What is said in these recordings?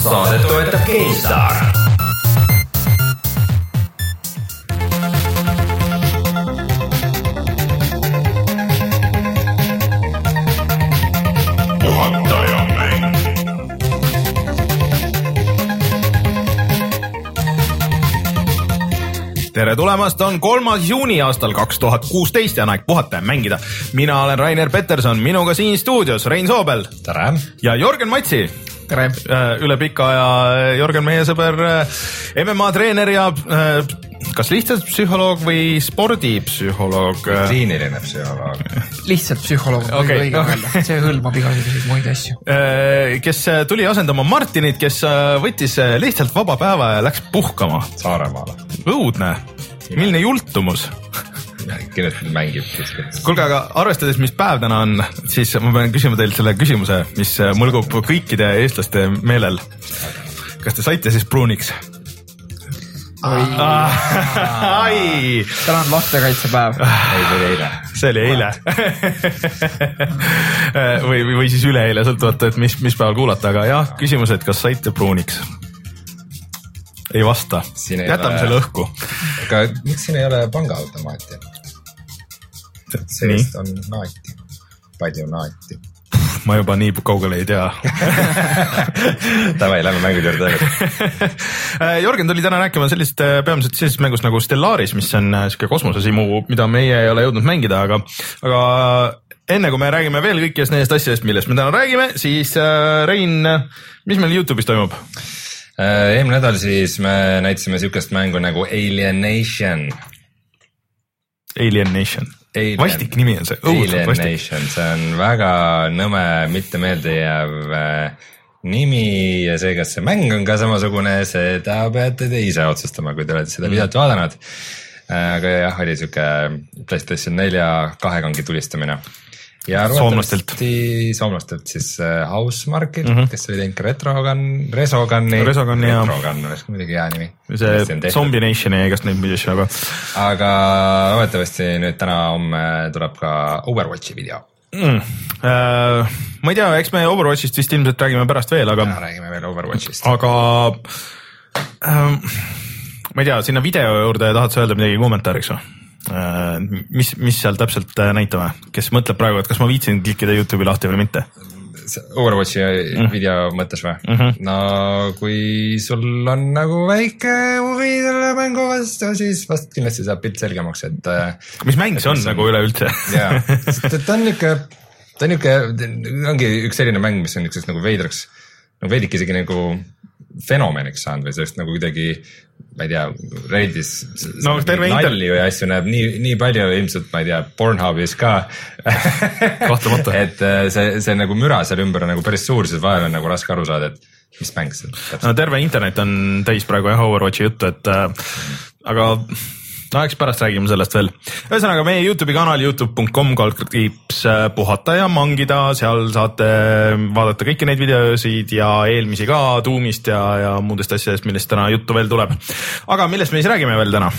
saadet toetab GameStar. tere tulemast, on kolmas juuni aastal kaks tuhat kuusteist ja on aeg puhata ja mängida. mina olen Rainer Peterson, minuga siin stuudios Rein Soobel. tere! ja Jörgen Matsi. Tere! üle pika aja Jörgen, meie sõber, MMA treener ja kas lihtsalt psühholoog või spordipsühholoog? kliiniline psühholoog. lihtsalt psühholoog on okay, õige öelda, see hõlmab igasuguseid muid asju. kes tuli asendama Martinit, kes võttis lihtsalt vaba päeva ja läks puhkama. Saaremaale. õudne, milline jultumus kindlasti mängib kuskil. kuulge, aga arvestades, mis päev täna on, siis ma pean küsima teilt selle küsimuse, mis mõlgub kõikide eestlaste meelel. kas te saite siis pruuniks? ai, täna on lastekaitsepäev. ei, see oli eile. see oli eile või, või, siis üleeile, sõltuvalt, et mis, mis päeval kuulata, aga jah, küsimus, et kas saite pruuniks? ei vasta, jätame ole- selle õhku. aga miks siin ei ole pangaautomaati? Sellest on naati, palju naati. ma juba nii kaugele ei tea Davai, lähme mängude juurde tagasi. Jörgen tuli täna rääkima sellist äh, peamiselt sellisest mängust nagu Stellaris, mis on äh, sihuke kosmosesimu, mida meie ei ole jõudnud mängida, aga, aga enne kui me räägime veel kõikidest nendest asjadest, millest me täna räägime, siis äh, Rein, mis meil Youtube'is toimub? Äh, eelmine nädal siis me näitasime siukest mängu nagu Alienation. Alien Nation. Alien. vastik nimi on see, õudselt vastik. See on väga nõme, mitte meeldejääv äh, nimi ja see, kas see mäng on ka samasugune, seda peate te ise otsustama, kui te olete seda videot vaadanud. aga jah, oli sihuke Playstation nelja kahekangi tulistamine. Ja Soomlastelt. soomlastelt siis äh, Housemarquilt mm, -hmm. kes oli teinud ka Retrogun, Resoguni. Resogun, jah. Retrogun oleks muidugi hea nimi. see Zombie Nation ja igast neid muid asju, aga aga loodetavasti nüüd täna-homme tuleb ka Overwatchi video mm, äh, ma ei tea, eks me Overwatchist vist ilmselt räägime pärast veel, aga räägime veel Overwatchist. aga ähm, ma ei tea, sinna video juurde tahad sa öelda midagi kommentaariks või äh,? mis, mis seal täpselt äh, näitame, kes mõtleb praegu, et kas ma viitsin klikkida Youtube'i lahti või mitte? Overwatchi video mõttes või mm? -hmm. no kui sul on nagu väike huvi selle mängu vastu, siis vast kindlasti saab pilt selgemaks, et äh, mis mäng see on nagu üleüldse? jaa, sest et ta on niuke, ta on niuke, ongi üks selline mäng, mis on niisuguseks nagu veidraks, nagu veidike isegi nagu fenomeniks saanud või sellest nagu kuidagi, ma ei tea, Reddis. No inter- nalju ja asju näeb nii, nii palju ilmselt, ma ei tea, Pornhubis ka. Kahtlemata. et äh, see, see nagu müra seal ümber on nagu päris suur, siis vahel on nagu raske aru saada, et mis mäng see täpselt no terve internet on täis praegu jah Overwatchi juttu, et äh, aga no eks pärast räägime sellest veel. ühesõnaga meie Youtube'i kanal Youtube.com kaldkriips äh, puhata ja mangida, seal saate vaadata kõiki neid videosid ja eelmisi ka Doomist ja, ja muudest asjadest, millest täna juttu veel tuleb. aga millest me siis räägime veel täna?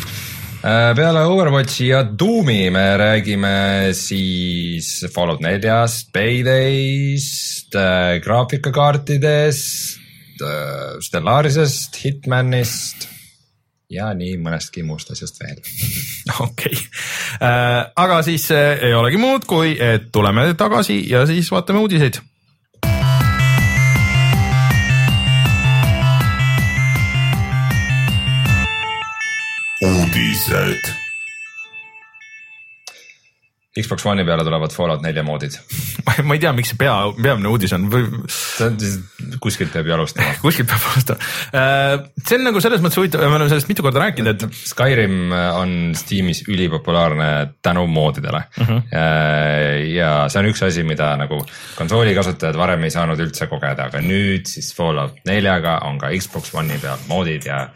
Äh, peale Overwatchi ja Doomi me räägime siis Fallout neljast, Paydayst, graafikakaartidest, Stellarisest, Hitmanist ja nii mõnestki muust asjast veel. okei okay., aga siis äh, ei olegi muud, kui et tuleme tagasi ja siis vaatame uudiseid uudised. Xbox One'i peale tulevad Fallout nelja moodid. ma ei tea, miks see pea, peamine uudis on või kuskilt peab ju alustama. kuskilt peab alustama. see on nagu selles mõttes huvitav, me oleme sellest mitu korda rääkinud, et Skyrim on Steamis ülipopulaarne tänu moodidele uh. -huh. ja see on üks asi, mida nagu konsooli kasutajad varem ei saanud üldse kogeda, aga nüüd siis Fallout neljaga on ka Xbox One'i peal moodid ja,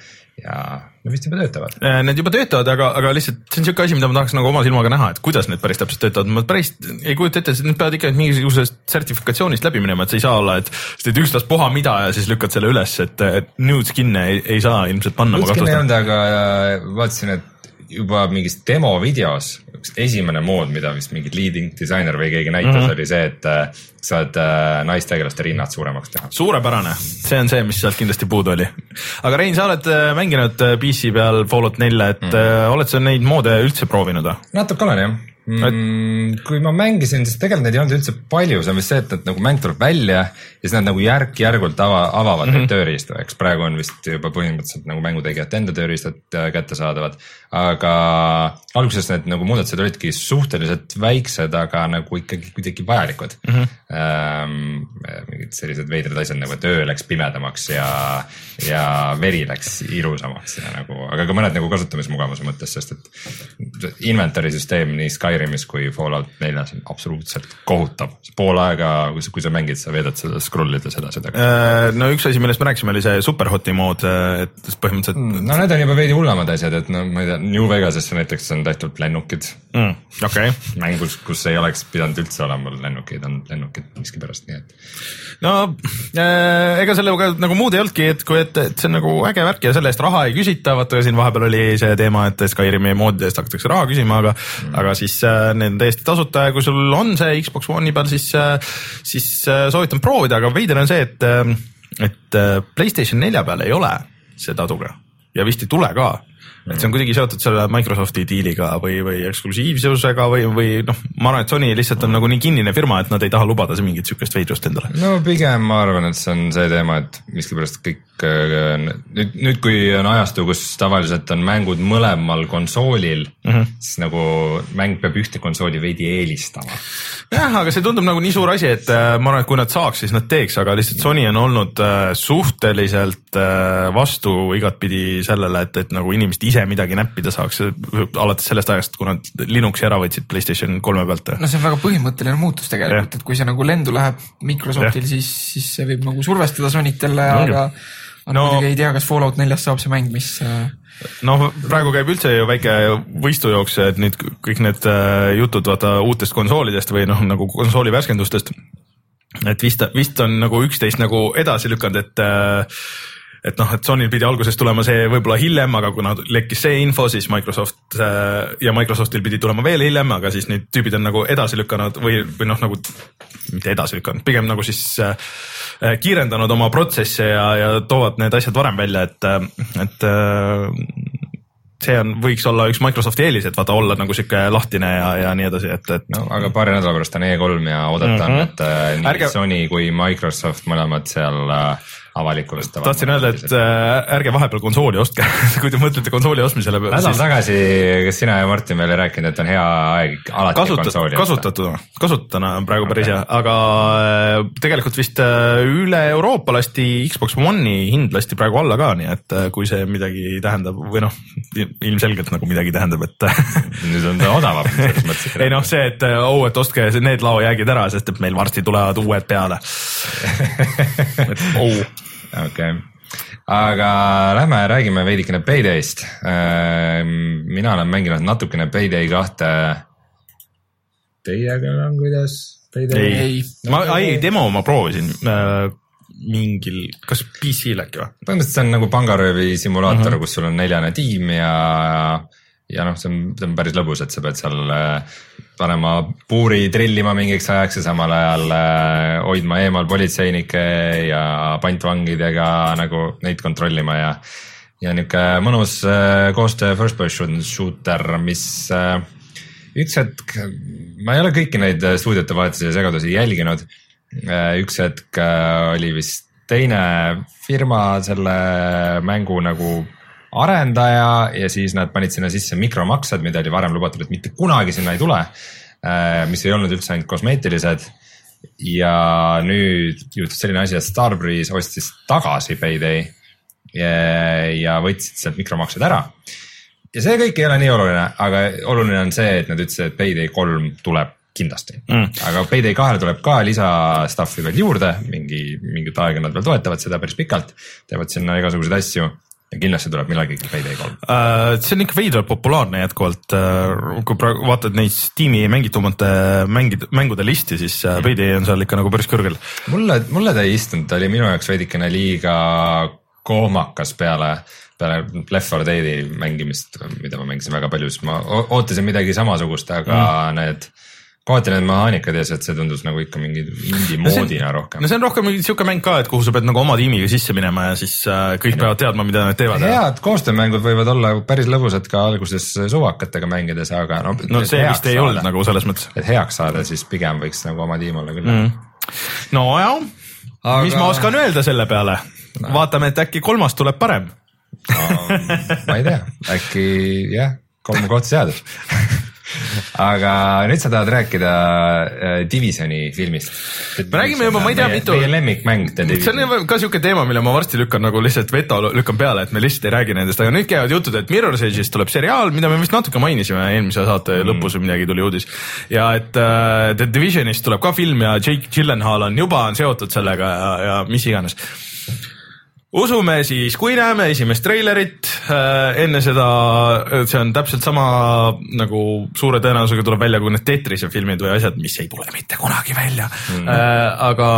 ja nad vist juba töötavad. äh, need juba töötavad, aga, aga lihtsalt see on siuke asi, mida ma tahaks nagu oma silmaga näha, et kuidas need päris täpselt töötavad, ma päris ei kujuta ette, need peavad ikka mingisugusest sertifikatsioonist läbi minema, et sa ei saa olla, et sa teed ükstaspuha mida ja siis lükkad selle üles, et, et nude skin'e ei, ei saa ilmselt panna. Lutskin ei olnud, aga vaatasin, et juba mingis demo videos üks esimene mood, mida vist mingi leading disainer või keegi näitas mm. -hmm. oli see, et äh, saad äh, naistegelaste rinnad suuremaks teha. suurepärane, see on see, mis sealt kindlasti puudu oli. aga Rein, sa oled äh, mänginud äh, PC peal Fallout nelja, et mm. oled sa neid moode üldse proovinud või? natuke olen jah mm,. kui ma mängisin, siis tegelikult neid ei olnud üldse palju, see on vist see, et, et nagu mäng tuleb välja ja siis nad nagu järk-järgult ava, avavad mm -hmm. neid tööriistu, eks praegu on vist juba põhimõtteliselt nagu mängutegijate enda tööriistad äh, kättesaadavad. aga alguses need nagu muudatused olidki suhteliselt väiksed, aga nagu ikkagi kuidagi vajalikud mm. -hmm. Ähm, mingid sellised veidrad asjad nagu, et öö läks pimedamaks ja, ja veri läks ilusamaks ja nagu, aga ka mõned nagu kasutamismugavuse mõttes, sest et inventory süsteem nii Skyrimis kui Fallout neljas on absoluutselt kohutav. pool aega, kui sa mängid, sa veedad seda scroll ides edasi-tagasi. Äh, no üks asi, millest me rääkisime, oli see Superhoti mood, et põhimõtteliselt mm., no need on juba veidi hullemad asjad, et no ma ei tea, New Vegasesse näiteks on tehtud lennukid. Mm, okei okay.. mängus, kus ei oleks pidanud üldse olema lennukeid, on lennukid miskipärast, nii et. no äh, ega sellega nagu muud ei olnudki, et kui, et, et see on nagu äge värk ja selle eest raha ei küsita, vaata siin vahepeal oli see teema, et Skyrimi moodide eest hakatakse raha küsima, aga mm., aga siis äh, need on täiesti tasuta ja kui sul on see Xbox One'i peal, siis äh,, siis äh, soovitan proovida, aga veider on see, et, et äh, Playstation nelja peal ei ole see taduga ja vist ei tule ka et see on kuidagi seotud selle Microsofti diiliga või, või eksklusiivsusega või, või noh, ma arvan, et Sony lihtsalt on nagu nii kinnine firma, et nad ei taha lubada mingit sihukest veidrust endale. no pigem ma arvan, et see on see teema, et miskipärast kõik äh, nüüd, nüüd kui on ajastu, kus tavaliselt on mängud mõlemal konsoolil mm. -hmm. siis nagu mäng peab ühte konsooli veidi eelistama. jah, aga see tundub nagu nii suur asi, et äh, ma arvan, et kui nad saaks, siis nad teeks, aga lihtsalt Sony on olnud äh, suhteliselt vastu igatpidi sellele, et, et nagu inimesed ise midagi näppida saaks, alates sellest ajast, kui nad Linuxi ära võtsid Playstation kolme pealt. no see on väga põhimõtteline muutus tegelikult et kui see nagu lendu läheb Microsoftil, siis, siis see võib nagu survestada Sonyt jälle, Ongi. aga aga No- no, muidugi ei tea, kas Fallout neljast saab see mäng, mis äh, noh, praegu käib üldse ju väike võistujooks, et nüüd kõik need äh, jutud vaata uutest konsoolidest või noh, nagu konsooli värskendustest. et vist, vist on nagu üksteist nagu edasi lükanud, et äh, et noh, et Sonyl pidi alguses tulema see võib-olla hiljem, aga kuna lekkis see info, siis Microsoft äh, ja Microsoftil pidi tulema veel hiljem, aga siis nüüd tüübid on nagu edasi lükanud või, või noh, nagu mitte edasi lükanud, pigem nagu siis äh, äh, kiirendanud oma protsesse ja, ja toovad need asjad varem välja, et, et see on, võiks olla üks Microsofti eelis, et vaata olla nagu sihuke lahtine ja, ja nii edasi, et, et no aga paari nädala pärast on E3 ja oodata on Mhm. mm, -hmm. et nii Ärge- Ärge... Sony kui Microsoft mõlemad seal äh, avalikustavad. tahtsin öelda, et äh, ärge vahepeal konsooli ostke, kui te mõtlete konsooli ostmisele. nädal tagasi, kas sina ja Martin veel ei rääkinud, et on hea aeg alati kasutatud, konsooli kasutatud, kasutatuna on praegu päris hea, aga äh, tegelikult vist äh, üle Euroopa lasti Xbox One'i hind lasti praegu alla ka, nii et kui see midagi tähendab või noh, ilmselgelt nagu midagi tähendab, et nüüd on ta odavam selles mõttes. ei noh, see, et äh, oh, et ostke need laojäägid ära, sest et meil varsti tulevad uued peale. et oh, okei okay., aga lähme räägime veidikene Payday'st. mina olen mänginud natukene Payday kahte. Teiega on kuidas? Payday ei Ei., ma, ei demo ma proovisin äh, mingil, kas PC-l äkki või? põhimõtteliselt see on nagu pangaröövi simulaator uh, -huh. kus sul on neljane tiim ja, ja noh, see on, see on päris lõbus, et sa pead seal äh, panema puuri trillima mingiks ajaks ja samal ajal äh, hoidma eemal politseinikke ja pantvangidega nagu neid kontrollima ja ja niisugune mõnus äh, koostöö first person shooter, mis üks hetk, ma ei ole kõiki neid stuudiote vahetusi ja segadusi jälginud. üks hetk oli vist teine firma selle mängu nagu arendaja ja siis nad panid sinna sisse mikromaksed, mida oli varem lubatud, et mitte kunagi sinna ei tule. mis ei olnud üldse ainult kosmeetilised. ja nüüd juhtus selline asi, et Starbreeze ostis tagasi Payday ja, ja võtsid sealt mikromaksed ära ja see kõik ei ole nii oluline, aga oluline on see, et nad ütlesid, et Payday kolm tuleb kindlasti Mm. aga Payday kahele tuleb ka lisa stuff'i veel juurde, mingi, mingit aega nad veel toetavad seda päris pikalt, teevad sinna igasuguseid asju kindlasti tuleb millalgi Payday kolm. Uh, see on ikka veidralt populaarne jätkuvalt uh,, kui praegu vaatad neid Steam'i mängitumate mängid, mängude listi, siis uh, Payday on seal ikka nagu päris kõrgel. mulle, mulle ta ei istunud, ta oli minu jaoks veidikene liiga kohmakas peale, peale Left 4 Dead'i mängimist, mida ma mängisin väga palju, siis ma ootasin midagi samasugust, aga mm. need kohati need mehaanikad ja see, et see tundus nagu ikka mingi indie moodina rohkem no see on rohkem siuke mäng ka, et kuhu sa pead nagu oma tiimiga sisse minema ja siis äh, kõik peavad teadma, mida nad teevad. head koostöömängud võivad olla päris lõbusad ka alguses suvakatega mängides, aga no. no see vist ei olnud nagu selles mõttes. et heaks saada, siis pigem võiks nagu oma tiim olla küll mm.. nojah, Aga- mis ma oskan öelda selle peale? vaatame, et äkki kolmas tuleb parem. ma ei tea, äkki jah, kolm kohta seadus. aga nüüd sa tahad rääkida äh, Divisioni filmist. Me räägime juba, ma ei tea, mitu- meie lemmikmäng see on ka siuke teema, mille ma varsti lükkan nagu lihtsalt veto lükkan peale, et me lihtsalt ei räägi nendest, aga nüüd käivad jutud, et Mirror's Edge'ist tuleb seriaal, mida me vist natuke mainisime eelmise saate mm. lõpus või midagi tuli uudis. ja et äh, The Divisionist tuleb ka film ja Jake Gyllenhaal on juba on seotud sellega ja, ja mis iganes usume siis, kui näeme esimest treilerit äh, enne seda, see on täpselt sama nagu suure tõenäosusega tuleb välja kui need Tetrise filmid või asjad, mis ei tule mitte kunagi välja mm.. Äh, aga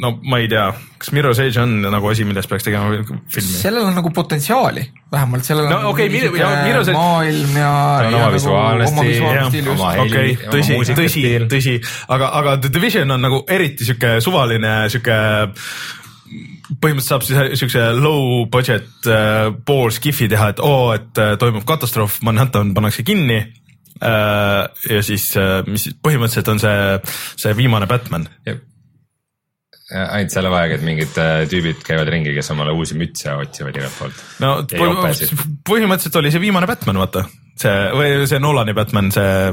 no ma ei tea, kas Mirror's Edge on nagu asi, millest peaks tegema filmi? sellel on nagu potentsiaali, vähemalt sellel No on okei, mingi Mir- ja Mirror's Edge- maailm ja. On oma visuaalne oma stiil, visuaalne jah, stiil just okei, tõsi, tõsi tõsi, aga, aga The Division on nagu eriti sihuke suvaline sihuke põhimõtteliselt saab siis siukse low budget äh, pool skiff'i teha, et oo, et äh, toimub katastroof, Manhattan pannakse kinni äh,. ja siis äh,, mis põhimõtteliselt on see, see viimane Batman. ainult selle vahega, et mingid äh, tüübid käivad ringi, kes omale uusi mütse otsivad igalt poolt. no põhimõtteliselt oli see viimane Batman, vaata see või see Nolani Batman, see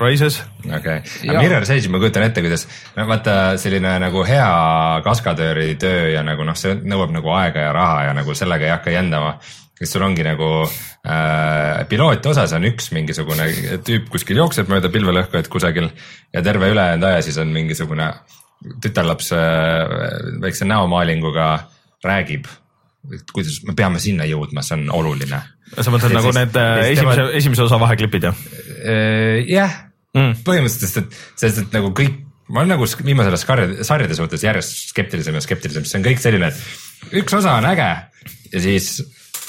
Rises. okei okay., aga Mirror's Edge ma kujutan ette, kuidas no vaata selline nagu hea kaskadööri töö ja nagu noh, see nõuab nagu aega ja raha ja nagu sellega ei hakka jändama. kes sul ongi nagu äh, pilootosas on üks mingisugune tüüp kuskil jookseb mööda pilvelõhku, et kusagil ja terve ülejäänud aja siis on mingisugune tütarlaps äh, väikse näomaalinguga räägib, et kuidas me peame sinna jõudma, see on oluline. sa mõtled Ja nagu siis- need äh, esimese teevad-, esimese osa vaheklipid jah? jah Mm. põhimõtteliselt, sest et, sest et nagu kõik, ma olen nagu viimasel ajal sarjade, sarjade suhtes järjest skeptilisem ja skeptilisem, see on kõik selline, et üks osa on äge ja siis,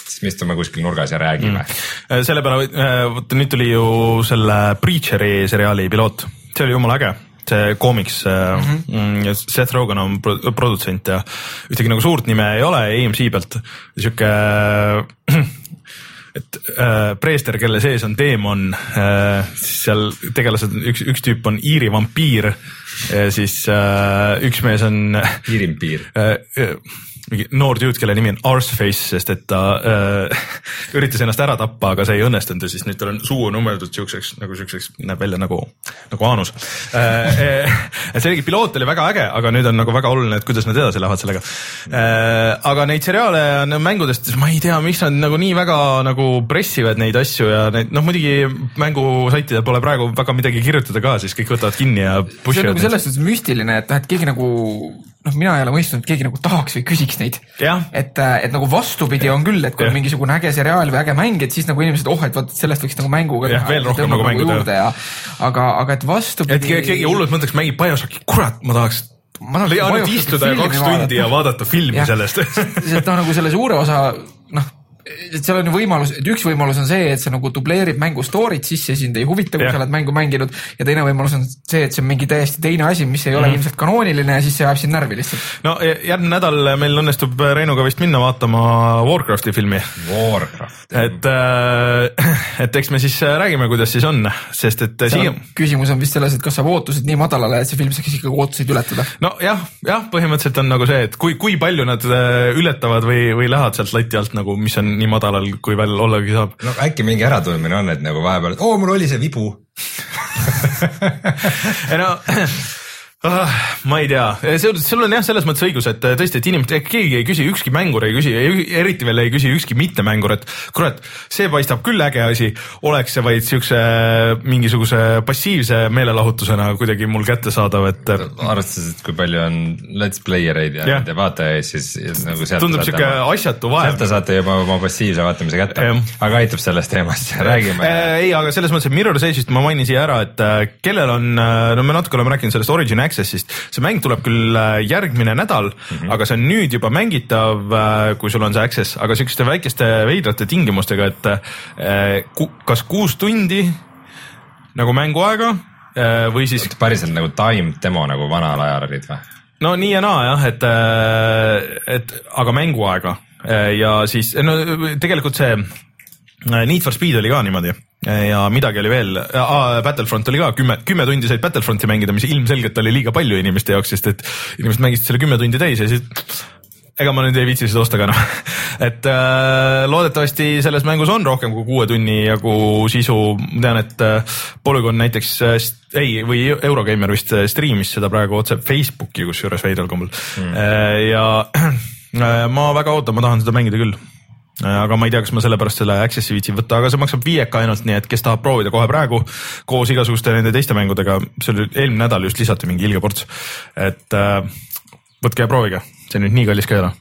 siis me istume kuskil nurgas ja räägime mm.. selle peale, vot nüüd tuli ju selle Preacheri seriaali piloot, see oli jumala äge see koomiks mm, -hmm. Seth Rogen on pro- produtsent ja ühtegi nagu suurt nime ei ole EMC pealt, sihuke et äh, preester, kelle sees on teemon äh,, siis seal tegelased, üks, üks tüüp on Iiri vampiir, siis äh, üks mees on piirimpiir. äh, äh, mingi noor tüüd, kelle nimi on Arseface, sest et ta äh, üritas ennast ära tappa, aga see ei õnnestunud ja siis nüüd tal on suu on ummeldud siukseks nagu siukseks, näeb välja nagu, nagu Aanus äh,. äh, et see oligi, piloot oli väga äge, aga nüüd on nagu väga oluline, et kuidas nad edasi lähevad sellega äh,. aga neid seriaale no mängudest, ma ei tea, miks nad nagu nii väga nagu pressivad neid asju ja neid noh, muidugi mängusaitidel pole praegu väga midagi kirjutada ka, siis kõik võtavad kinni ja see on nagu selles suhtes müstiline, et noh, et keegi nagu noh, mina ei ole mõistnud, et keegi nagu tahaks või küsiks neid. Et, et nagu vastupidi on küll, et kui Jah. on mingisugune äge seriaal või äge mäng, et siis nagu inimesed, oh, et vot sellest võiks nagu mänguga Jah, veel rohkem nagu mängu teha. ja aga, aga et vastupidi. et ke- keegi hullult mõtleks, mängib BioShocki, kurat, ma tahaks, Ma tahaks ainult istuda ja kaks vaadata. tundi ja vaadata filmi Jah. sellest. sest noh, nagu selle suure osa noh, et seal on ju võimalus, et üks võimalus on see, et see nagu dubleerib mängu story't sisse, sind ei huvita, kui sa oled mängu mänginud ja teine võimalus on see, et see on mingi täiesti teine asi, mis ei ole Mhm. ilmselt kanooniline ja siis see ajab sind närvi lihtsalt. no ja- järgmine nädal meil õnnestub Reinuga vist minna vaatama Warcrafti filmi, Warcraft. et, et eks me siis räägime, kuidas siis on, sest et siia, küsimus on vist selles, et kas saab ootused nii madalale, et see film saaks ikkagi ootuseid ületada. nojah, jah, põhimõtteliselt on nagu see, et kui, kui palju nad äh, ületavad või, või lähevad sealt lati alt nagu, mis on nii madalal, kui veel ollagi saab. no äkki mingi äratundmine on, et nagu vahepeal, et oo, mul oli see vibu. ei no ah, ma ei tea, sul sul on jah, selles mõttes õigus, et äh, tõesti, et inimesed, keegi ei küsi, ükski mängur ei küsi, eriti veel ei küsi ükski mittemängur, et kurat, see paistab küll äge asi, oleks see vaid siukse mingisuguse passiivse meelelahutusena kuidagi mul kättesaadav, et arvestades, et kui palju on let's player eid ja nende vaatajaid, siis nagu sealt. tundub siuke asjatu vaev sealt te saate juba oma passiivse vaatamise kätte aga aitab sellest teemast, räägime. Äh, ei, aga selles mõttes, et Mirror's Edge'ist ma mainin siia ära, et kellel on, no me natuke oleme rääkinud sellest Origin Access'ist. See mäng tuleb küll äh, järgmine nädal mm, -hmm. aga see on nüüd juba mängitav, kui sul on see Access, aga siukeste väikeste veidrate tingimustega, et äh, kas kuus tundi nagu mänguaega äh, või siis päriselt nagu time demo nagu vanal ajal olid või? no nii ja naa jah, et, et aga mänguaega ja siis no tegelikult see äh, Need for Speed oli ka niimoodi ja midagi oli veel, Battlefront oli ka kümme, kümme tundi said Battlefronti mängida, mis ilmselgelt oli liiga palju inimeste jaoks, sest et inimesed mängisid selle kümme tundi täis ja siis ega ma nüüd ei viitsi seda osta ka noh, et äh, loodetavasti selles mängus on rohkem kui kuue tunni jagu sisu, ma tean, et äh, Polygon näiteks äh, ei, või Eurogeimer vist äh, striimis seda praegu otse Facebooki kusjuures veidral kombel. Mm. ja äh, ma väga ootan, ma tahan seda mängida küll aga ma ei tea, kas ma sellepärast selle Access'i viitsin võtta, aga see maksab viieka ainult, nii et kes tahab proovida kohe praegu koos igasuguste nende teiste mängudega, see oli eelmine nädal just lisati mingi ilge ports, et äh, võtke ja proovige, see nüüd nii kallis ka ei ole.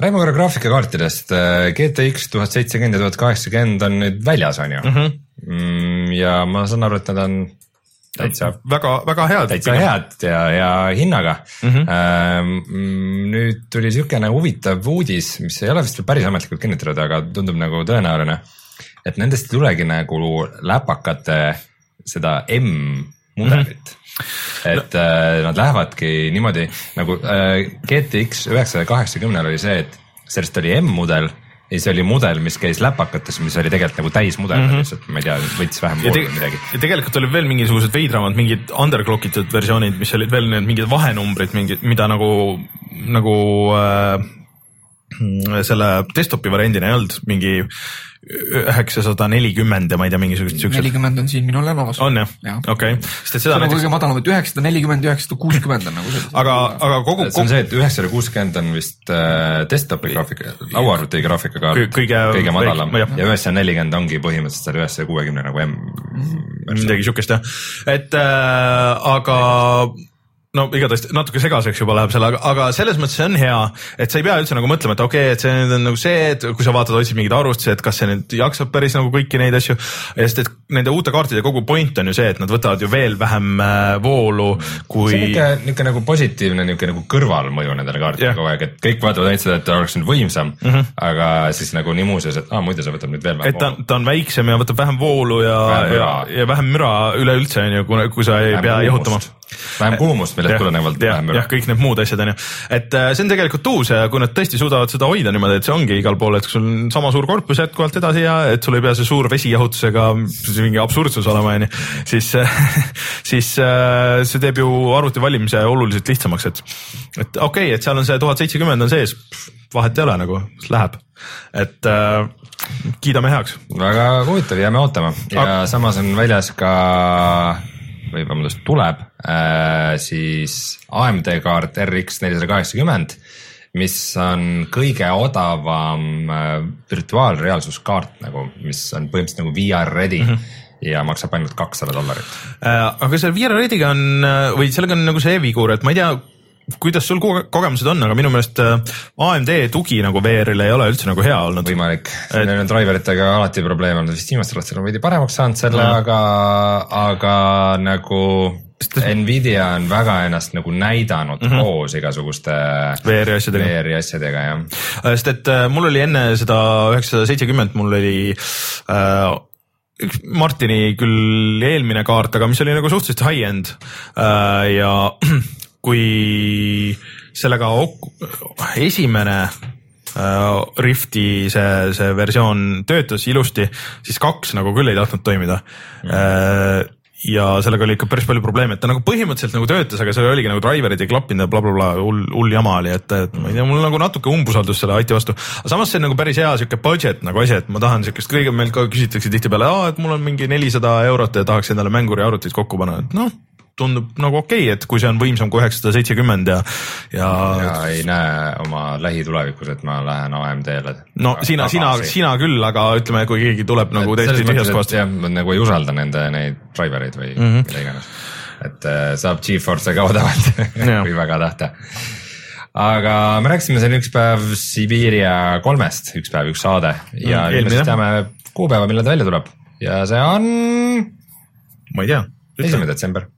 räägime korra graafikakaartidest, GTX tuhat seitsekümmend ja tuhat kaheksakümmend on nüüd väljas, on ju Mhm. mm. -hmm. ja ma saan aru, et nad on täitsa väga, väga head. täitsa head ja, ja hinnaga mm. -hmm. nüüd tuli siukene huvitav uudis, mis ei ole vist veel päris ametlikult kinnitatud, aga tundub nagu tõenäoline. et nendest ei tulegi nagu läpakate seda M-mudelit mm. -hmm. et äh, nad lähevadki niimoodi nagu äh, GTX üheksasada kaheksakümnel oli see, et sellest oli M-mudel ja see oli mudel, mis käis läpakates, mis oli tegelikult nagu täismudel mm, -hmm. lihtsalt ma ei tea, võttis vähem te või midagi. ja tegelikult oli veel mingisugused veidramad, mingid underclock itud versioonid, mis olid veel need mingid vahenumbrid, mingid, mida nagu, nagu äh, selle desktopi variandina ei olnud, mingi üheksasada nelikümmend ja ma ei tea, mingisugused siuksed. nelikümmend on siin minul läbavas. on jah Jah., okei okay., sest et see seda on nagu näiteks kõige, madalam, et üheksasada nelikümmend, üheksasada kuuskümmend on nagu see. aga, aga kogu, see on see, et üheksasada kuuskümmend on vist äh, desktopi graafika, lauaarvuti graafikakaart Kõ- kõige kõige madalam ja üheksasada nelikümmend ongi põhimõtteliselt seal üheksasada kuuekümne nagu M. midagi siukest jah, et äh, aga no igatahes natuke segaseks juba läheb selle, aga, aga selles mõttes see on hea, et sa ei pea üldse nagu mõtlema, et okei okay,, et see nüüd on nagu see, et kui sa vaatad, otsid mingeid arvustusi, et kas see nüüd jaksab päris nagu kõiki neid asju. sest et nende uute kaartide kogu point on ju see, et nad võtavad ju veel vähem äh, voolu kui see on niisugune, niisugune nagu positiivne niisugune nagu kõrvalmõju nendele kaartidele Jah. kogu aeg, et kõik vaatavad ainult seda, et ta oleks nüüd võimsam mm, -hmm. aga siis nagu nii muuseas, et aa muide, see võtab nüüd veel et ta vähem, ta on väiksem ja võtab vähem voolu ja, Vähem ja ja vähem müra üleüldse on ju, kui, sa ei pea jahutama. Vähem kuumust, millest tulenevalt jah, vähem jah, müra. kõik need muud asjad on ju, et äh, see on tegelikult uus ja kui nad tõesti suudavad seda hoida niimoodi, et see ongi igal pool, et sul on sama suur korpus jätkuvalt edasi ja et sul ei pea see suur vesijahutusega mingi absurdsus olema, onju, siis, siis äh, see teeb ju arvuti valimise oluliselt lihtsamaks, et, et okei okay,, et seal on see tuhat seitsekümmend on sees, vahet ei ole nagu, läheb, et äh, kiidame heaks. väga huvitav, jääme ootama ja Aga- samas on väljas ka või vabandust, tuleb äh, siis AMD kaart RX nelisada kaheksakümmend, mis on kõige odavam äh, virtuaalreaalsuskaart nagu, mis on põhimõtteliselt nagu VR ready mm. -hmm ja maksab ainult kakssada dollarit. Äh, aga selle VR Rediga on või sellega on nagu see vigur, et ma ei tea, kuidas sul koge- kogemused on, aga minu meelest äh, AMD tugi nagu VR-ile ei ole üldse nagu hea olnud. võimalik, neil on driveritega alati probleeme olnud, vist viimastel aastatel on veidi paremaks saanud selle mm, aga, aga nagu Nvidia on väga ennast nagu näidanud mm -hmm. koos igasuguste VR-i asjadega. VR-i asjadega jah. sest et äh, mul oli enne seda üheksasada seitsekümmend, mul oli äh, üks Martini küll eelmine kaart, aga mis oli nagu suhteliselt high-end äh, ja kui sellega esimene äh, Rifti see, see versioon töötas ilusti, siis kaks nagu küll ei tahtnud toimida mm.. ja sellega oli ikka päris palju probleeme, et ta nagu põhimõtteliselt nagu töötas, aga seal oligi nagu driver'id ei klappinud ja blablabla bla,, hull, hull jama oli, et, et ma ei tea, mul nagu natuke umbusaldus selle IT vastu. aga samas see on nagu päris hea sihuke budget nagu asi, et ma tahan siukest, kõige meilt ka küsitakse tihtipeale, et mul on mingi nelisada eurot ja tahaks endale mänguriarvutit kokku panna, et noh tundub nagu okei okay,, et kui see on võimsam kui üheksasada seitsekümmend ja, ja, ja ei näe oma lähitulevikus, et ma lähen AMD-le. no sina, sina, sina küll, aga ütleme, kui keegi tuleb nagu täiesti tühjast kohast. jah, nagu ei usalda nende neid drivereid või mm. -hmm. mida iganes. et äh, saab Geforce'iga odavalt Jah. kui väga tahta. aga me rääkisime siin üks päev Siberia kolmest, üks päev, üks saade ja Mm, nüüd me siis teame kuupäeva, millal ta välja tuleb ja see on ma ei tea. esimene detsember.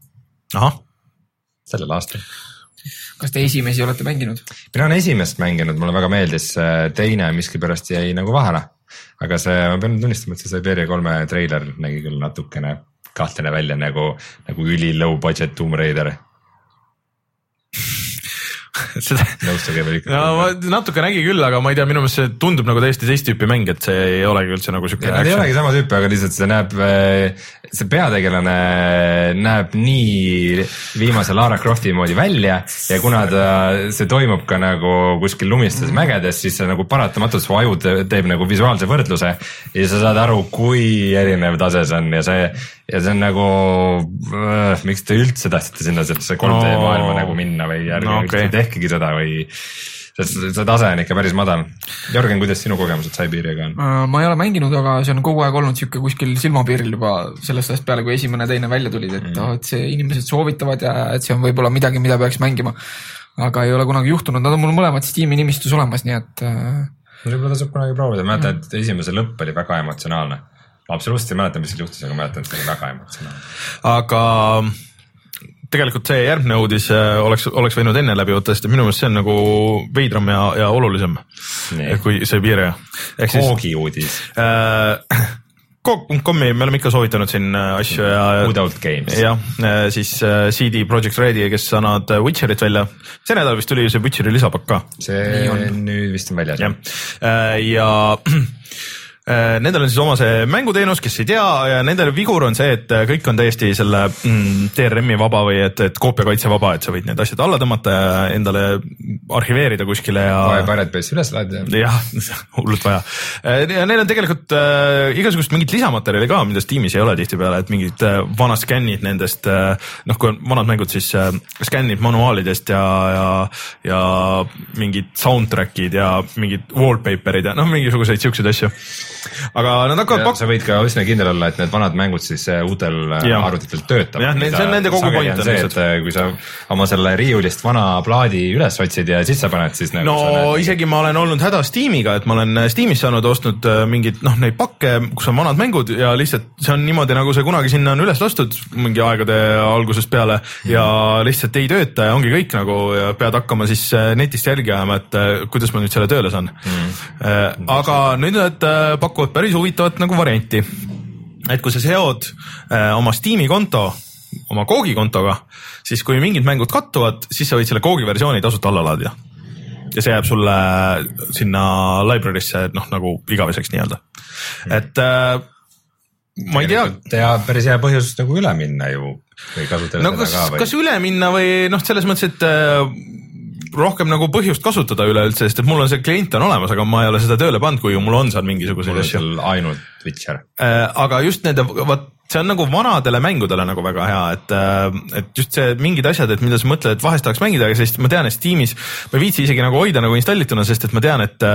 ahah, sellel aastal. kas te esimesi olete mänginud? mina olen esimest mänginud, mulle väga meeldis, teine miskipärast jäi nagu vahele. aga see, ma pean tunnistama, et see Siberia kolme treiler nägi küll natukene kahtlane välja nagu, nagu üli low budget Tomb Raider. seda, nõustuge veel ikka. no ma natuke nägi küll, aga ma ei tea, minu meelest see tundub nagu täiesti teist tüüpi mäng, et see ei olegi üldse nagu siuke. Ei olegi sama tüüpi, aga lihtsalt see näeb, see peategelane näeb nii viimase Lara Crofti moodi välja ja kuna ta, see toimub ka nagu kuskil lumistes mägedes, siis see nagu paratamatult su aju te- teeb nagu visuaalse võrdluse ja sa saad aru, kui erinev tase see on ja see, ja see on nagu, miks te üldse tahtsite sinna sellesse 3D No. maailma nagu minna või ärge No okay. tehkegi seda või sest see tase on ikka päris madal. Jörgen, kuidas sinu kogemused Siberiaga on? ma ei ole mänginud, aga see on kogu aeg olnud sihuke kuskil silmapiiril juba sellest ajast peale, kui esimene ja teine välja tulid, et mm., et see inimesed soovitavad ja et see on võib-olla midagi, mida peaks mängima. aga ei ole kunagi juhtunud, nad on mul mõlemad Steam'i nimistus olemas, nii et äh, võib-olla tasub kunagi proovida, ma mäletan, et esimese lõpp oli väga emotsionaalne. Ma absoluutselt ei mäleta, mis seal juhtus, aga mäletan, et see oli väga emotsionaalne. aga tegelikult see järgmine uudis äh, oleks, oleks võinud enne läbi võtta, sest minu meelest see on nagu veidram ja, ja olulisem Nii. kui ehk siis Koogi uudis, äh, Coop.com'i me oleme ikka soovitanud siin äh, asju ja. Old Games. jah, siis äh, CD Projekt Redi, kes annavad Witcherit välja, see nädal vist tuli see Witcheri lisapakk ka see nüüd vist on väljas. jah, ja äh, nendel on siis oma see mänguteenus, kes ei tea ja nendel vigur on see, et äh, kõik on täiesti selle mm, DRM-i vaba või et, et koopiakaitse vaba, et sa võid need asjad alla tõmmata ja endale arhiveerida kuskile ja kohe Pirate Bay'st üles laadida. jah, hullult vaja. ja neil on tegelikult äh, igasugust mingit lisamaterjali ka, mida Steamis ei ole tihtipeale, et mingid äh, vanad skännid nendest äh,, noh, kui on vanad mängud, siis äh, skännid manuaalidest ja, ja, ja mingid soundtrack'id ja mingid wallpaper'id ja noh, mingisuguseid siukseid asju. Aga nad hakkavad pak-, sa võid ka üsna kindel olla, et need vanad mängud siis äh, uutel äh, Jah. arvutitel töötavad. Jah, see on nende kogu point on lihtsalt. äh, kui sa oma selle riiulist vana plaadi üles otsid ja sisse paned, siis nagu no näed isegi ma olen olnud hädas Steamiga, et ma olen Steamis saanud ostnud mingeid noh, neid pakke, kus on vanad mängud ja lihtsalt see on niimoodi, nagu see kunagi sinna on üles lastud mingi aegade algusest peale ja lihtsalt ei tööta ja ongi kõik nagu ja pead hakkama siis netist järgi ajama, et kuidas ma nüüd selle tööle saan mm.. aga nüüd nad äh, pakuvad päris huvitavat nagu varianti. et kui sa seod äh, oma Steam'i konto oma Koogi kontoga, siis kui mingid mängud kattuvad, siis sa võid selle Koogi versiooni tasuta alla laadida. Ja see jääb sulle sinna library'sse noh, nagu igaveseks nii-öelda, et äh, ma ei tea, ja päris hea põhjus nagu üle minna ju või kasutada no seda kas ka, või? kas üle minna või noh, selles mõttes, et äh, rohkem nagu põhjust kasutada üleüldse, sest et mul on see klient on olemas, aga ma ei ole seda tööle pannud, kui mul on seal mingisuguseid asju. ainult Witcher. Äh, aga just nende, vot see on nagu vanadele mängudele nagu väga hea, et, et just see mingid asjad, et mida sa mõtled, et vahest tahaks mängida, aga siis ma tean, et Steamis ma ei viitsi isegi nagu hoida nagu installituna, sest et ma tean, et,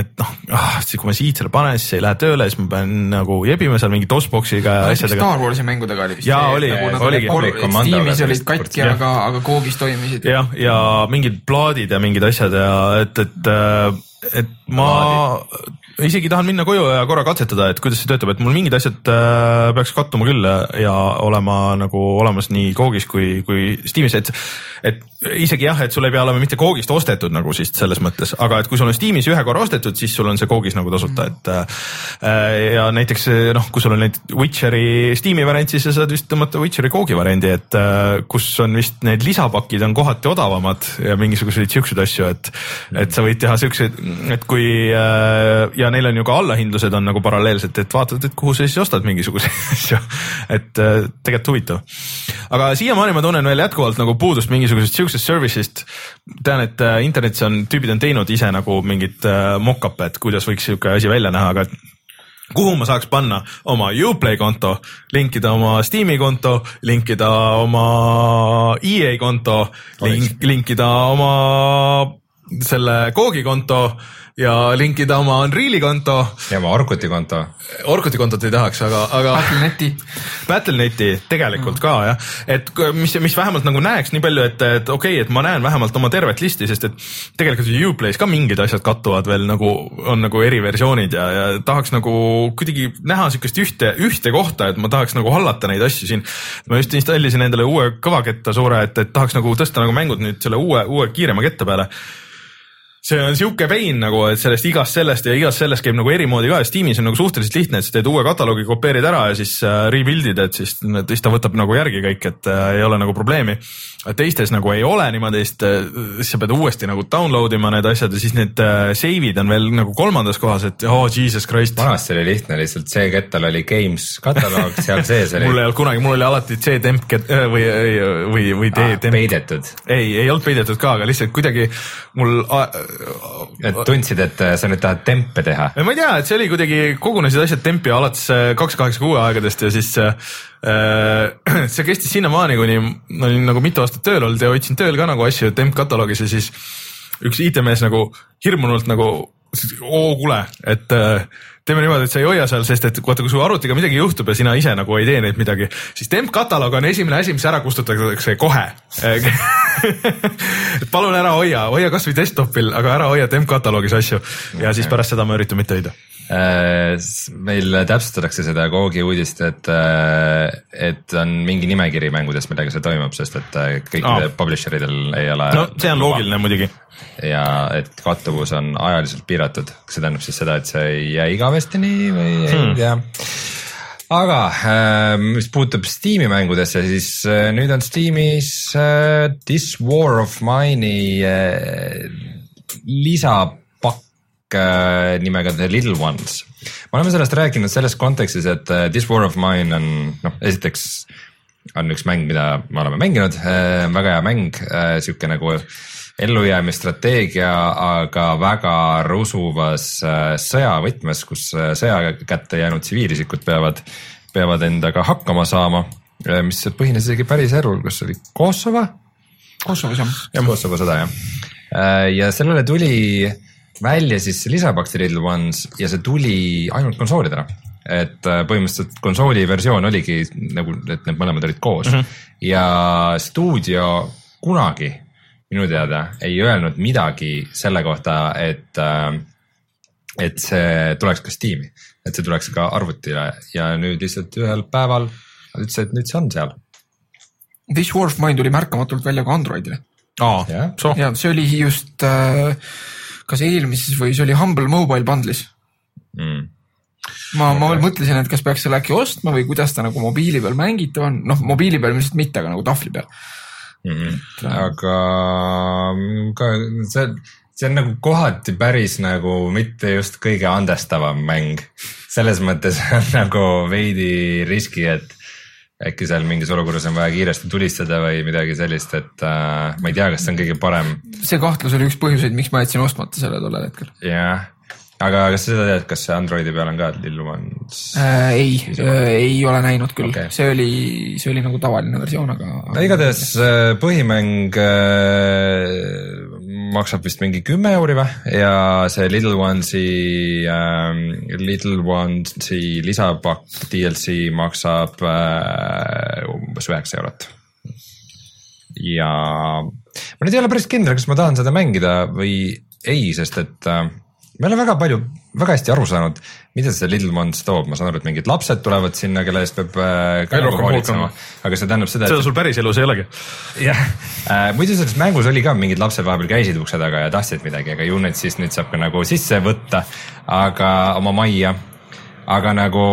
et noh ah,, siis kui ma siit selle panen, siis ei lähe tööle, siis ma pean nagu jebima seal mingi DOS-boxiga ja asjadega. Star Warsi mängudega oli vist. Jaa, oli, oligi. Steamis olid katki, aga, aga Koogis toimisid. jah, ja mingid plaadid ja mingid asjad ja et, et, et ma isegi tahan minna koju ja korra katsetada, et kuidas see töötab, et mul mingid asjad äh, peaks kattuma küll ja olema nagu olemas nii Koogis kui, kui Steamis, et, et isegi jah, et sul ei pea olema mitte Koogist ostetud nagu siis selles mõttes, aga et kui sul on Steamis ühe korra ostetud, siis sul on see Koogis nagu tasuta, et äh, ja näiteks noh, kui sul on nüüd Witcheri Steam'i variant, siis sa saad vist tõmmata Witcheri Koogi variandi, et äh, kus on vist need lisapakid on kohati odavamad ja mingisuguseid siukseid asju, et, et sa võid teha siukseid, et kui äh, ja neil on ju ka allahindlused on nagu paralleelselt, et vaatad, et kuhu sa siis ostad mingisuguseid asju, et äh, tegelikult huvitav. aga siiamaani ma tunnen veel jätkuvalt nagu puudust mingisugusest siuksest service'ist. tean, et äh, internetis on, tüübid on teinud ise nagu mingit äh, mock-up'e, et kuidas võiks siuke asi välja näha, aga kuhu ma saaks panna oma Uplay konto, linkida oma Steam'i konto, linkida oma EA konto, link, linkida oma selle Koogi konto ja linkida oma Unreali konto. ja oma Orkuti konto. Orkuti kontot ei tahaks, aga, aga Battle.net'i, Battle.net'i tegelikult ka jah, et mis, mis vähemalt nagu näeks nii palju, et, et okei okay,, et ma näen vähemalt oma tervet listi, sest et tegelikult ju Uplay's ka mingid asjad kattuvad veel nagu on nagu eriversioonid ja, ja tahaks nagu kuidagi näha sihukest ühte, ühte kohta, et ma tahaks nagu hallata neid asju siin. ma just installisin endale uue kõvaketta suure, et, et tahaks nagu tõsta nagu mängud nüüd selle uue, uue kiirema ketta peale see on sihuke pain nagu, et sellest igast sellest ja igast sellest käib nagu eri moodi ka Steamis on nagu suhteliselt lihtne, et sa teed uue kataloogi, kopeerid ära ja siis äh, rebuild'id, et siis, siis ta võtab nagu järgi kõik, et äh, ei ole nagu probleemi. teistes nagu ei ole niimoodi, sest äh, siis sa pead uuesti nagu download ima need asjad ja siis need äh, save'id on veel nagu kolmandas kohas, et oh jesus christ. vanasti oli lihtne, lihtsalt see kettal oli games kataloog, seal sees oli mul ei olnud kunagi, mul oli alati C-temp äh, või, või, või ah, D-temp. peidetud. ei, ei olnud peidetud ka, aga lihtsalt kuidagi mul et tundsid, et äh, sa nüüd tahad tempe teha. ma ei tea, et see oli kuidagi, kogunesid asjad tempi alates äh, kaks kaheksa kuue aegadest ja siis äh, see kestis sinnamaani, kuni ma olin nagu mitu aastat tööl olnud ja hoidsin tööl ka nagu asju temp kataloogis ja siis üks IT-mees nagu hirmunult nagu, oo kuule, et äh, teeme niimoodi, et sa ei hoia seal, sest et vaata, kui su arvutiga midagi juhtub ja sina ise nagu ei tee neid midagi, siis temp kataloog on esimene asi, mis ära kustutatakse kohe et palun ära hoia, hoia kasvõi desktop'il, aga ära hoia temp kataloogis asju ja siis pärast seda ma üritan mitte hoida. Äh, meil täpsustatakse seda Googi uudist, et, et on mingi nimekiri mängudest, millega see toimub, sest et äh, kõikidel Aa. publisher idel ei ole. no see on loogiline muidugi. ja et kattuvus on ajaliselt piiratud, kas see tähendab siis seda, et see ei jää igavesti nii või Hmm. ei tea. aga äh, mis puutub Steam'i mängudesse, siis äh, nüüd on Steam'is äh, This War of Mine'i äh, äh, nimega The Little Ones. me oleme sellest rääkinud selles kontekstis, et äh, This War of Mine on noh, esiteks on üks mäng, mida me oleme mänginud, väga hea mäng, sihuke nagu ellujäämisstrateegia, aga väga rusuvas äh, sõjavõtmes, kus äh, sõja kätte jäänud tsiviilisikud peavad, peavad endaga hakkama saama, mis põhines isegi päris elul, kus oli Kosovo Kosovos jah. Kosovo sõda jah. ja sellele tuli välja siis see lisapaks The Little Ones ja see tuli ainult konsoolidele. et äh, põhimõtteliselt konsooli versioon oligi nagu, et need mõlemad olid koos mm -hmm. ja stuudio kunagi minu teada ei öelnud midagi selle kohta, et, et see tuleks ka Steam'i, et see tuleks ka arvutile ja nüüd lihtsalt ühel päeval ütles, et nüüd see on seal. This War of Mine tuli märkamatult välja ka Androidile aa soh, ja see oli just äh, kas eelmises või see oli Humble Mobile bundle'is. Mm. ma, ma veel mõtlesin, et kas peaks selle äkki ostma või kuidas ta nagu mobiili peal mängitav on, noh mobiili peal ilmselt mitte, aga nagu tahvli peal. mm. -hmm. aga ka see, see on nagu kohati päris nagu mitte just kõige andestavam mäng. selles mõttes on nagu veidi riski, et äkki seal mingis olukorras on vaja kiiresti tulistada või midagi sellist, et äh, ma ei tea, kas see on kõige parem. see kahtlus oli üks põhjuseid, miks ma jätsin ostmata selle tollel hetkel jah, aga kas sa seda tead, kas see Androidi peal on ka Lil Ones? äh,. ei äh,, ei ole näinud küll okay., see oli, see oli nagu tavaline versioon, aga. no igatahes äh, põhimäng äh, maksab vist mingi kümme euri või ja see Little Ones'i äh,, Little Ones'i lisapakk DLC maksab äh, umbes üheksa eurot. ja ma nüüd ei ole päris kindel, kas ma tahan seda mängida või ei, sest et äh, ma ei ole väga palju, väga hästi aru saanud, mida see Little Ones toob, ma saan aru, et mingid lapsed tulevad sinna, kelle eest peab äh, ka rohkem hoolitsema aga see tähendab seda, et seda sul päriselus ei olegi. jah äh,, muidu selles mängus oli ka mingid lapsed vahepeal käisid ukse taga ja tahtsid midagi, aga ju need siis nüüd saab ka nagu sisse võtta, aga oma majja. aga nagu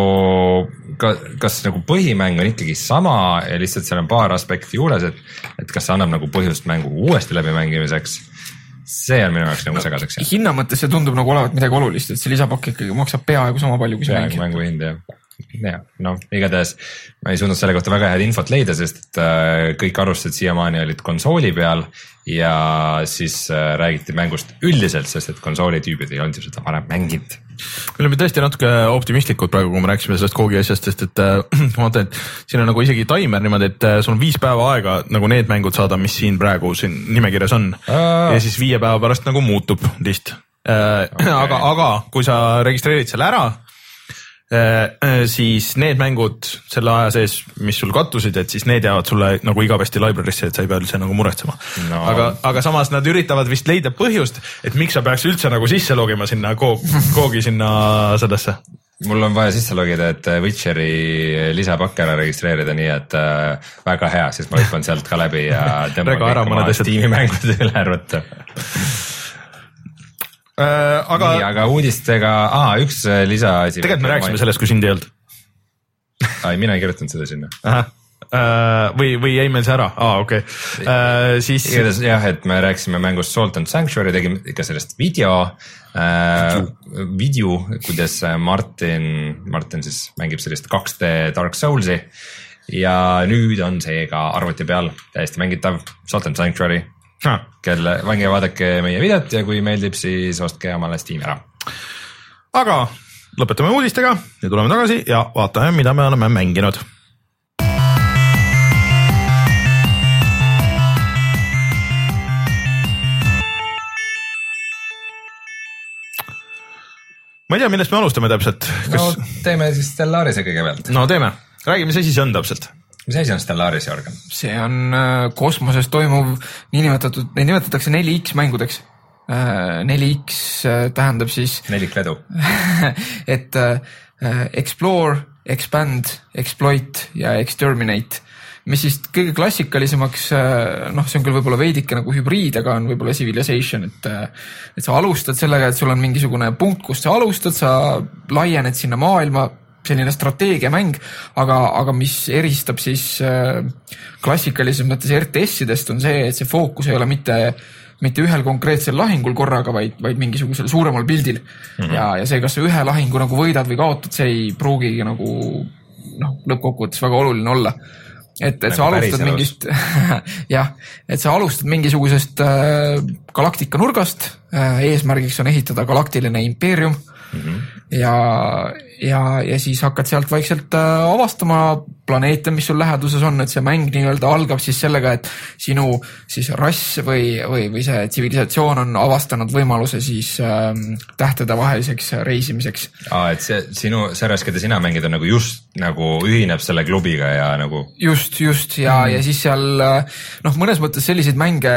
ka, kas nagu põhimäng on ikkagi sama ja lihtsalt seal on paar aspekti juures, et, et kas see annab nagu põhjust mängu uuesti läbimängimiseks. See on minu jaoks nagu segaseks jäänud. hinna mõttes see tundub nagu olevat midagi olulist, et see lisapakk ikkagi maksab peaaegu sama palju kui see peaaegu mäng. mängu hind jah. Ja noh, igatahes ma ei suutnud selle kohta väga head infot leida, sest et äh, kõik arvustused siiamaani olid konsooli peal ja siis äh, räägiti mängust üldiselt, sest et konsoolitüübid ei olnud ju seda varem mänginud. me oleme tõesti natuke optimistlikud praegu, kui me rääkisime sellest Koogi asjast, sest et äh, ma vaatan, et siin on nagu isegi taimer niimoodi, et sul on viis päeva aega nagu need mängud saada, mis siin praegu siin nimekirjas on Aa. ja siis viie päeva pärast nagu muutub list. okay. aga, aga kui sa registreerid selle ära, siis need mängud selle aja sees, mis sul kattusid, et siis need jäävad sulle nagu igavesti library'sse, et sa ei pea üldse nagu muretsema no. Aga, aga samas nad üritavad vist leida põhjust, et miks sa peaks üldse nagu sisse logima sinna Coop, Coogi sinna sellesse. mul on vaja sisse logida, et Witcheri lisapakk ära registreerida, nii et äh, väga hea, siis ma hüppan sealt ka läbi ja tõmban kõik oma. Steam'i mängud üle arvuta. aga nii, aga uudistega, aa üks äh, lisaasi. tegelikult me rääkisime. sellest, kui sind ei olnud. ai, mina ei kirjutanud seda sinna. või, või jäi meil see ära, aa okei okay., siis igatahes jah, et me rääkisime mängust Salt and Sanctuary, tegime ikka sellest video äh,, video, kuidas Martin, Martin siis mängib sellist 2D Dark Souls'i ja nüüd on see ka arvuti peal täiesti mängitav, Salt and Sanctuary, ah, kelle, minge vaadake meie videot ja kui meeldib, siis ostke omale Steam'i ära. aga lõpetame uudistega ja tuleme tagasi ja vaatame, mida me oleme mänginud. ma ei tea, millest me alustame täpselt, no kas, teeme siis Stellarise kõigepealt. no teeme, räägi, mis asi see on täpselt. Mis asi on Stellaris, Jörgen? see on äh, kosmoses toimuv niinimetatud, neid nimetatakse 4X mängudeks. 4X äh, tähendab siis, nelikvedu. et äh, explore, expand, exploit ja exterminate, mis siis kõige klassikalisemaks, noh, see on küll võib-olla veidike nagu hübriid, aga on võib-olla civilization, et et sa alustad sellega, et sul on mingisugune punkt, kust sa alustad, sa laiened sinna maailma, selline strateegiamäng, aga, aga mis eristab siis äh, klassikalises mõttes RTS-idest on see, et see fookus ei ole mitte mitte ühel konkreetsel lahingul korraga, vaid, vaid mingisugusel suuremal pildil mm. -hmm. ja, ja see, kas sa ühe lahingu nagu võidad või kaotad, see ei pruugigi nagu noh, lõppkokkuvõttes väga oluline olla. et, et sa Nagu alustad päriselus. mingist, jah, et sa alustad mingisugusest äh, galaktika nurgast äh,, eesmärgiks on ehitada galaktiline impeerium mm. -hmm. ja, ja, ja siis hakkad sealt vaikselt äh, avastama planeete, mis sul läheduses on, et see mäng nii-öelda algab siis sellega, et sinu siis rass või, või, või see tsivilisatsioon on avastanud võimaluse siis äh, tähtedevaheliseks reisimiseks aa, et see sinu, see rass, keda sina mängid, on nagu just nagu ühineb selle klubiga ja nagu just, just ja mm., ja siis seal noh, mõnes mõttes selliseid mänge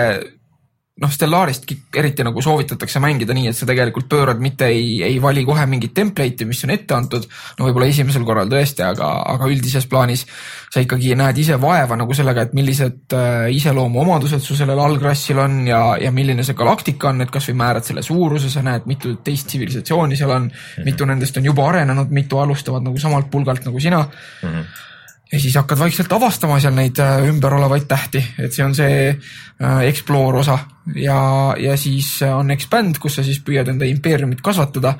noh, Stellarist eriti nagu soovitatakse mängida nii, et sa tegelikult pöörad, mitte ei, ei vali kohe mingit template'i, mis on ette antud. no võib-olla esimesel korral tõesti, aga, aga üldises plaanis sa ikkagi näed ise vaeva nagu sellega, et millised äh, iseloomuomadused su sellel algrassil on ja, ja milline see galaktika on, et kasvõi määrad selle suuruse, sa näed, mitu teist tsivilisatsiooni seal on mm, -hmm. mitu nendest on juba arenenud, mitu alustavad nagu samalt pulgalt nagu sina mm. -hmm ja siis hakkad vaikselt avastama seal neid äh, ümber olevaid tähti, et see on see äh, explore osa. Ja, ja siis on expand, kus sa siis püüad enda impeeriumit kasvatada.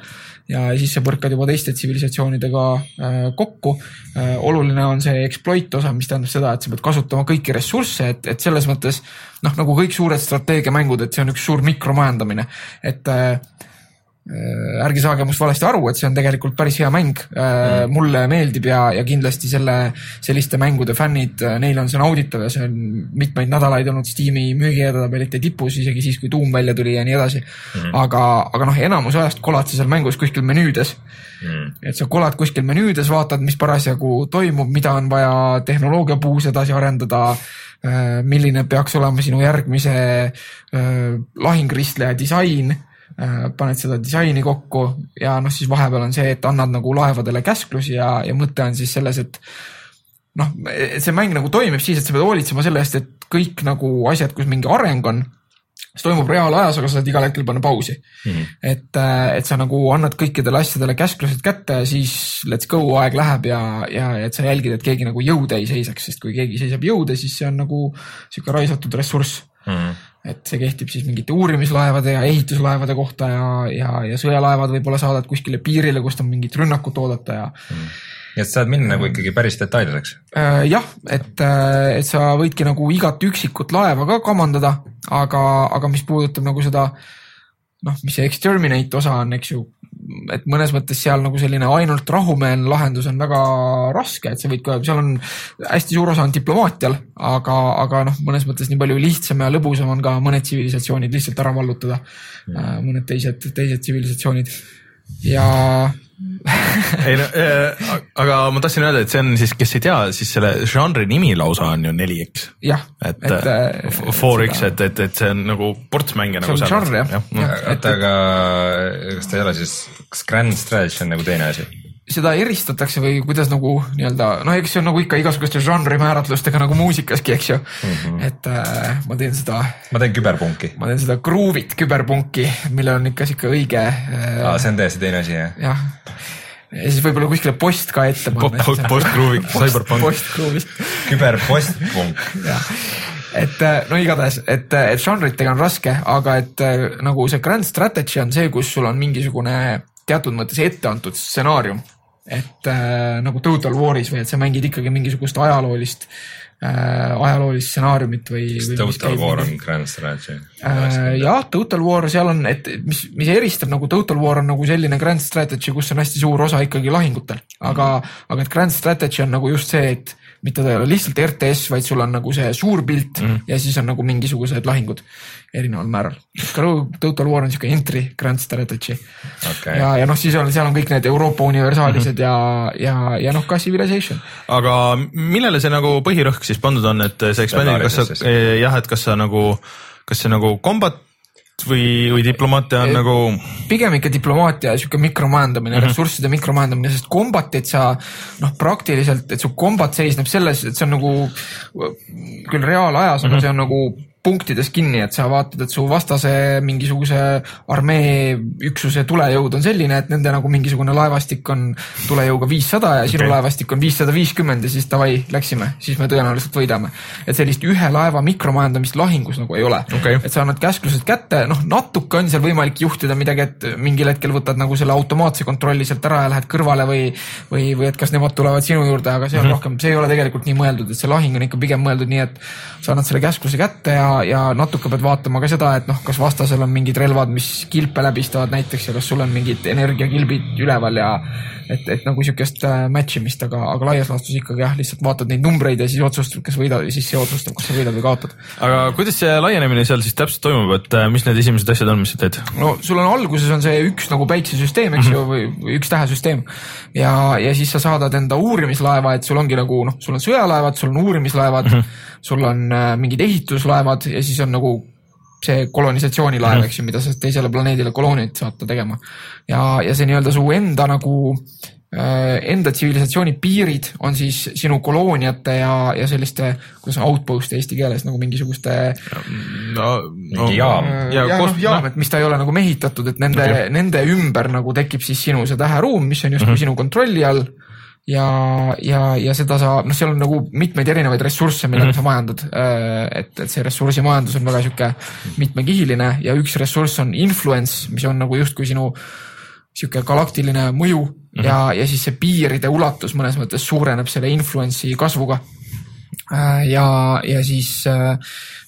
Ja siis sa põrkad juba teiste tsivilisatsioonidega äh, kokku. Äh,. oluline on see exploit osa, mis tähendab seda, et sa pead kasutama kõiki ressursse, et, et selles mõttes noh, nagu kõik suured strateegiamängud, et see on üks suur mikromajandamine, et äh, Äh, ärge saage must valesti aru, et see on tegelikult päris hea mäng mm.. mulle meeldib ja, ja kindlasti selle, selliste mängude fännid, neile on see nauditav ja see on mitmeid nädalaid olnud Steam'i müügiedetabelite tipus, isegi siis, kui Doom välja tuli ja nii edasi mm.. aga, aga noh, enamus ajast kolad sa seal mängus kuskil menüüdes mm.. et sa kolad kuskil menüüdes, vaatad, mis parasjagu toimub, mida on vaja tehnoloogiapuus edasi arendada milline peaks olema sinu järgmise äh, lahingristleja disain Äh, paned seda disaini kokku ja noh, siis vahepeal on see, et annad nagu laevadele käsklusi ja, ja mõte on siis selles, et noh, see mäng nagu toimib siis, et sa pead hoolitsema selle eest, et kõik nagu asjad, kus mingi areng on, see toimub reaalajas, aga sa saad igal hetkel panna pausi mm. -hmm. et, et sa nagu annad kõikidele asjadele käsklused kätte ja siis let's go, aeg läheb ja, ja et sa jälgid, et keegi nagu jõude ei seisaks, sest kui keegi seisab jõude, siis see on nagu sihuke raisatud ressurss mm. et see kehtib siis mingite uurimislaevade ja ehituslaevade kohta ja, ja, ja sõjalaevad võib-olla saadad kuskile piirile, kust on mingit rünnakut oodata ja mm.. nii et saad minna nagu ikkagi päris detailseks äh,. jah, et, et sa võidki nagu igat üksikut laeva ka kamandada, aga, aga mis puudutab nagu seda noh, mis see exterminate osa on, eks ju, et mõnes mõttes seal nagu selline ainult rahumeelne lahendus on väga raske, et sa võid seal on hästi suur osa on diplomaatial, aga, aga noh, mõnes mõttes nii palju lihtsam ja lõbusam on ka mõned tsivilisatsioonid lihtsalt ära vallutada. Mm.. mõned teised, teised tsivilisatsioonid. Ja ei no äh, aga ma tahtsin öelda, et see on siis, kes ei tea, siis selle žanri nimi lausa on ju 4X. jah. et, et äh, 4X, et, et, et see on nagu ports mänge nagu see on žanr jah ja, ja. oota, aga kas ta ei ole siis, kas Grand Strategy on nagu teine asi? Seda eristatakse või kuidas nagu nii-öelda, no eks see on nagu ikka igasuguste žanri määratlustega nagu muusikaski, eks ju mm. -hmm. et äh, ma teen seda. ma teen küberpunki. ma teen seda gruuvit küberpunki, millel on ikka sihuke õige äh,. aa, see on täiesti teine asi jah? jah, ja siis võib-olla kuskile post ka ette panna. Post-Groovi, Cyberpunk. Post-Groovist. küberpostpunk. jah, et no igatahes, et, et žanritega on raske, aga et nagu see grand strategy on see, kus sul on mingisugune teatud mõttes ette antud stsenaarium et äh, nagu Total War'is või et sa mängid ikkagi mingisugust ajaloolist äh,, ajaloolist stsenaariumit või. kas Total War on Grand Strategy äh,? jah, Total War, seal on, et mis, mis eristab nagu Total War on nagu selline Grand Strategy, kus on hästi suur osa ikkagi lahingutel, aga mm, -hmm. aga et Grand Strategy on nagu just see, et mitte ta ei ole lihtsalt RTS, vaid sul on nagu see suur pilt mm -hmm. ja siis on nagu mingisugused lahingud erineval määral. Total War on sihuke entry grand strategy okay.. ja, ja noh, siis on, seal on kõik need Euroopa universaalised mm -hmm. ja, ja, ja noh, ka Civilization. aga millele see nagu põhirõhk siis pandud on, et see expanding, kas sa, jah, et kas sa nagu, kas see nagu combat või, või diplomaatia on et, nagu? pigem ikka diplomaatia ja sihuke mikromajandamine mm, -hmm. ressursside mikromajandamine, sest kombatit sa noh, praktiliselt, et su kombat seisneb selles, et see on nagu küll reaalajas mm, -hmm. aga mhm. see on nagu punktides kinni, et sa vaatad, et su vastase mingisuguse armee üksuse tulejõud on selline, et nende nagu mingisugune laevastik on tulejõuga viissada ja sinu okay. laevastik on viissada viiskümmend ja siis davai, läksime, siis me tõenäoliselt võidame. et sellist ühe laeva mikromajandamist lahingus nagu ei ole okay.. et sa annad käsklused kätte, noh, natuke on seal võimalik juhtida midagi, et mingil hetkel võtad nagu selle automaatse kontrolli sealt ära ja lähed kõrvale või, või, või et kas nemad tulevad sinu juurde, aga see on mm -hmm. rohkem, see ei ole tegelikult nii mõeldud, et see lahing on ikka pigem mõeldud nii, et sa annad selle käskluse kätte ja ja natuke pead vaatama ka seda, et noh, kas vastasel on mingid relvad, mis kilpe läbistavad näiteks ja kas sul on mingid energiakilbid üleval ja et, et nagu sihukest äh, match imist, aga, aga laias laastus ikkagi jah, lihtsalt vaatad neid numbreid ja siis otsustad, kas võidad ja siis see otsustab, kas sa võidad või kaotad. aga kuidas see laienemine seal siis täpselt toimub, et äh, mis need esimesed asjad on, mis sa teed? no sul on alguses on see üks nagu päiksesüsteem, eks mm -hmm. ju, või, või üks tähesüsteem ja, ja siis sa saadad enda uurimislaeva, et sul ongi nagu noh, sul on sõjalaevad, sul on uurimislaevad mm, -hmm. Sul on äh, mingid ehituslaevad ja siis on nagu see kolonisatsioonilaev, eks ju, mida sa teisele planeedile kolooniat saata tegema. ja, ja see nii-öelda su enda nagu äh, enda tsivilisatsiooni piirid on siis sinu kolooniate ja, ja selliste, kuidas on outpost eesti keeles nagu mingisuguste. no, no jaam. ja, ja noh, jaam, et mis ta ei ole nagu mehitatud, et nende okay., nende ümber nagu tekib siis sinu see täheruum, mis on justkui mm -hmm. sinu kontrolli all ja, ja, ja seda sa, noh, seal on nagu mitmeid erinevaid ressursse, millega mm -hmm. sa majandad. Äh, et, et see ressursimajandus on väga sihuke mitmekihiline ja üks ressurss on influence, mis on nagu justkui sinu sihuke galaktiline mõju mm -hmm. ja, ja siis see piiride ulatus mõnes mõttes suureneb selle influence'i kasvuga. Äh, ja, ja siis äh,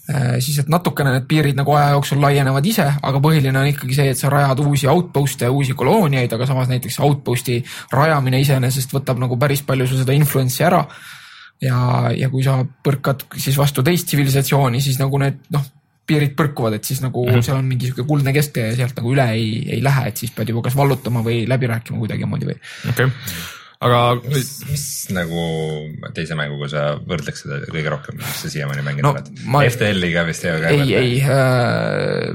Äh, siis, et natukene need piirid nagu aja jooksul laienevad ise, aga põhiline on ikkagi see, et sa rajad uusi outpost'e ja uusi kolooniaid, aga samas näiteks outpost'i rajamine iseenesest võtab nagu päris palju sul seda influence'i ära. ja, ja kui sa põrkad siis vastu teist tsivilisatsiooni, siis nagu need noh, piirid põrkuvad, et siis nagu mm -hmm. seal on mingi sihuke kuldne kesktee ja sealt nagu üle ei, ei lähe, et siis pead juba kas vallutama või läbi rääkima kuidagimoodi või. okei okay aga mis, mis nagu teise mänguga sa võrdleks seda kõige rohkem, mis sa siiamaani mänginud no, oled ma...? FTL-iga vist ei ole? ei, ei äh....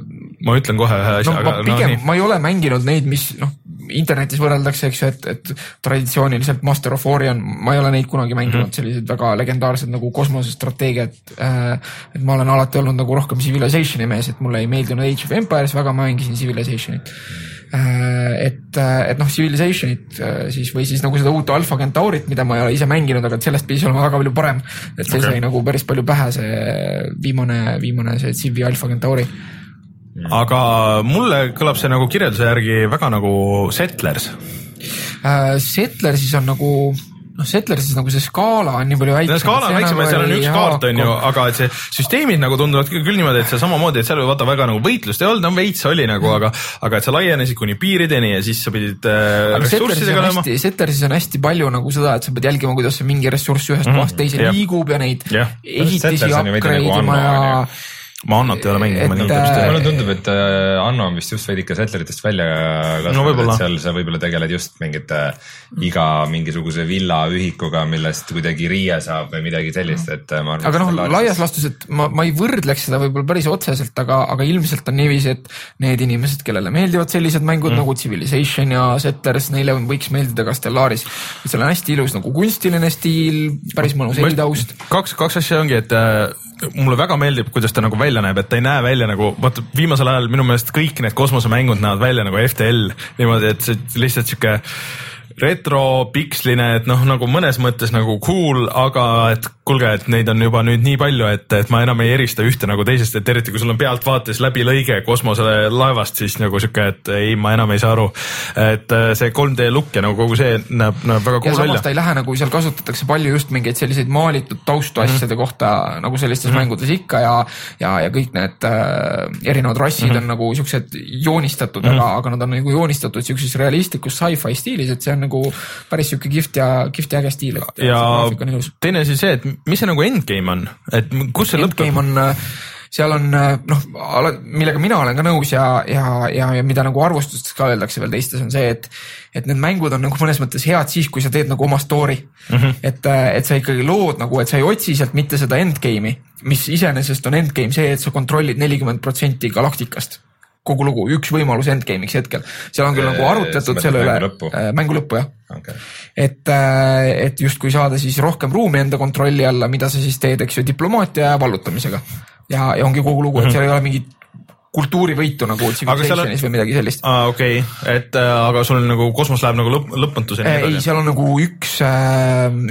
ma ütlen kohe ühe asja no,. ma pigem no,, ma ei ole mänginud neid, mis noh, internetis võrreldakse, eks ju, et, et traditsiooniliselt Master of Orion, ma ei ole neid kunagi mänginud mm, -hmm. sellised väga legendaarsed nagu kosmosestrateegiad äh,. et ma olen alati olnud nagu rohkem Civilization'i mees, et mulle ei meeldinud Age of Empires väga, ma mängisin Civilization'it Äh, et, äh, et noh, Civilizationit äh, siis või siis nagu seda uut Alpha Centaurit, mida ma ei ole ise mänginud, aga sellest pidi olema väga palju parem. et see okay. sai nagu päris palju pähe, see viimane, viimane see Civi Alpha Centauri aga mulle kõlab see nagu kirjelduse järgi väga nagu Settlers uh,. Settlersis on nagu noh, Settlersis nagu see skaala on nii palju väiksem. skaala on väiksem ja seal on üks kaart, on ju, aga et see süsteemid nagu tunduvad küll niimoodi, et see samamoodi, et seal vaata väga nagu võitlust ei olnud, no veits oli nagu, aga, aga et sa laienesid kuni piirideni ja siis sa pidid äh, ressurssidega on olema. hästi, Settlersis on hästi palju nagu seda, et sa pead jälgima, kuidas see mingi ressurss ühest Mhm, kohast teise jah. liigub ja neid Jah. ehitisi nagu upgrade ima ja ma Annot ei ole mänginud, ma ei tea, mis ta mulle tundub, et äh, Anno on vist just veidike Settleritest välja No kasvanud võib-olla. et seal sa võib-olla tegeled just mingite iga mingisuguse villa ühikuga, millest kuidagi riie saab või midagi sellist, et äh, ma arvan. aga noh, laias laastus, et ma, ma ei võrdleks seda võib-olla päris otseselt, aga, aga ilmselt on niiviisi, et need inimesed, kellele meeldivad sellised mängud mm. nagu Civilization ja Settlers, neile võiks meeldida ka Stellaris. seal on hästi ilus nagu kunstiline stiil, päris mõnus helitaust. kaks, kaks asja ongi, et äh, mulle väga meeldib, kuidas ta nagu välja näeb, et ta ei näe välja nagu, vaata viimasel ajal minu meelest kõik need kosmosemängud näevad välja nagu FTL niimoodi, et see lihtsalt sihuke retropiksline, et noh, nagu mõnes mõttes nagu cool, aga et kuulge, et neid on juba nüüd nii palju, et, et ma enam ei erista ühte nagu teisest, et eriti kui sul on pealtvaates läbi lõige kosmoselaevast, siis nagu sihuke, et ei, ma enam ei saa aru. et äh, see 3D look ja nagu kogu see näeb, näeb väga ja cool samas välja ta ei lähe nagu seal kasutatakse palju just mingeid selliseid maalitud taustu Mhm. asjade kohta nagu sellistes mm -hmm. mängudes ikka ja, ja, ja kõik need äh, erinevad rassid mm Mhm. -hmm. on nagu siuksed joonistatud mm, -hmm. aga, aga nad on nagu joonistatud siukses realistlikus sci-fi stiilis, et see on nagu päris siuke kihvt ja, kihvt ja äge stiil, ja on teine asi see, et mis see nagu endgame on, et kus see lõpeb Endgame? on, seal on noh, millega mina olen ka nõus ja, ja, ja, ja mida nagu arvustustes ka öeldakse veel teistes on see, et, et need mängud on nagu mõnes mõttes head siis, kui sa teed nagu oma story mm. -hmm. et, et sa ikkagi lood nagu, et sa ei otsi sealt mitte seda endgame'i, mis iseenesest on endgame see, et sa kontrollid nelikümmend protsenti galaktikast kogu lugu, üks võimalus endgame'iks hetkel, seal on küll nagu Äh, arutletud selle üle mängu lõppu?, mängu lõppu jah okay.. et, et justkui saada siis rohkem ruumi enda kontrolli alla, mida sa siis teed, eks ju, diplomaatia ja vallutamisega. ja, ja ongi kogu lugu, et seal ei ole mingit kultuurivõitu nagu Civilizationis või midagi sellist. aa, okei okay., et äh, aga sul nagu kosmos läheb nagu lõpp, lõpmatuseni ei, seal on nagu üks,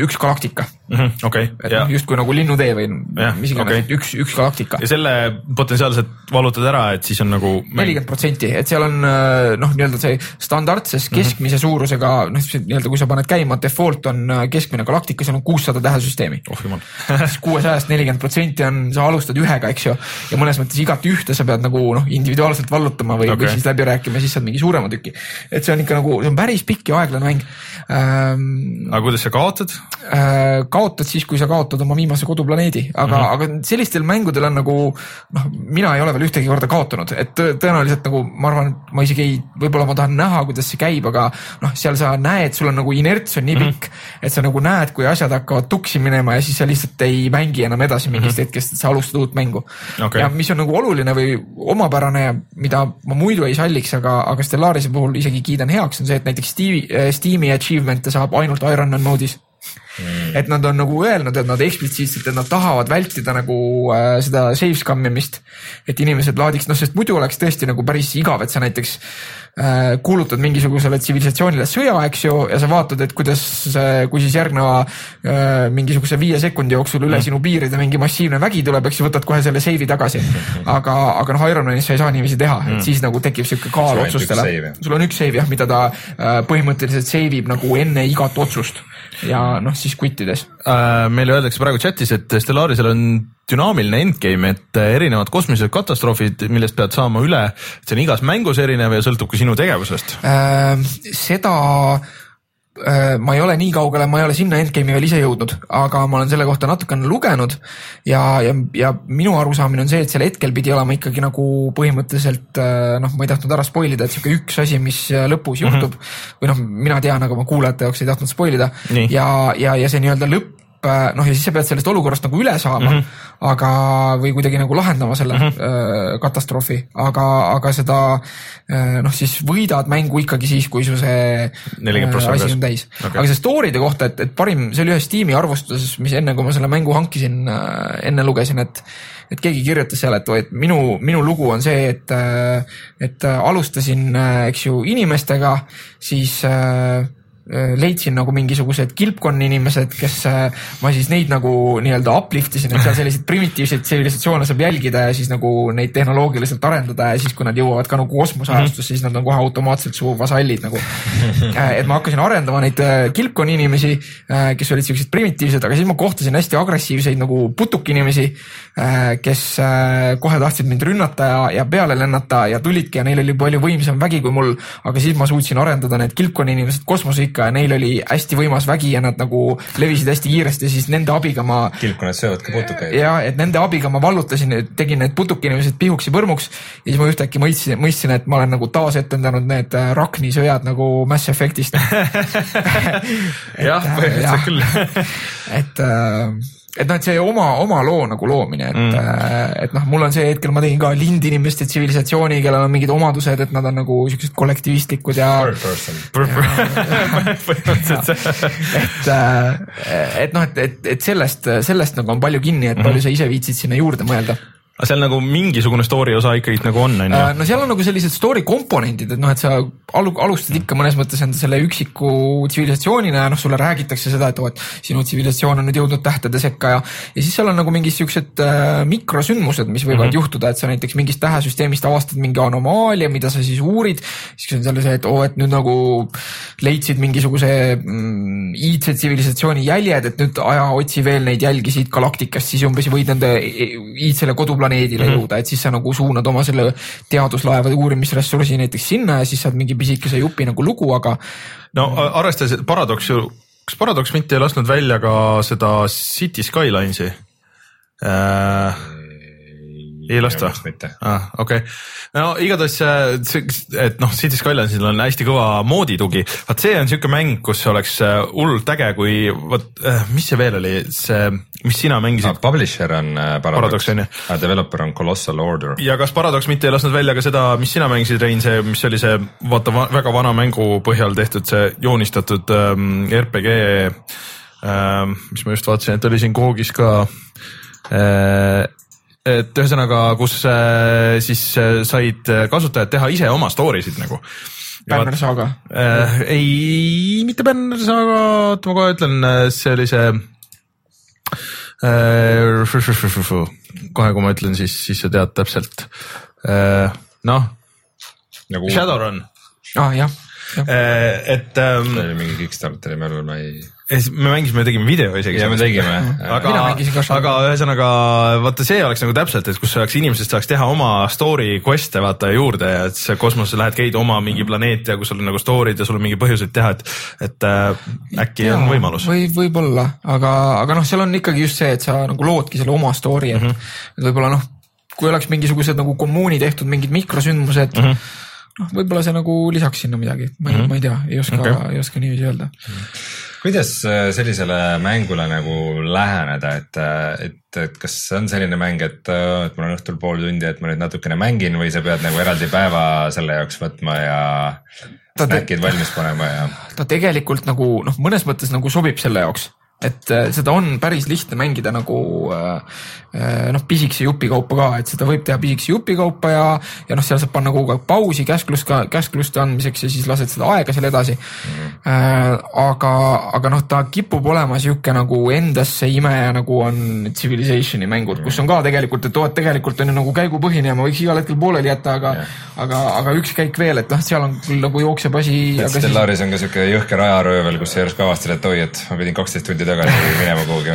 üks galaktika, Mhm, okei, et ja noh, justkui nagu linnutee või Jah, mis iganes okay., üks, üks galaktika. ja selle potentsiaalselt vallutad ära, et siis on nagu nelikümmend protsenti, et seal on äh, noh, nii-öelda see standardses Mhm. keskmise suurusega noh, nii-öelda kui sa paned käima, default on äh, keskmine galaktika, seal on kuussada tähesüsteemi. oh jumal kuuesajast nelikümmend protsenti on, sa alustad ühega, eks ju, ja mõnes mõttes igat ühte sa pead nagu noh, individuaalselt vallutama või okay., või siis läbi rääkima, siis saad mingi suurema tüki. et see on ikka nagu, see on päris pikk ja aeglane mäng ähm,. aga kuidas sa kaotad? Äh, kaotad siis, kui sa kaotad oma viimase koduplaneedi, aga mm, Mhm. -hmm. aga sellistel mängudel on nagu noh, mina ei ole veel ühtegi korda kaotanud, et tõ- tõenäoliselt nagu ma arvan, ma isegi ei, võib-olla ma tahan näha, kuidas see käib, aga noh, seal sa näed, sul on nagu inerts on nii Mhm. pikk mm, -hmm. et sa nagu näed, kui asjad hakkavad tuksi minema ja siis sa lihtsalt ei mängi enam edasi mingist mm -hmm. hetkest, et sa alustad uut mängu Mhm. Okei. ja mis on nagu oluline või omapärane ja mida ma muidu ei salliks, aga, aga Stellarise puhul isegi kiidan heaks, on see, et näiteks Steam'i, Steam'i achievement'e saab ainult Ironman moodis mm.. et nad on nagu öelnud, et nad eksplitsiitselt, et nad tahavad vältida nagu äh, seda save scam imist. et inimesed laadiks, noh, sest muidu oleks tõesti nagu päris igav, et sa näiteks äh, kuulutad mingisugusele tsivilisatsioonile sõja, eks ju, ja sa vaatad, et kuidas, kui siis järgneva äh, mingisuguse viie sekundi jooksul üle sinu piiride mingi massiivne vägi tuleb, eks ju, võtad kohe selle save'i tagasi. aga, aga noh, Ironmanis sa ei saa niiviisi teha, et siis nagu tekib sihuke kaal otsustele sul on üks save jah, mida ta äh, põhimõtteliselt save ib nagu enne igat otsust ja noh, siis quit ides. Äh, meile öeldakse praegu chatis, et Stellarisel on dünaamiline endgame, et äh, erinevad kosmilised katastroofid, millest pead saama üle, see on igas mängus erinev ja sõltub ka sinu tegevusest. Äh, seda ma ei ole nii kaugele, ma ei ole sinna endgame'i veel ise jõudnud, aga ma olen selle kohta natukene lugenud ja, ja, ja minu arusaamine on see, et sel hetkel pidi olema ikkagi nagu põhimõtteliselt äh, noh, ma ei tahtnud ära spoil ida, et sihuke üks asi, mis äh, lõpus juhtub mm -hmm. või noh, mina tean, aga ma kuulajate jaoks ei tahtnud spoil ida Nii. ja, ja, ja see nii-öelda lõpp noh, ja siis sa pead sellest olukorrast nagu üle saama mm, -hmm. aga, või kuidagi nagu lahendama selle mm -hmm. katastroofi, aga, aga seda äh, noh, siis võidad mängu ikkagi siis, kui su see 40% äh, asi on täis okay.. aga see story'de kohta, et, et parim, see oli ühes Steam'i arvustuses, mis enne, kui ma selle mängu hankisin, enne lugesin, et et keegi kirjutas seal, et, et minu, minu lugu on see, et, et äh, alustasin, eks ju, inimestega, siis äh, äh, leidsin nagu mingisugused kilpkonna inimesed, kes äh, ma siis neid nagu nii-öelda uplift isin, et seal selliseid primitiivseid tsivilisatsioone saab jälgida ja siis nagu neid tehnoloogiliselt arendada ja siis, kui nad jõuavad ka nagu kosmoseajastusse, siis nad on kohe automaatselt su vasallid nagu. et ma hakkasin arendama neid äh, kilpkonna inimesi, kes olid siuksed primitiivsed, aga siis ma kohtasin hästi agressiivseid nagu putukinimesi, kes äh, kohe tahtsid mind rünnata ja, ja peale lennata ja tulidki ja neil oli palju võimsam vägi kui mul, aga siis ma suutsin arendada need kilpkonna inimesed kosmoseikka ja neil oli hästi võimas vägi ja nad nagu levisid hästi kiiresti, siis nende abiga ma kilpkonnad söövad ka putukaid. ja et nende abiga ma vallutasin, tegin need putukinimesed pihuks ja põrmuks ja siis ma ühtäkki mõistsin, mõistsin, et ma olen nagu taasetendanud need äh, Rakni sõjad nagu Mass Effect'ist. jah, põhimõtteliselt küll. et, et noh, et see oma, oma loo nagu loomine, et mm., et noh, mul on see hetkel, ma tegin ka lindinimeste tsivilisatsiooni, kellel on mingid omadused, et nad on nagu siuksed kollektivistlikud ja põhimõtteliselt see. et, et noh, et, et, et sellest, sellest nagu on palju kinni, et palju sa ise viitsid sinna juurde mõelda aga seal nagu mingisugune story osa ikkagi nagu on, on ju Äh, no seal on nagu sellised story komponendid, et noh, et sa alu-, alustad ikka mõnes mõttes enda selle üksiku tsivilisatsioonina ja noh, sulle räägitakse seda, et oo, et sinu tsivilisatsioon on nüüd jõudnud tähtede sekka ja ja siis seal on nagu mingid siuksed äh, mikrosündmused, mis võivad mm -hmm. juhtuda, et sa näiteks mingist tähesüsteemist avastad mingi anomaalia, mida sa siis uurid, siis on seal see, et oo, et nüüd nagu leidsid mingisuguse mm, iidse tsivilisatsiooni jäljed, et nüüd aja otsi veel neid jälgi siit galaktikast, siis umbes võid nende iidsele koduplaneedile mm -hmm. jõuda, et siis sa nagu suunad oma selle teaduslaevade uurimisressursi näiteks sinna ja siis saad mingi pisikese jupi nagu lugu, aga no arvestades, et Paradox ju, kas Paradox mitte ei lasknud välja ka seda City Skylines'i äh,? Ei lasta? ah,. okei okay., no igatahes see- see, et noh, City Skylinesil on hästi kõva mooditugi, vaat see on siuke mäng, kus oleks äh, hullult äge, kui vot äh,, mis see veel oli, see, mis sina mängisid Publisher on äh, Paradox, Paradox aga developer on Colossal Order. ja kas Paradox mitte ei lasknud välja ka seda, mis sina mängisid, Rein, see, mis oli see vaata va väga vana mängu põhjal tehtud see joonistatud ähm, RPG ähm,, mis ma just vaatasin, et oli siin Koogis ka äh, et ühesõnaga, kus äh, siis äh, said kasutajad teha ise oma story sid nagu. Banner Saga. äh,. ei, mitte Banner Saga, oota ma kohe ütlen, see oli see äh,. kohe, kui ma ütlen, siis, siis sa tead täpselt äh,. noh, nagu Shadowrun, ah jah, jah, et ähm, see oli mingi Kickstarteri mälul, ma ei. Me mängisime, tegime video isegi. ja me tegime. aga aga ühesõnaga vaata, see oleks nagu täpselt, et kus saaks inimesed saaks teha oma story quest'e vaata juurde ja et sa kosmosesse lähed, käid oma mingi planeeti ja kus sul on nagu story'd ja sul on mingi põhjuseid teha, et, et äh, äkki on võimalus. või võib-olla, aga, aga noh, seal on ikkagi just see, et sa nagu loodki selle oma story, et mm -hmm. võib-olla noh, kui oleks mingisugused nagu kommuuni tehtud mingid mikrosündmused mm, -hmm. noh, võib-olla see nagu lisaks sinna midagi, ma ei mm, -hmm. ma ei tea, ei oska okay., ei oska niiviisi öelda. Kuidas äh, sellisele mängule nagu läheneda, et, et, et kas see on selline mäng, et, et mul on õhtul pool tundi, et ma nüüd natukene mängin või sa pead nagu eraldi päeva selle jaoks võtma ja snäkid valmis panema ja. ta tegelikult nagu noh, mõnes mõttes nagu sobib selle jaoks, et äh, seda on päris lihtne mängida nagu äh, äh, noh, pisikese jupi kaupa ka, et seda võib teha pisikese jupi kaupa ja, ja noh, seal saab panna kogu aeg pausi käsklust ka, käskluste andmiseks ja siis lased seda aega seal edasi mm.. Äh, aga, aga noh, ta kipub olema sihuke nagu endasse imeja, nagu on Civilization'i mängud, kus on ka tegelikult, et oo, et tegelikult on ju nagu käigupõhine ja ma võiks igal hetkel pooleli jätta, aga Jah. aga, aga üks käik veel, et noh, seal on küll nagu jookseb asi. Stellaris on ka siuke jõhker ajaröövel, kus sa järsku avastad, et oi, et ma pidin kaksteist tundi tagasi minema kuhugi.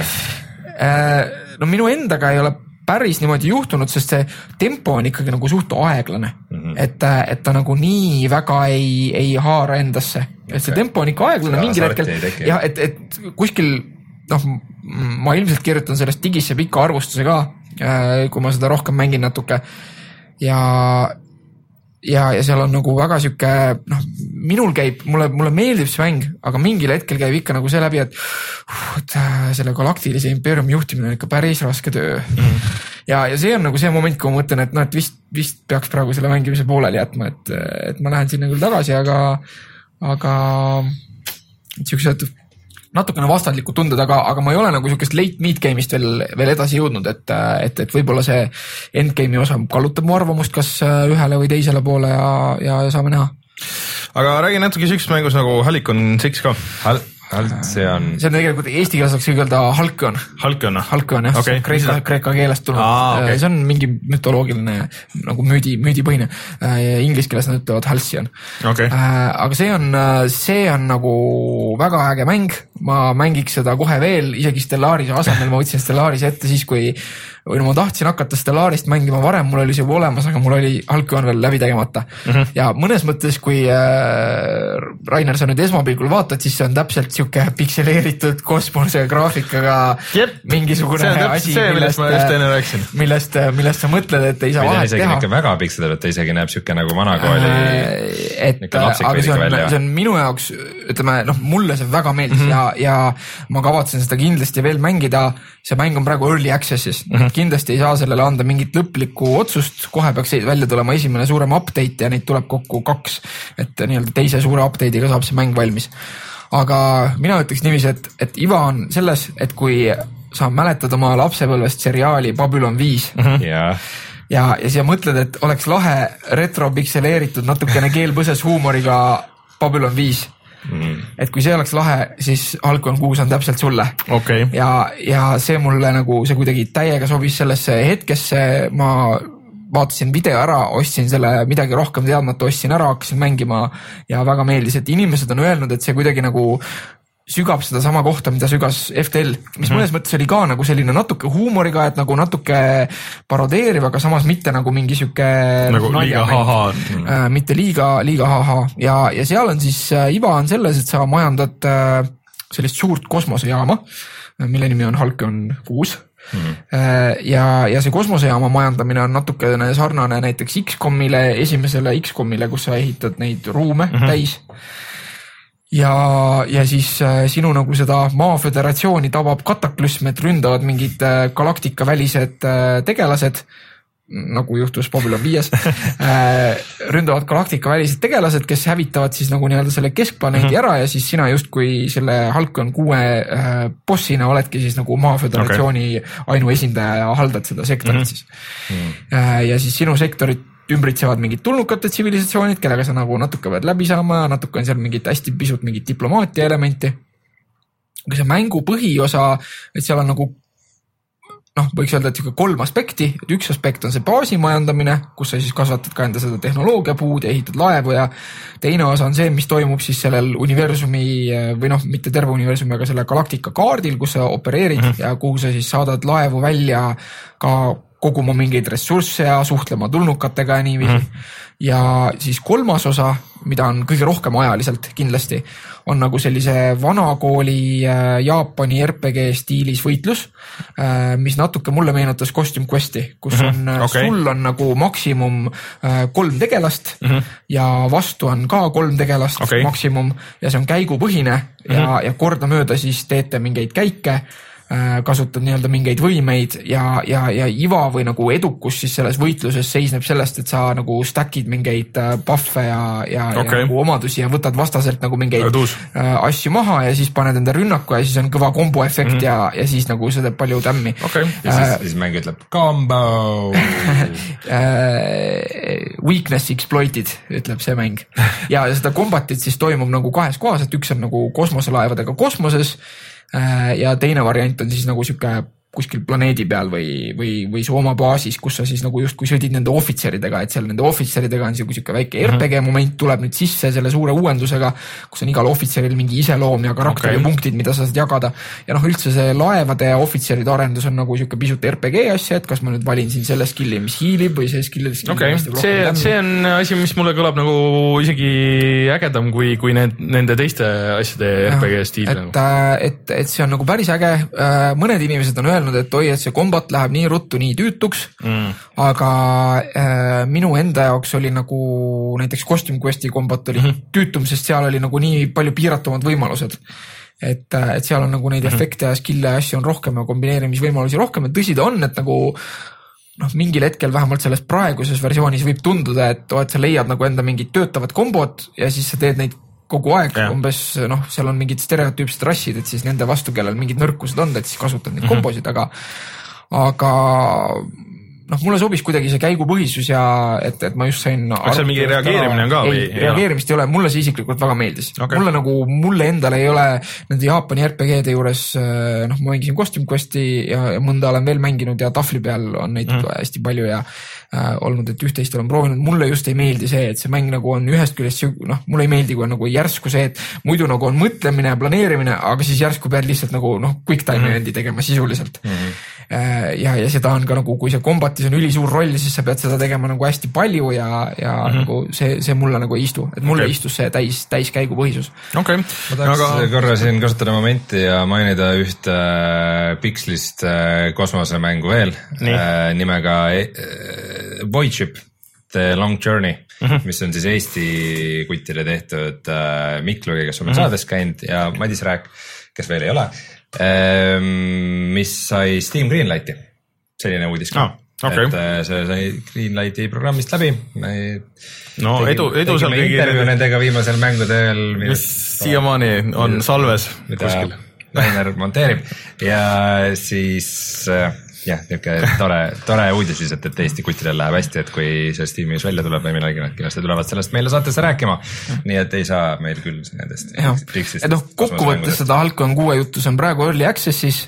Äh, no minu endaga ei ole päris niimoodi juhtunud, sest see tempo on ikkagi nagu suht aeglane mm. -hmm. et, et ta nagu nii väga ei, ei haara endasse, et see Okei. tempo on ikka aeglane Seda mingil hetkel jah, et, et kuskil noh, ma ilmselt kirjutan sellest digisse pika arvustuse ka, kui ma seda rohkem mängin natuke ja ja, ja seal on nagu väga sihuke noh, minul käib, mulle, mulle meeldib see mäng, aga mingil hetkel käib ikka nagu see läbi, et, uh, äh, selle galaktilise impeeriumi juhtimine on ikka päris raske töö mm. -hmm. ja, ja see on nagu see moment, kui ma mõtlen, et noh, et vist, vist peaks praegu selle mängimise pooleli jätma, et, et ma lähen sinna küll tagasi, aga, aga siuksed natukene vastandlikud tunded, aga, aga ma ei ole nagu siukest late meet game'ist veel, veel edasi jõudnud, et, et, et võib-olla see endgame'i osa kallutab mu arvamust kas ühele või teisele poole ja, ja saame näha. aga räägi natuke siuksest mängust nagu Halicon Six ka. Hal-, Halcyon, see on tegelikult eesti keeles saaks öelda Halcyon. Halcon, Halcyon jah Okei, okay,, kreeka kreeka keelest tulnud Aa, okei. see on mingi mütoloogiline nagu müüdi, müüdipõhine. Inglise keeles nad ütlevad Halcyon. okei, aga see on, see on nagu väga äge mäng, ma mängiks seda kohe veel, isegi Stellarise asemel ma võtsin Stellarise ette siis, kui või no ma tahtsin hakata Stellarist mängima varem, mul oli see juba olemas, aga mul oli Halcyon veel läbi tegemata mm. -hmm. ja mõnes mõttes, kui äh, Rainer, sa nüüd esmapilgul vaatad, siis see on täpselt sihuke pikseleeritud kosmose graafikaga Jep. mingisugune asi, millest ma just enne rääkisin. millest, millest sa mõtled, et ei saa vahet teha väga piksel, et ta isegi näeb siuke nagu vanakooli et niisugune lapsik aga see on see on minu jaoks, ütleme noh, mulle see väga meeldis mm -hmm. ja, ja ma kavatsen seda kindlasti veel mängida. see mäng on praegu early access'is mm, -hmm. Kindlasti ei saa sellele anda mingit lõplikku otsust, kohe peaks välja tulema esimene suurem update ja neid tuleb kokku kaks. et nii-öelda teise suure update'iga saab see mäng valmis. aga mina ütleks niiviisi, et, et iva on selles, et kui sa mäletad oma lapsepõlvest seriaali Babylon viis mm, -hmm ja ja, ja sa mõtled, et oleks lahe retropikseleeritud natukene keelpõses huumoriga Babylon viis mm. et kui see oleks lahe, siis Halcon kuus on täpselt sulle. okei, ja, ja see mulle nagu, see kuidagi täiega sobis sellesse hetkesse, ma vaatasin video ära, ostsin selle midagi rohkem teadmata, ostsin ära, hakkasin mängima ja väga meeldis, et inimesed on öelnud, et see kuidagi nagu sügab sedasama kohta, mida sügas FTL, mis mõnes mõttes oli ka nagu selline natuke huumoriga, et nagu natuke parodeeriv, aga samas mitte nagu mingi sihuke. nagu liiga ha-ha. äh, mitte liiga, liiga ha-ha ja, ja seal on siis äh, iva on selles, et sa majandad äh, sellist suurt kosmosejaama, mille nimi on Halcyon kuus mm. -hmm. ja, ja see kosmosejaama majandamine on natukene sarnane näiteks X-komile, esimesele X-komile, kus sa ehitad neid ruume mm -hmm. täis ja, ja siis äh, sinu nagu seda Maa Föderatsiooni tabab kataklüsm, et ründavad mingid äh, galaktikavälised äh, tegelased nagu juhtus Babylon viies ründavad galaktikavälised tegelased, kes hävitavad siis nagu nii-öelda selle keskplaneedi ära ja siis sina justkui selle Halcon kuue bossina oledki siis nagu Maa Föderatsiooni okay. ainuesindaja ja haldad seda sektorit mm -hmm. siis äh,. ja siis sinu sektorit ümbritsevad mingid tulnukate tsivilisatsioonid, kellega sa nagu natuke pead läbi saama, natuke on seal mingit hästi pisut mingit diplomaatia elementi. aga see mängu põhiosa, et seal on nagu noh, võiks öelda, et sihuke kolm aspekti, et üks aspekt on see baasi majandamine, kus sa siis kasvatad ka enda seda tehnoloogiapuud ja ehitad laevu ja teine osa on see, mis toimub siis sellel universumi või noh, mitte terve universumi, aga selle galaktika kaardil, kus sa opereerid mm -hmm. ja kuhu sa siis saadad laevu välja ka koguma mingeid ressursse ja suhtlema tulnukatega ja niiviisi mm. -hmm. ja siis kolmas osa, mida on kõige rohkem ajaliselt kindlasti, on nagu sellise vanakooli äh, Jaapani RPG stiilis võitlus, mis natuke mulle meenutas Costume Questi, kus Mhm, on mm. -hmm. sul on nagu maksimum äh, kolm tegelast mm -hmm. ja vastu on ka kolm tegelast Okei. maksimum ja see on käigupõhine mm -hmm. ja, ja kordamööda siis teete mingeid käike äh, kasutad nii-öelda mingeid võimeid ja, ja, ja iva või nagu edukus siis selles võitluses seisneb sellest, et sa nagu stack'id mingeid äh, buff'e ja, ja okay., ja nagu omadusi ja võtad vastaselt nagu mingeid tuus. äh, asju maha ja siis paned enda rünnaku ja siis on kõva kombo efekt mm -hmm. ja, ja siis nagu see teeb palju tämmi okei, ja siis, siis mäng ütleb combo. äh, weakness exploited, ütleb see mäng. ja seda kombatit siis toimub nagu kahes kohas, et üks on nagu kosmoselaevadega kosmoses äh, ja teine variant on siis nagu sihuke kuskil planeedi peal või, või, või su oma baasis, kus sa siis nagu justkui sõdid nende ohvitseridega, et seal nende ohvitseridega on sihuke, sihuke väike RPG moment tuleb nüüd sisse selle suure uuendusega, kus on igal ohvitseril mingi iseloom ja karakter Okei. ja punktid, mida sa saad jagada. ja noh, üldse see laevade ohvitseride arendus on nagu sihuke pisut RPG asja, et kas ma nüüd valin siin selle skill'i, mis hiilib või see skill'i. okei, see, see on asi, mis mulle kõlab nagu isegi ägedam kui, kui need, nende teiste asjade RPG stiil nagu. et, et, et see on nagu päris äge. mõned inimesed on öelnud, et oi, et see kombat läheb nii ruttu nii tüütuks mm.. aga äh, minu enda jaoks oli nagu näiteks Costume Questi kombat oli mm -hmm. tüütum, sest seal oli nagu nii palju piiratumad võimalused et, et seal on nagu neid mm -hmm. efekte ja skill'e ja asju on rohkem ja kombineerimisvõimalusi rohkem, et tõsi ta on, et nagu noh, mingil hetkel vähemalt selles praeguses versioonis võib tunduda, et oo, et sa leiad nagu enda mingid töötavad kombod ja siis sa teed neid kogu aeg Jah. umbes noh, seal on mingid stereotüüpsed rassid, et siis nende vastu, kellel mingid nõrkused on, et siis kasutad neid kombosid, aga, aga noh, mulle sobis kuidagi see käigupõhisus ja et, et ma just sain. Kas seal mingi reageerimine on ka või- ei, reageerimist ei ole, mulle see isiklikult väga meeldis okay.. mulle nagu, mulle endale ei ole nende Jaapani RPG-de juures, noh, ma mängisin Costume Questi ja, ja mõnda olen veel mänginud ja tahvli peal on neid mm. hästi palju ja äh, olnud, et üht-teist olen proovinud, mulle just ei meeldi see, et see mäng nagu on ühest küljest noh, mulle ei meeldi, kui on nagu järsku see, et muidu nagu on mõtlemine ja planeerimine, aga siis järsku pead lihtsalt nagu noh, quick time event'i tegema sisuliselt mm. -hmm. ja, ja seda on ka nagu, kui see kombatis on ülisuur roll, siis sa pead seda tegema nagu hästi palju ja, ja mm -hmm. nagu see, see mulle nagu ei istu, et mulle okay. istus see täis, täiskäigupõhisus. okei, tahaks aga korra siin kasutada momenti ja mainida ühte äh, pikslist äh, kosmosemängu veel Nii. äh, nimega Voidship The Long Journey mm, -hmm. mis on siis Eesti kuttide tehtud äh, Mikluga, kes on meil mm -hmm. saades käinud ja Madis Rääk, kes veel ei ole äh,, mis sai Steam Greenlighti, selline uudis ka Ah, okei. et äh, see sai Greenlighti programmist läbi. no edu, edu seal intervjuu kõigil, nendega viimasel mängudel. mis siiamaani on salves kuskil. Rainer monteerib ja siis äh, jah, niisugune tore, tore uudis lihtsalt, et Eesti kuttidel läheb hästi, et kui see Steamis välja tuleb või millalgi nad kindlasti tulevad sellest meile saatesse rääkima. nii et ei saa meil küll nendest. et noh, kokkuvõttes seda Halcon kuue juttu, see on praegu early access'is.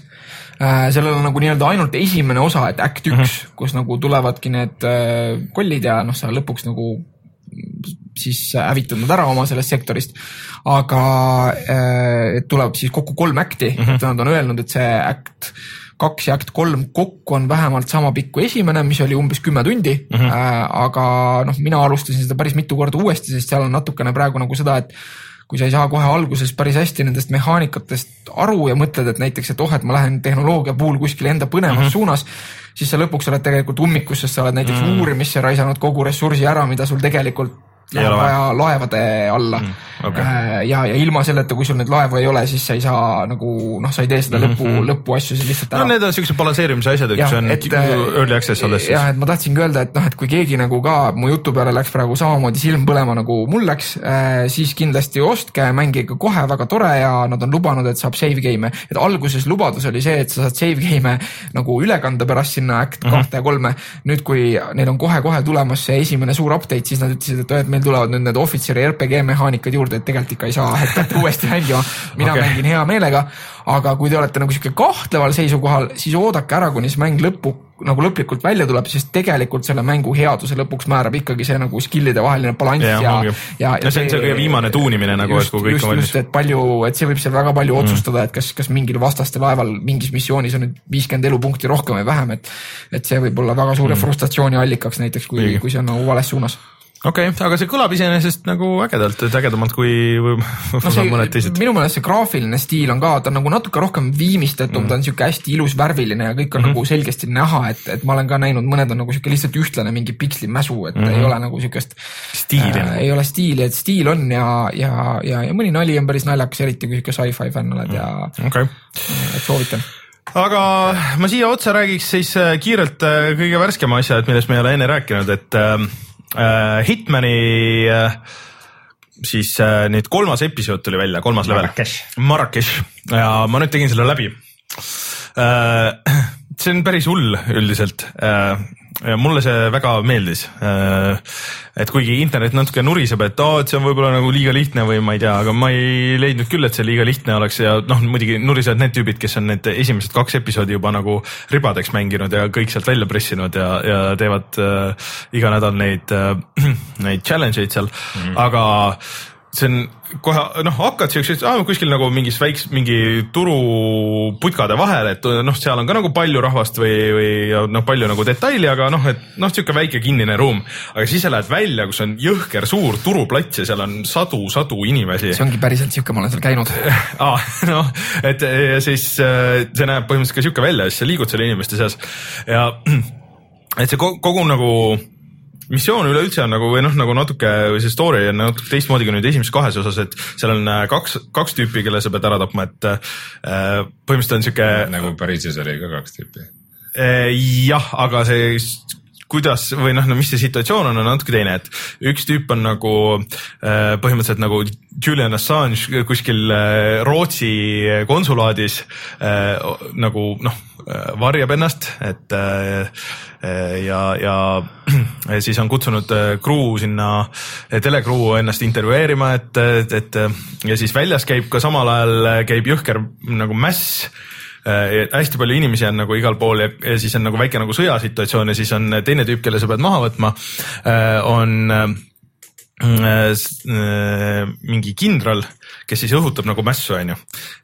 Sellel on nagu nii-öelda ainult esimene osa, et Act üks mm, -hmm. kus nagu tulevadki need äh, kollid ja noh, sa lõpuks nagu siis hävitad nad ära oma sellest sektorist. aga äh, tuleb siis kokku kolm act'i mm, -hmm. et nad on öelnud, et see Act kaks ja Act kolm kokku on vähemalt sama pikk kui esimene, mis oli umbes kümme tundi mm. -hmm. äh, aga noh, mina alustasin seda päris mitu korda uuesti, sest seal on natukene praegu nagu seda, et kui sa ei saa kohe alguses päris hästi nendest mehaanikatest aru ja mõtled, et näiteks, et oh, et ma lähen tehnoloogia puhul kuskile enda põnemas mm -hmm. suunas, siis sa lõpuks oled tegelikult ummikus, sest sa oled näiteks mm -hmm. uurimisse raisanud kogu ressursi ära, mida sul tegelikult läheb vaja. laevade alla mm,. okei. ja, ja ilma selleta, kui sul neid laevu ei ole, siis sa ei saa nagu noh, sa ei tee seda lõpu mm, -hmm. lõpuasju siis lihtsalt ära no need on siuksed balansseerimise asjad, Jah, see on et, early access alles siis. jah, et ma tahtsingi öelda, et noh, et kui keegi nagu ka mu jutu peale läks praegu samamoodi silm põlema nagu mul läks, siis kindlasti ostke, mängige kohe, väga tore ja nad on lubanud, et saab save game'e. et alguses lubadus oli see, et sa saad save game'e nagu üle kanda pärast sinna Act Mhm. kahte ja kolme. nüüd, kui neil on kohe-kohe tulemas see esimene suur update, siis nad ütlesid, et, et meil tulevad nüüd need ohvitseri RPG mehaanikad juurde, et tegelikult ikka ei saa, et peate uuesti mängima. mina okay. mängin hea meelega, aga kui te olete nagu sihuke kahtleval seisukohal, siis oodake ära, kuni see mäng lõppu nagu lõplikult välja tuleb, sest tegelikult selle mängu headuse lõpuks määrab ikkagi see nagu skill'ide vaheline balanss ja, ongi. ja, Ja see on see kõige viimane tuunimine nagu, et kui kõik just, on valmis. just, et palju, et see võib seal väga palju mm. otsustada, et kas, kas mingil vastaste laeval mingis missioonis on nüüd viiskümmend elupunkti rohkem või vähem, et et see võib olla väga suure mm. frustratsiooni allikaks näiteks, kui kui see on nagu vales suunas okei okay,, aga see kõlab iseenesest nagu ägedalt, et ägedamalt kui no see mõned teised. minu meelest see graafiline stiil on ka, ta on nagu natuke rohkem viimistletum mm., ta on sihuke hästi ilus värviline ja kõik on mm -hmm. nagu selgesti näha, et, et ma olen ka näinud, mõned on nagu sihuke lihtsalt ühtlane mingi pikslimäsu, et mm -hmm. ei ole nagu siukest Stiili nagu. ei ole stiili, et stiil on ja, ja, ja, ja mõni nali on päris naljakas, eriti kui sihuke sci-fi fänn oled ja okei okay. et soovitan. aga ma siia otsa räägiks siis äh, kiirelt äh, kõige värskema asja, et millest me ei ole enne rääkinud, et äh, äh, Hitmani äh, siis äh, nüüd kolmas episood tuli välja, kolmas level. Marrakech. Ja ma nüüd tegin selle läbi äh. see on päris hull üldiselt äh,. Mulle see väga meeldis äh,. et kuigi internet natuke nuriseb, et aa, et see on võib-olla nagu liiga lihtne või ma ei tea, aga ma ei leidnud küll, et see liiga lihtne oleks ja noh, muidugi nurisevad need tüübid, kes on need esimesed kaks episoodi juba nagu ribadeks mänginud ja kõik sealt välja pressinud ja, ja teevad äh, iga nädal neid äh, neid challenge eid seal mm, -hmm. aga see on kohe noh, hakkad siukseks ah, kuskil nagu mingis väikse mingi turuputkade vahel, et noh, seal on ka nagu palju rahvast või, või noh, palju nagu detaili, aga noh, et noh, sihuke väike kinnine ruum, aga siis sa lähed välja, kus on jõhker suur turuplats ja seal on sadu-sadu inimesi see ongi päriselt sihuke, ma olen seal käinud. ah,. noh, et ja siis äh, see näeb põhimõtteliselt ka sihuke välja, siis sa liigud seal inimeste seas ja et see kogu, kogu nagu missioon üleüldse on nagu või noh, nagu natuke see story on natuke teistmoodi kui nüüd esimeses kahes osas, et seal on äh, kaks, kaks tüüpi, kelle sa pead ära tapma, et äh, põhimõtteliselt on sihuke nagu Pariisis oli ka kaks tüüpi. Eh, jah, aga see, kuidas või noh no,, mis see situatsioon on, on natuke teine, et üks tüüp on nagu eh, põhimõtteliselt nagu Julian Assange kuskil eh, Rootsi konsulaadis nagu noh, varjab ennast, et äh, ja, ja siis on kutsunud äh, crew sinna, telekruu ennast intervjueerima, et, et, ja siis väljas käib ka samal ajal käib jõhker nagu mäss äh, hästi palju inimesi on nagu igal pool ja, ja siis on nagu väike nagu sõjasituatsioon ja siis on teine tüüp, kelle sa pead maha võtma, on äh, äh, mingi kindral, kes siis õhutab nagu mässu, onju.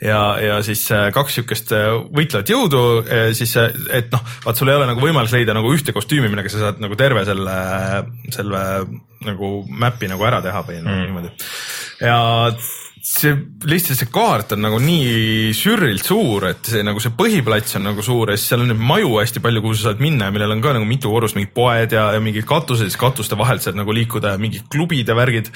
ja, ja siis äh, kaks siukest äh, võitlevat jõudu, siis, äh, et noh, vaat sul ei ole nagu võimalik leida nagu ühte kostüümi, millega sa saad nagu terve selle, selle nagu map'i nagu ära teha või nagu Mm. niimoodi. ja see lihtsalt see kaart on nagu nii sürrilt suur, et see nagu see põhiplats on nagu suur ja siis seal on neid maju hästi palju, kuhu sa saad minna ja millel on ka nagu mitu korrust mingid poed ja, ja mingid katused, siis katuste vahelt saad nagu liikuda ja mingid klubid ja värgid.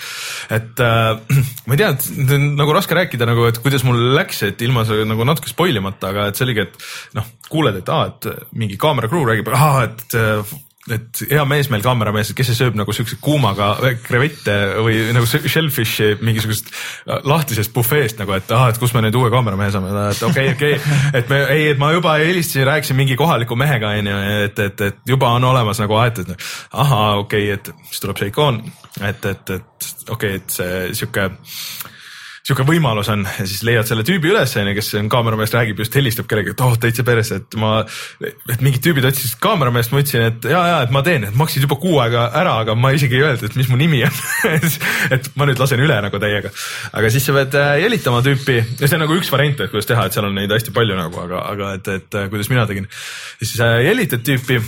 et äh, ma ei tea, et nagu raske rääkida nagu, et kuidas mul läks, et ilma selle nagu natuke spoil imata, aga et see oligi, et noh, kuuled, et aa, et mingi kaamera crew räägib, et äh, et hea mees meil kaameramees, kes sööb nagu siukse kuumaga krevette või nagu shellfish'i mingisugust lahtisest bufeest nagu, et ahah, et kus me nüüd uue kaameramehe saame, et okei okay,, okei okay., et me ei, et ma juba helistasin, rääkisin mingi kohaliku mehega onju, et, et, et juba on olemas nagu aetud. ahah, okei okay,, et siis tuleb see ikoon, et, et, et okei okay,, et see sihuke sihuke võimalus on ja siis leiad selle tüübi üles, onju, kes on kaamerameest, räägib just, helistab kellelegi, et oh täitsa perse, et ma, et mingid tüübid otsisid kaamerameest, ma ütlesin, et ja, ja, et ma teen, et maksid juba kuu aega ära, aga ma isegi ei öelnud, et mis mu nimi on et ma nüüd lasen üle nagu täiega. aga siis sa pead äh, jälitama tüüpi ja see on nagu üks variant, et kuidas teha, et seal on neid hästi palju nagu, aga, aga et, et äh, kuidas mina tegin. siis äh, jälitad tüüpi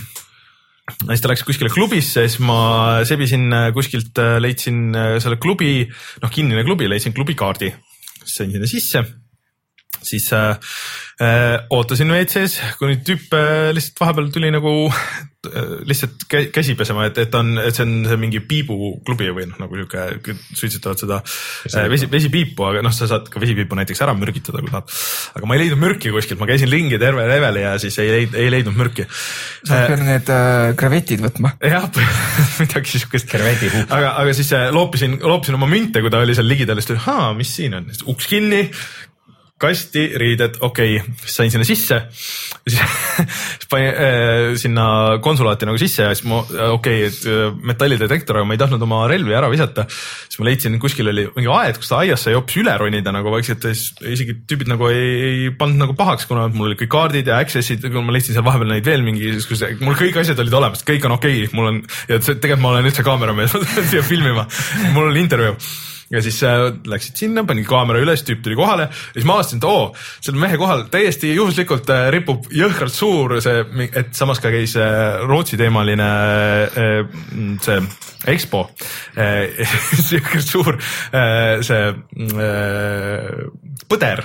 ja siis ta läks kuskile klubisse, siis ma sebisin äh, kuskilt, leidsin äh, selle klubi, noh kinnine klubi, leidsin klubikaardi, sain sinna sisse, siis äh, äh, ootasin WC-s, kuni tüüp äh, lihtsalt vahepeal tuli nagu äh, lihtsalt kä käsi pesema, et, et on, et see on see mingi piibuklubi või noh, nagu sihuke, suitsetavad seda äh, vesi, vesipiipu, aga noh, sa saad ka vesipiipu näiteks ära mürgitada, kui tahad. aga ma ei leidnud mürki kuskilt, ma käisin ringi terve leveli ja siis ei leid-, ei leidnud mürki. sa pead need äh, krevetid võtma. jah, midagi siukest. Aga, aga siis äh, loopisin, loopisin oma münte, kui ta oli seal ligidal, siis tuli, mis siin on, uks kinni, kasti, riided, okei okay., sain sinna sisse. siis panin äh, sinna konsulaati nagu sisse ja siis ma, okei okay,, et äh, metallidetektor, aga ma ei tahtnud oma relvi ära visata. siis ma leidsin, kuskil oli mingi aed, kus ta aias sai hoopis üle ronida nagu vaikselt ja siis isegi tüübid nagu ei, ei pannud nagu pahaks, kuna mul olid kõik kaardid ja access'id, ma leidsin seal vahepeal neid veel mingi, mul kõik asjad olid olemas, kõik on okei okay,, mul on ja tegelikult ma olen üldse kaameramees, ma tulen siia filmima, mul oli intervjuu ja siis äh, läksid sinna, panin kaamera üles, tüüp tuli kohale ja siis ma avastasin, et oo, selle mehe kohal täiesti juhuslikult äh, ripub jõhkralt suur see, et samas ka käis äh, Rootsi teemaline see EXPO jõhkralt suur see põder.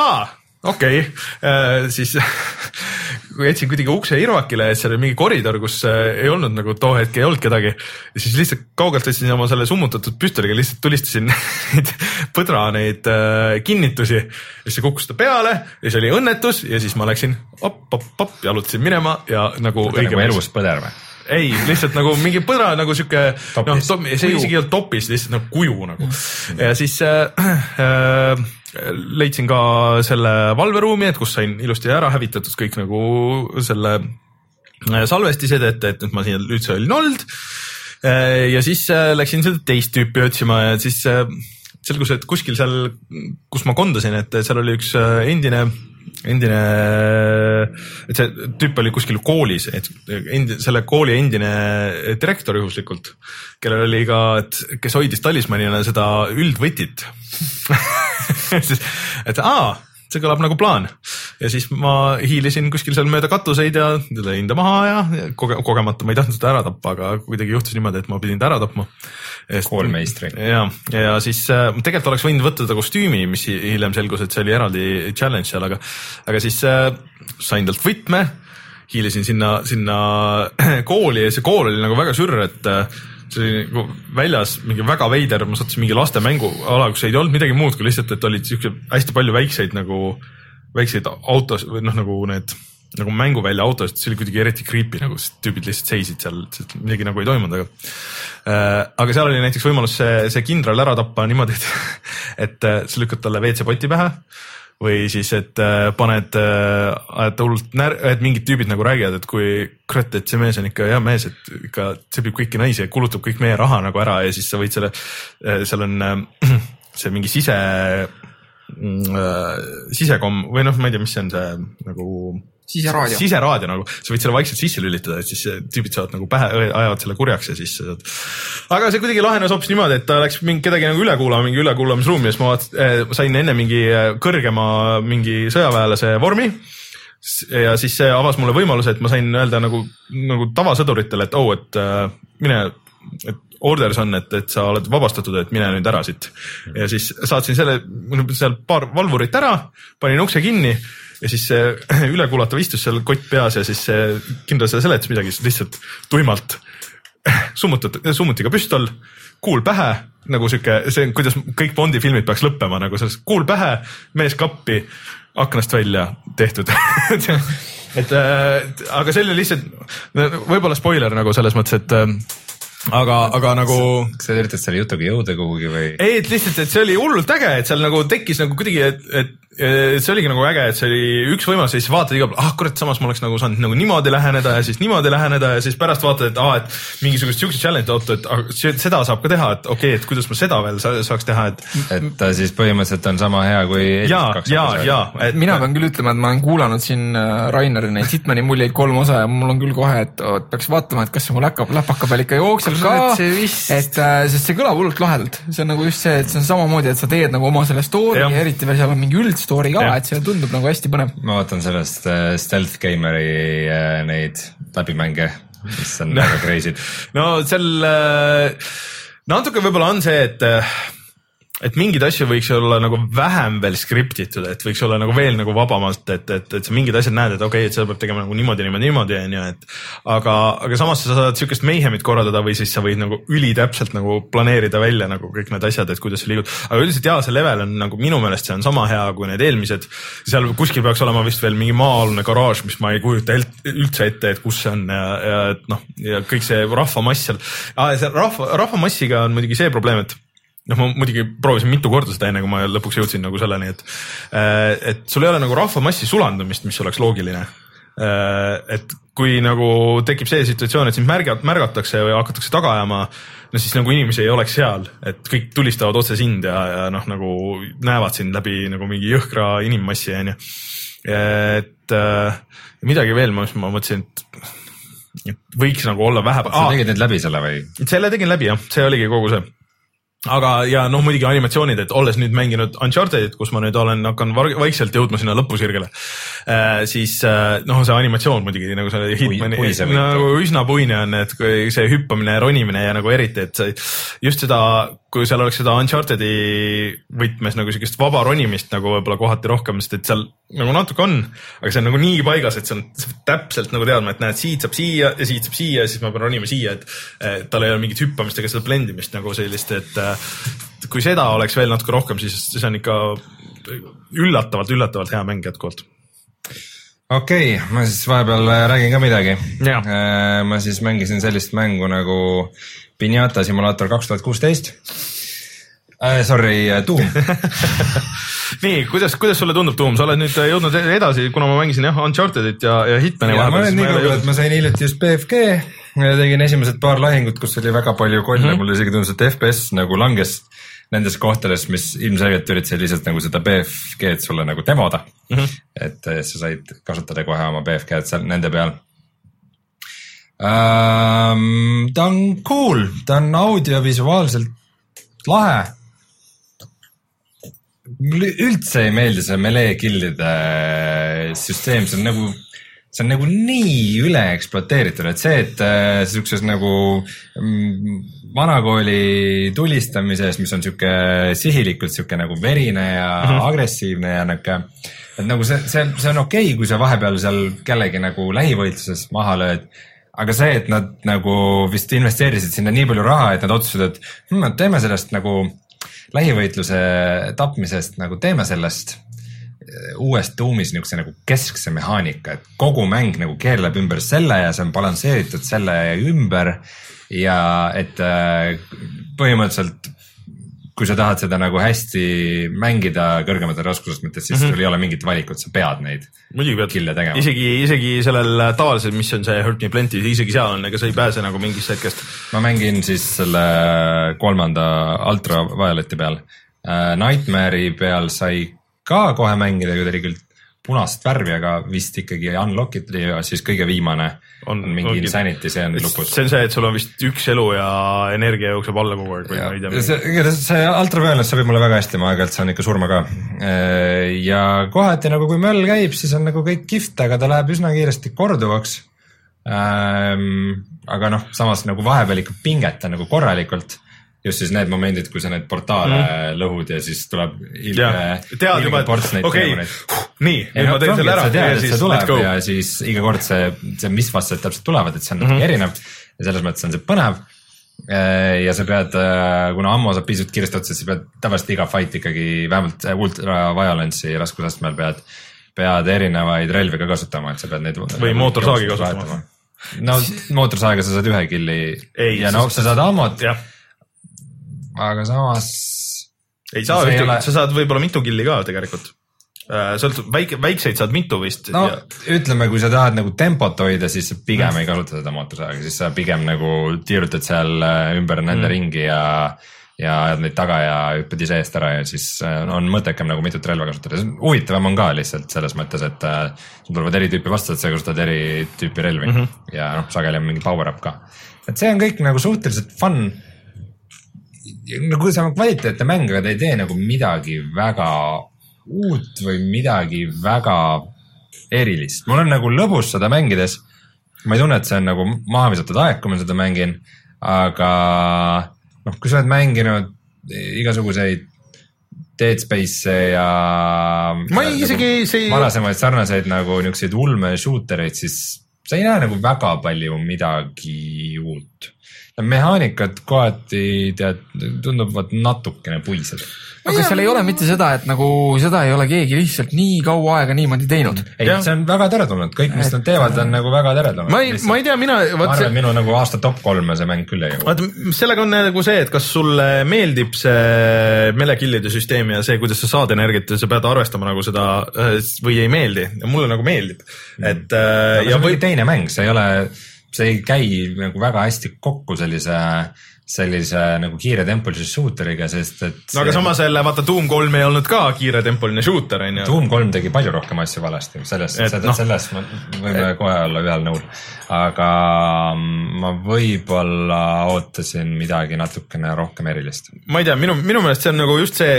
aa, okei okay., siis kui jätsin kuidagi ukse irvakile, et seal oli mingi koridor, kus äh, ei olnud nagu too hetk ei olnud kedagi. ja siis lihtsalt kaugelt võtsin oma selle summutatud püstoliga, lihtsalt tulistasin neid põdra neid äh, kinnitusi. ja siis see kukkus ta peale ja siis oli õnnetus ja siis ma läksin op-op-op, jalutasin minema ja nagu nagu elus põder või? ei, lihtsalt nagu mingi põdra nagu sihuke, noh see isegi ei olnud topis, lihtsalt nagu kuju nagu. ja siis äh, äh, leidsin ka selle valveruumi, et kus sain ilusti ära hävitatud kõik nagu selle äh, salvestised, et, et nüüd ma siin üldse olin olnud. ja siis äh, läksin seda teist tüüpi otsima ja siis äh, selgus, et kuskil seal, kus ma kondasin, et seal oli üks äh, endine endine, et see tüüp oli kuskil koolis, et endi, selle kooli endine direktor juhuslikult, kellel oli ka, et kes hoidis talismanina seda üldvõtit. Siis, et aa, see kõlab nagu plaan ja siis ma hiilisin kuskil seal mööda katuseid ja lõin ta maha ja koge, kogemata ma ei tahtnud seda ära tappa, aga kuidagi juhtus niimoodi, et ma pidin ta ära tapma. Koolmeistri. ja, ja siis äh, tegelikult oleks võinud võtta ta kostüümi, mis hi- hiljem selgus, et see oli eraldi challenge seal, aga, aga siis äh, sain talt võtme, hiilisin sinna, sinna kooli ja see kool oli nagu väga sürr, et äh, see oli nagu väljas mingi väga veider, ma sattusin mingi laste mänguala, kus ei olnud midagi muud kui lihtsalt, et olid siuksed hästi palju väikseid nagu, väikseid autos või noh, nagu need nagu mänguvälja autost, see oli kuidagi eriti creepy nagu, sest tüübid lihtsalt seisid seal, midagi nagu ei toimunud, aga äh,. aga seal oli näiteks võimalus see, see kindral ära tappa niimoodi, et, et äh, sa lükkad talle WC-poti pähe või siis, et äh, paned äh,, et hullult när-, et mingid tüübid nagu räägivad, et kui kurat, et see mees on ikka hea mees, et ikka tsepib kõiki naisi ja kulutab kõik meie raha nagu ära ja siis sa võid selle, seal on äh, see mingi sise mm, sisekom või noh, ma ei tea, mis see on see nagu siseraadio. siseraadio nagu, sa võid selle vaikselt sisse lülitada, et siis tüübid saavad nagu pähe, ajavad selle kurjaks ja siis sa saad. aga see kuidagi lahenes hoopis niimoodi, et ta läks mingi kedagi nagu üle kuulama mingi ülekuulamisruumi ja siis ma vaat- eh, sain enne mingi eh, kõrgema mingi sõjaväelase vormi. ja siis see avas mulle võimaluse, et ma sain öelda nagu, nagu tavasõduritele, et oo oh,, et äh, mine, et orders on, et, et sa oled vabastatud, et mine nüüd ära siit. ja siis saatsin selle, seal paar valvurit ära, panin ukse kinni ja siis see ülekuulatav istus seal kott peas ja siis see kindral seal seletas midagi, siis lihtsalt tuimalt summutatud, summutiga püstol, kuul pähe nagu sihuke, see kuidas kõik Bondi filmid peaks lõppema nagu selles kuul pähe, mees kappi, aknast välja tehtud et äh, aga see oli lihtsalt, võib-olla spoiler nagu selles mõttes, et äh, aga, aga nagu kas sa üritad selle jutuga jõuda kuhugi või? ei, et lihtsalt, et see oli hullult äge, et seal nagu tekkis nagu kuidagi, et, et see oligi nagu äge, et see oli üks võimalus ja siis vaatad igal pool, ah kurat, samas ma oleks nagu saanud nagu niimoodi läheneda ja siis niimoodi läheneda ja siis pärast vaatad, et aa, et mingisugust siukest challenge'i oota, et ah, seda saab ka teha, et okei okay,, et kuidas ma seda veel sa, saaks teha, et et ta siis põhimõtteliselt on sama hea kui ja, ja, ja, et mina pean küll ütlema, et ma olen kuulanud siin äh, Raineri neid Hitmani muljeid kolm osa ja mul on küll kohe, et, et peaks vaatama, et kas see mu läkab, läpaka peal ikka jookseb ka. Et see vist- et äh, sest see kõlab hullult lahedalt, see on nagu just see, et see on samamoodi, et sa teed nagu oma selle story eriti veel seal on mingi üldstory ka et see tundub nagu hästi põnev. ma vaatan sellest äh, Stealth Gameri äh, neid läbimänge, mis on väga crazy'd. no seal äh, natuke võib-olla on see, et äh, et mingeid asju võiks olla nagu vähem veel skriptitud, et võiks olla nagu veel nagu vabamalt, et, et, et sa mingid asjad näed, et okei okay,, et seda peab tegema nagu niimoodi, niimoodi, niimoodi onju, et aga, aga samas sa saad siukest mayhem'it korraldada või siis sa võid nagu ülitäpselt nagu planeerida välja nagu kõik need asjad, et kuidas sa liigud. aga üldiselt jaa, see level on nagu minu meelest see on sama hea kui need eelmised. seal kuskil peaks olema vist veel mingi maa-alune garaaž, mis ma ei kujuta üldse ette, et kus see on ja, ja et noh, ja kõik see rahvamass seal. rahva, rahvamassiga on muidugi see probleem, et noh, ma muidugi proovisin mitu korda seda enne, kui ma lõpuks jõudsin nagu selleni, et, et sul ei ole nagu rahvamassi sulandumist, mis oleks loogiline. et kui nagu tekib see situatsioon, et sind märgat-, märgatakse või hakatakse taga ajama, no siis nagu inimesi ei oleks seal, et kõik tulistavad otse sind ja, ja noh, nagu näevad sind läbi nagu mingi jõhkra inimmassi onju. et äh, midagi veel, ma ma mõtlesin, et et võiks nagu olla vähe sa tegid nüüd läbi selle või? selle tegin läbi jah, see oligi kogu see. aga, ja noh, muidugi animatsioonid, et olles nüüd mänginud Unchartedit, kus ma nüüd olen, hakkan vaikselt jõudma sinna lõpusirgele äh,, siis äh, noh, see animatsioon muidugi nagu see Hitmani nagu üsna puine on, et kui see hüppamine ja ronimine ja nagu eriti, et see just seda, kui seal oleks seda Uncharted'i võtmes nagu siukest vaba ronimist nagu võib-olla kohati rohkem, sest et seal nagu natuke on, aga see on nagu nii paigas, et see on täpselt nagu teadma, et näed, siit saab siia ja siit saab siia ja siis ma pean ronima siia, et et tal ei ole mingit hüppamist ega seda blendimist nagu sellist, et äh, kui seda oleks veel natuke rohkem, siis see on ikka üllatavalt, üllatavalt hea mäng jätkuvalt. okei okay,, ma siis vahepeal äh, räägin ka midagi. Jaa. ma siis mängisin sellist mängu nagu Pinata simulaator kaks tuhat kuusteist. Sorry, Doom. nii, kuidas, kuidas sulle tundub, Tuum, sa oled nüüd jõudnud edasi, kuna ma mängisin jah Unchartedit ja, ja Hitmani ja ma vahepeal. olen nii kaugel, et ma sain hiljuti just BFG, tegin esimesed paar lahingut, kus oli väga palju kolle mm. -hmm. mulle isegi tundus, et FPS nagu langes nendes kohtades, mis ilmselgelt üritasid lihtsalt nagu seda BFG-d sulle nagu demoda mm. -hmm. et eh, sa said kasutada kohe oma BFG-d seal nende peal ähm,. ta on cool, ta on audiovisuaalselt lahe mulle üldse ei meeldi see melee kill'ide süsteem, see on nagu, see on nagu nii üle ekspluateeritud, et see, et äh, siukses nagu mm, vanakooli tulistamises, mis on sihuke sihilikult sihuke nagu verine ja mm -hmm. agressiivne ja nihuke. et nagu see, see, see on okei okay,, kui sa vahepeal seal kellegi nagu lähivõitluses maha lööd aga see, et nad nagu vist investeerisid sinna nii palju raha, et nad otsustasid, et hm, teeme sellest nagu lähivõitluse tapmisest nagu teeme sellest uues Doomis niisuguse nagu keskse mehaanika, et kogu mäng nagu keerleb ümber selle ja see on balansseeritud selle ümber ja et äh, põhimõtteliselt kui sa tahad seda nagu hästi mängida kõrgemate raskusastmetes, siis mm -hmm. sul ei ole mingit valikut, sa pead neid muidugi pead, isegi, isegi sellel tavalisel, mis on see Hurt Me Plenty, isegi seal on, ega sa ei pääse nagu mingist hetkest. ma mängin siis selle kolmanda ultravioleti peal. Nightmare'i peal sai ka kohe mängida, kui ta oli küll punast värvi, aga vist ikkagi unlock iti ja siis kõige viimane on, on mingi ongi- insanity, see on lõpus. see on see, et sul on vist üks elu ja energia jookseb alla kogu aeg või ma ei tea. see, see ultraviolence sobib mulle väga hästi, ma aeg-ajalt saan ikka surma ka. ja kohati nagu, kui möll käib, siis on nagu kõik kihvt, aga ta läheb üsna kiiresti korduvaks. aga noh, samas nagu vahepeal ikka pinget on nagu korralikult just siis need momendid, kui sa neid portaale mm. lõhud ja siis tuleb ilge tead juba, et okei nii, nüüd ma teen selle ära sa tead, et see siis tuleb ja siis iga kord see, see, mis vastased täpselt tulevad, et see on natuke mm -hmm. erinev ja selles mõttes on see põnev. ja sa pead, kuna ammu saab piisavalt kiiresti otsa, siis sa pead tavaliselt iga fight ikkagi vähemalt see ultra violence'i raskusastmel pead, pead erinevaid relvi ka kasutama, et sa pead neid. Või mootorsaagi kasutama.. no mootorsaega sa saad ühe killi ja no sa saad ammut, jah, aga samas ei saa ühtegi ole-, sa saad võib-olla mitu killi ka tegelikult. sõltub, väike, väikseid saad mitu vist no ja, ütleme, kui sa tahad nagu tempot hoida, siis pigem ei kasuta seda mootorsaega, siis sa pigem nagu tiirutad seal äh, ümber nende mm. ringi ja ja ajad neid taga ja hüppad ise eest ära ja siis äh, on mõttekam nagu mitut relva kasutada, huvitavam on ka lihtsalt selles mõttes, et äh, sul tulevad eri tüüpi vastased, sa kasutad eri tüüpi relvi mm -hmm. ja noh, sageli on mingi power up ka. et see on kõik nagu suhteliselt fun. Nagu see on kvaliteetne mäng, aga ta ei tee nagu midagi väga uut või midagi väga erilist, mul on nagu lõbus seda mängides. ma ei tunne, et see on nagu maha visatud aeg, kui ma seda mängin, aga noh, kui sa oled mänginud igasuguseid Dead Space'e ja. Ma ei- isegi see ei- varasemaid sarnaseid nagu niisuguseid ulme shooter eid, siis sa ei näe nagu väga palju midagi uut. Mehaanikad kohati tead, tunduvad natukene puised aga seal ei ole mitte seda, et nagu seda ei ole keegi lihtsalt nii kaua aega niimoodi teinud. ei see on väga teretulnud, kõik, mis nad teevad, on nagu väga teretulnud. ma ei, ma ei tea, mina, ma vaat arvan, et see, minu nagu aasta top kolme see mäng küll ei jõua. vaata sellega on nagu see, et kas sulle meeldib see melekillide süsteem ja see, kuidas sa saad energiat ja sa pead arvestama nagu seda äh, või ei meeldi. Mulle nagu meeldib, et äh, aga see ja on või mingi teine mäng, see ei ole, see ei käi nagu väga hästi kokku sellise, sellise nagu kiiretempulise shooter'iga, sest et. no aga samas jälle vaata Doom kolm ei olnud ka kiiretempoline shooter on ju. Doom kolm tegi palju rohkem asju valesti, selles, Et selles no., selles me võime kohe olla ühel nõul. aga ma võib-olla ootasin midagi natukene rohkem erilist. ma ei tea, minu, minu meelest see on nagu just see,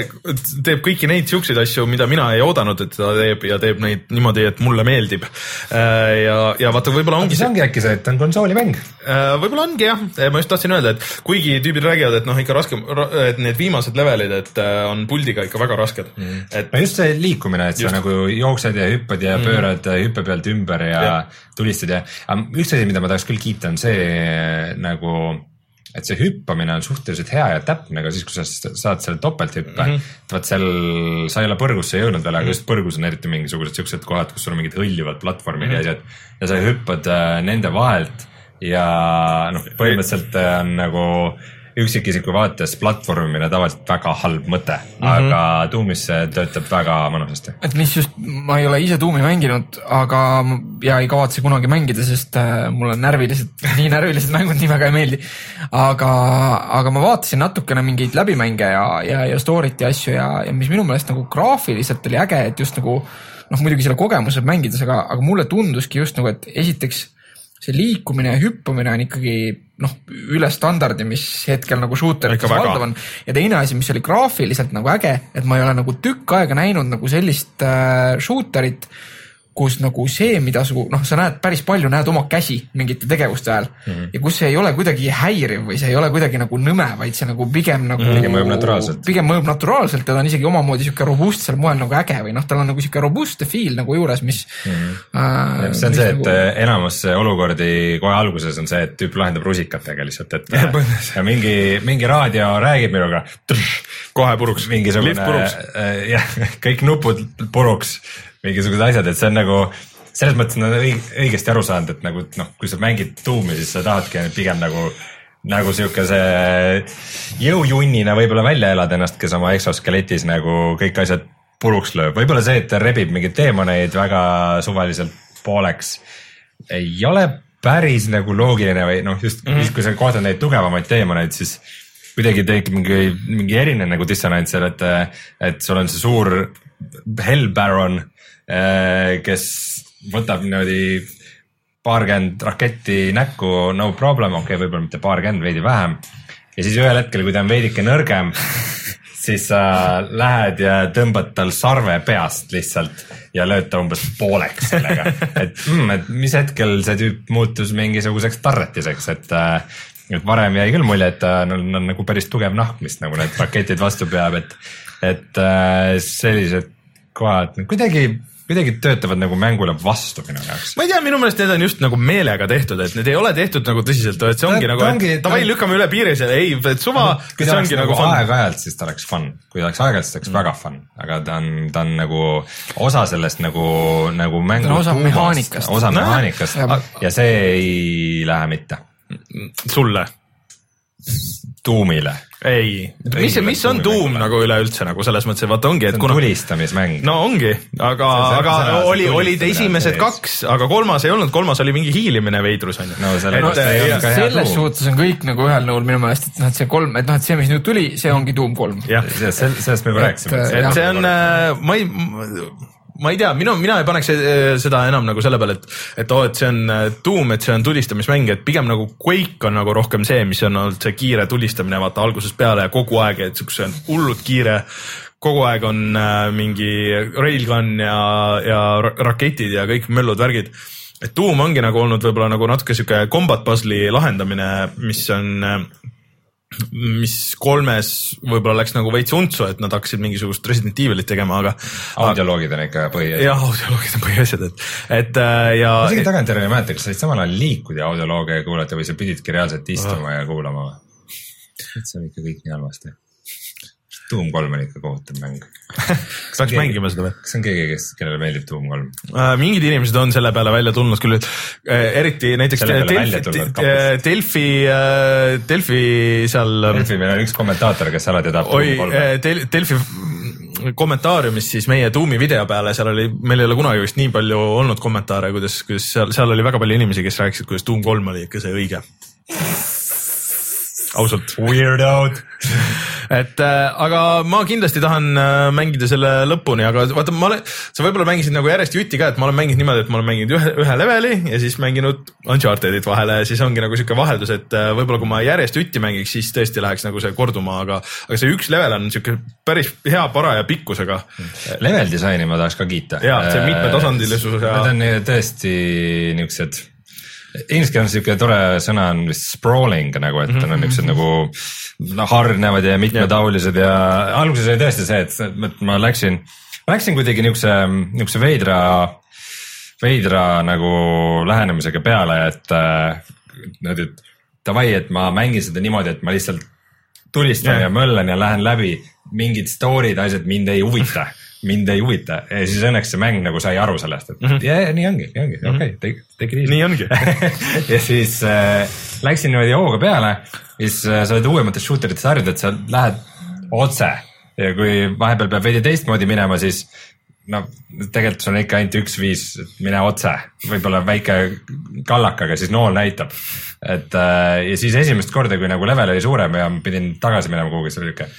teeb kõiki neid siukseid asju, mida mina ei oodanud, et ta teeb ja teeb neid niimoodi, et mulle meeldib. ja, ja vaata, võib-olla ongi see ongi äkki see, et ta on konsoolimäng. võib-olla ongi jah, ma just tahtsin öelda, et kuigi tüübid räägivad, et noh, ikka raskem, et need viimased levelid, et äh, on puldiga ikka väga rasked mm., et no just see liikumine, et sa Just. nagu jooksed ja hüppad ja pöörad mm. hüppe pealt ümber ja, ja. tulistad ja, aga üks asi, mida ma tahaks küll kiita, on see nagu, et see hüppamine on suhteliselt hea ja täpne ka siis, kui sa saad selle topelthüppe mm. -hmm. vaat seal, sa ei ole põrgusse jõudnud veel, aga just põrgus on eriti mingisugused siuksed kohad, kus sul on mingid hõljuvad platvormid mm -hmm. ja asjad ja sa hüppad äh, nende vahelt ja noh, põhimõtteliselt äh, on nagu üksikisiku vaates platvormimine tavaliselt väga halb mõte mm, -hmm. aga Doomis see töötab väga mõnusasti. et mis just, ma ei ole ise tuumi mänginud, aga ja ei kavatse kunagi mängida, sest äh, mulle närvilised, nii närvilised mängud nii väga ei meeldi. aga, aga ma vaatasin natukene mingeid läbimänge ja, ja, ja story't ja asju ja, ja mis minu meelest nagu graafiliselt oli äge, et just nagu noh, muidugi selle kogemuse mängides, aga, aga mulle tunduski just nagu, et esiteks see liikumine ja hüppamine on ikkagi noh, üle standardi, mis hetkel nagu shooterites valdav on. ja teine asi, mis oli graafiliselt nagu äge, et ma ei ole nagu tükk aega näinud nagu sellist äh, shooterit, kus nagu see, mida su noh, sa näed päris palju, näed oma käsi mingite tegevuste ajal mm -hmm. ja kus see ei ole kuidagi häiriv või see ei ole kuidagi nagu nõme, vaid see nagu pigem nagu mm, pigem mõjub naturaalselt. pigem mõjub naturaalselt ja ta on isegi omamoodi sihuke robustsel moel nagu äge või noh, tal on nagu sihuke robustne feel nagu juures, mis mm. -hmm. Äh, see on see, et nagu... enamus olukordi kohe alguses on see, et tüüp lahendab rusikatega lihtsalt, et ja, ja mingi, mingi raadio räägib minuga. kohe puruks. mingisugune, äh, jah, kõik nupud puruks mingisugused asjad, et see on nagu selles mõttes nad on õigesti aru saanud, et nagu noh, kui sa mängid tuumi, siis sa tahadki pigem nagu, nagu siukese jõujunnina võib-olla välja elada ennast, kes oma eksoskeletis nagu kõik asjad puruks lööb, võib-olla see, et ta rebib mingeid teemoneid väga suvaliselt pooleks, ei ole päris nagu loogiline või noh, just mm -hmm. siis, kui sa kohtad neid tugevamaid teemoneid, siis kuidagi tekib mingi, mingi erinev nagu dissonants seal, et, et sul on see suur Hell Baron Äh, kes võtab niimoodi paarkümmend raketti näkku, no problem, okei okay,, võib-olla mitte paarkümmend, veidi vähem. ja siis ühel hetkel, kui ta on veidike nõrgem, siis sa lähed ja tõmbad tal sarve peast lihtsalt ja lööd ta umbes pooleks sellega. et mm,, et mis hetkel see tüüp muutus mingisuguseks tarretiseks, et äh, et varem jäi küll mulje, et ta on, on nagu päris tugev nahk, mis nagu need raketid vastu peab, et, et äh, sellised kohad kuidagi kuidagi töötavad nagu mängule vastu minu jaoks. ma ei tea, minu meelest need on just nagu meelega tehtud, et need ei ole tehtud nagu tõsiselt, et see ongi ta, nagu, et davai, lükkame üle piiri selle, ei, et suva. kui ta oleks nagu aeg-ajalt, siis ta oleks fun, kui ta oleks aeg-ajalt, siis ta oleks mm. väga fun, aga ta on, ta on nagu osa sellest nagu, nagu mängu. osa mehaanikast. osa mehaanikast no, ja see ei lähe mitte. sulle? Tuumile ei, mis, mis on tuum nagu üleüldse nagu selles mõttes, et vaata ongi, et kuna. tulistamismäng. no ongi, aga, aga oli, olid esimesed kaks, aga kolmas ei olnud, kolmas oli mingi hiilimine veidrus on ju. no selle no, selles suhtes on kõik nagu ühel nõul minu meelest, et noh, et see kolm, et noh, et see, mis nüüd tuli, see ongi Doom kolm. jah, sellest me juba rääkisime. et see on, äh, ma ei ma ei tea, minu, mina ei paneks eh, seda enam nagu selle peale, et, et oo oh,, et see on tuum, et see on tulistamismäng, et pigem nagu Quake on nagu rohkem see, mis on olnud see kiire tulistamine, vaata algusest peale ja kogu aeg, et siukse hullult kiire kogu aeg on äh, mingi railgun ja, ja raketid ja kõik möllud, värgid. et tuum ongi nagu olnud võib-olla nagu natuke sihuke combat puzzle'i lahendamine, mis on äh, mis kolmes võib-olla läks nagu veits untsu, et nad hakkasid mingisugust Resident Evilit tegema, aga. audioloogid on ikka põhiasjad. jah, audioloogid on põhiasjad, et, et äh, ja. isegi tagantjärele ei mäleta, kas sa said samal ajal liikuda ja audioloogia kuulata või sa pididki reaalselt istuma oh. ja kuulama või? et see on ikka kõik nii halvasti Doom kolm on ikka kohutav mäng kas tahaks mängima seda või? kas on keegi, kes, kellele meeldib Doom kolm äh,? mingid inimesed on selle peale välja tulnud küll äh,, eriti näiteks Delfi, Delfi, äh, Delfi seal. Delfi, meil on üks kommentaator, kes alati tahab Doom kolme. Äh, Delfi kommentaariumis siis meie Doomi video peale, seal oli, meil ei ole kunagi vist nii palju olnud kommentaare, kuidas, kuidas seal, seal oli väga palju inimesi, kes rääkisid, kuidas Doom kolm oli ikka see õige ausalt. Weirdo'd et äh, aga ma kindlasti tahan äh, mängida selle lõpuni, aga vaata, ma olen, sa võib-olla mängisid nagu järjest jutti ka, et ma olen mänginud niimoodi, et ma olen mänginud ühe, ühe leveli ja siis mänginud Uncharted'it vahele ja siis ongi nagu sihuke vaheldus, et äh, võib-olla kui ma järjest jutti mängiks, siis tõesti läheks nagu see korduma, aga, aga see üks level on sihuke päris hea paraja pikkusega. Level disaini ma tahaks ka kiita. ja, see mitmetasandilisus ja. Need on tõesti niuksed inglise keeles sihuke tore sõna on vist sprawling nagu, et mm -hmm. on niuksed nagu noh, hargnevad ja mitmetahulised ja alguses oli tõesti see, et ma läksin, läksin kuidagi niukse, niukse veidra, veidra nagu lähenemisega peale, et niimoodi, et davai, et ma mängin seda niimoodi, et ma lihtsalt tulistan yeah. ja möllan ja lähen läbi, mingid story'd, asjad mind ei huvita mind ei huvita ja siis õnneks see mäng nagu sai aru sellest, et mm -hmm. yeah, nii ongi, nii ongi mm -hmm., okei okay,, take it easy. nii ongi ja siis äh, läksin niimoodi hooga peale, siis äh, sa oled uuemates shooter ites harjunud, et sa lähed otse ja kui vahepeal peab veidi teistmoodi minema, siis no tegelikult sul on ikka ainult üks viis, mine otse, võib-olla väike kallak, aga siis nool näitab. et äh, ja siis esimest korda, kui nagu level oli suurem ja pidin tagasi minema kuhugi, siis oli siuke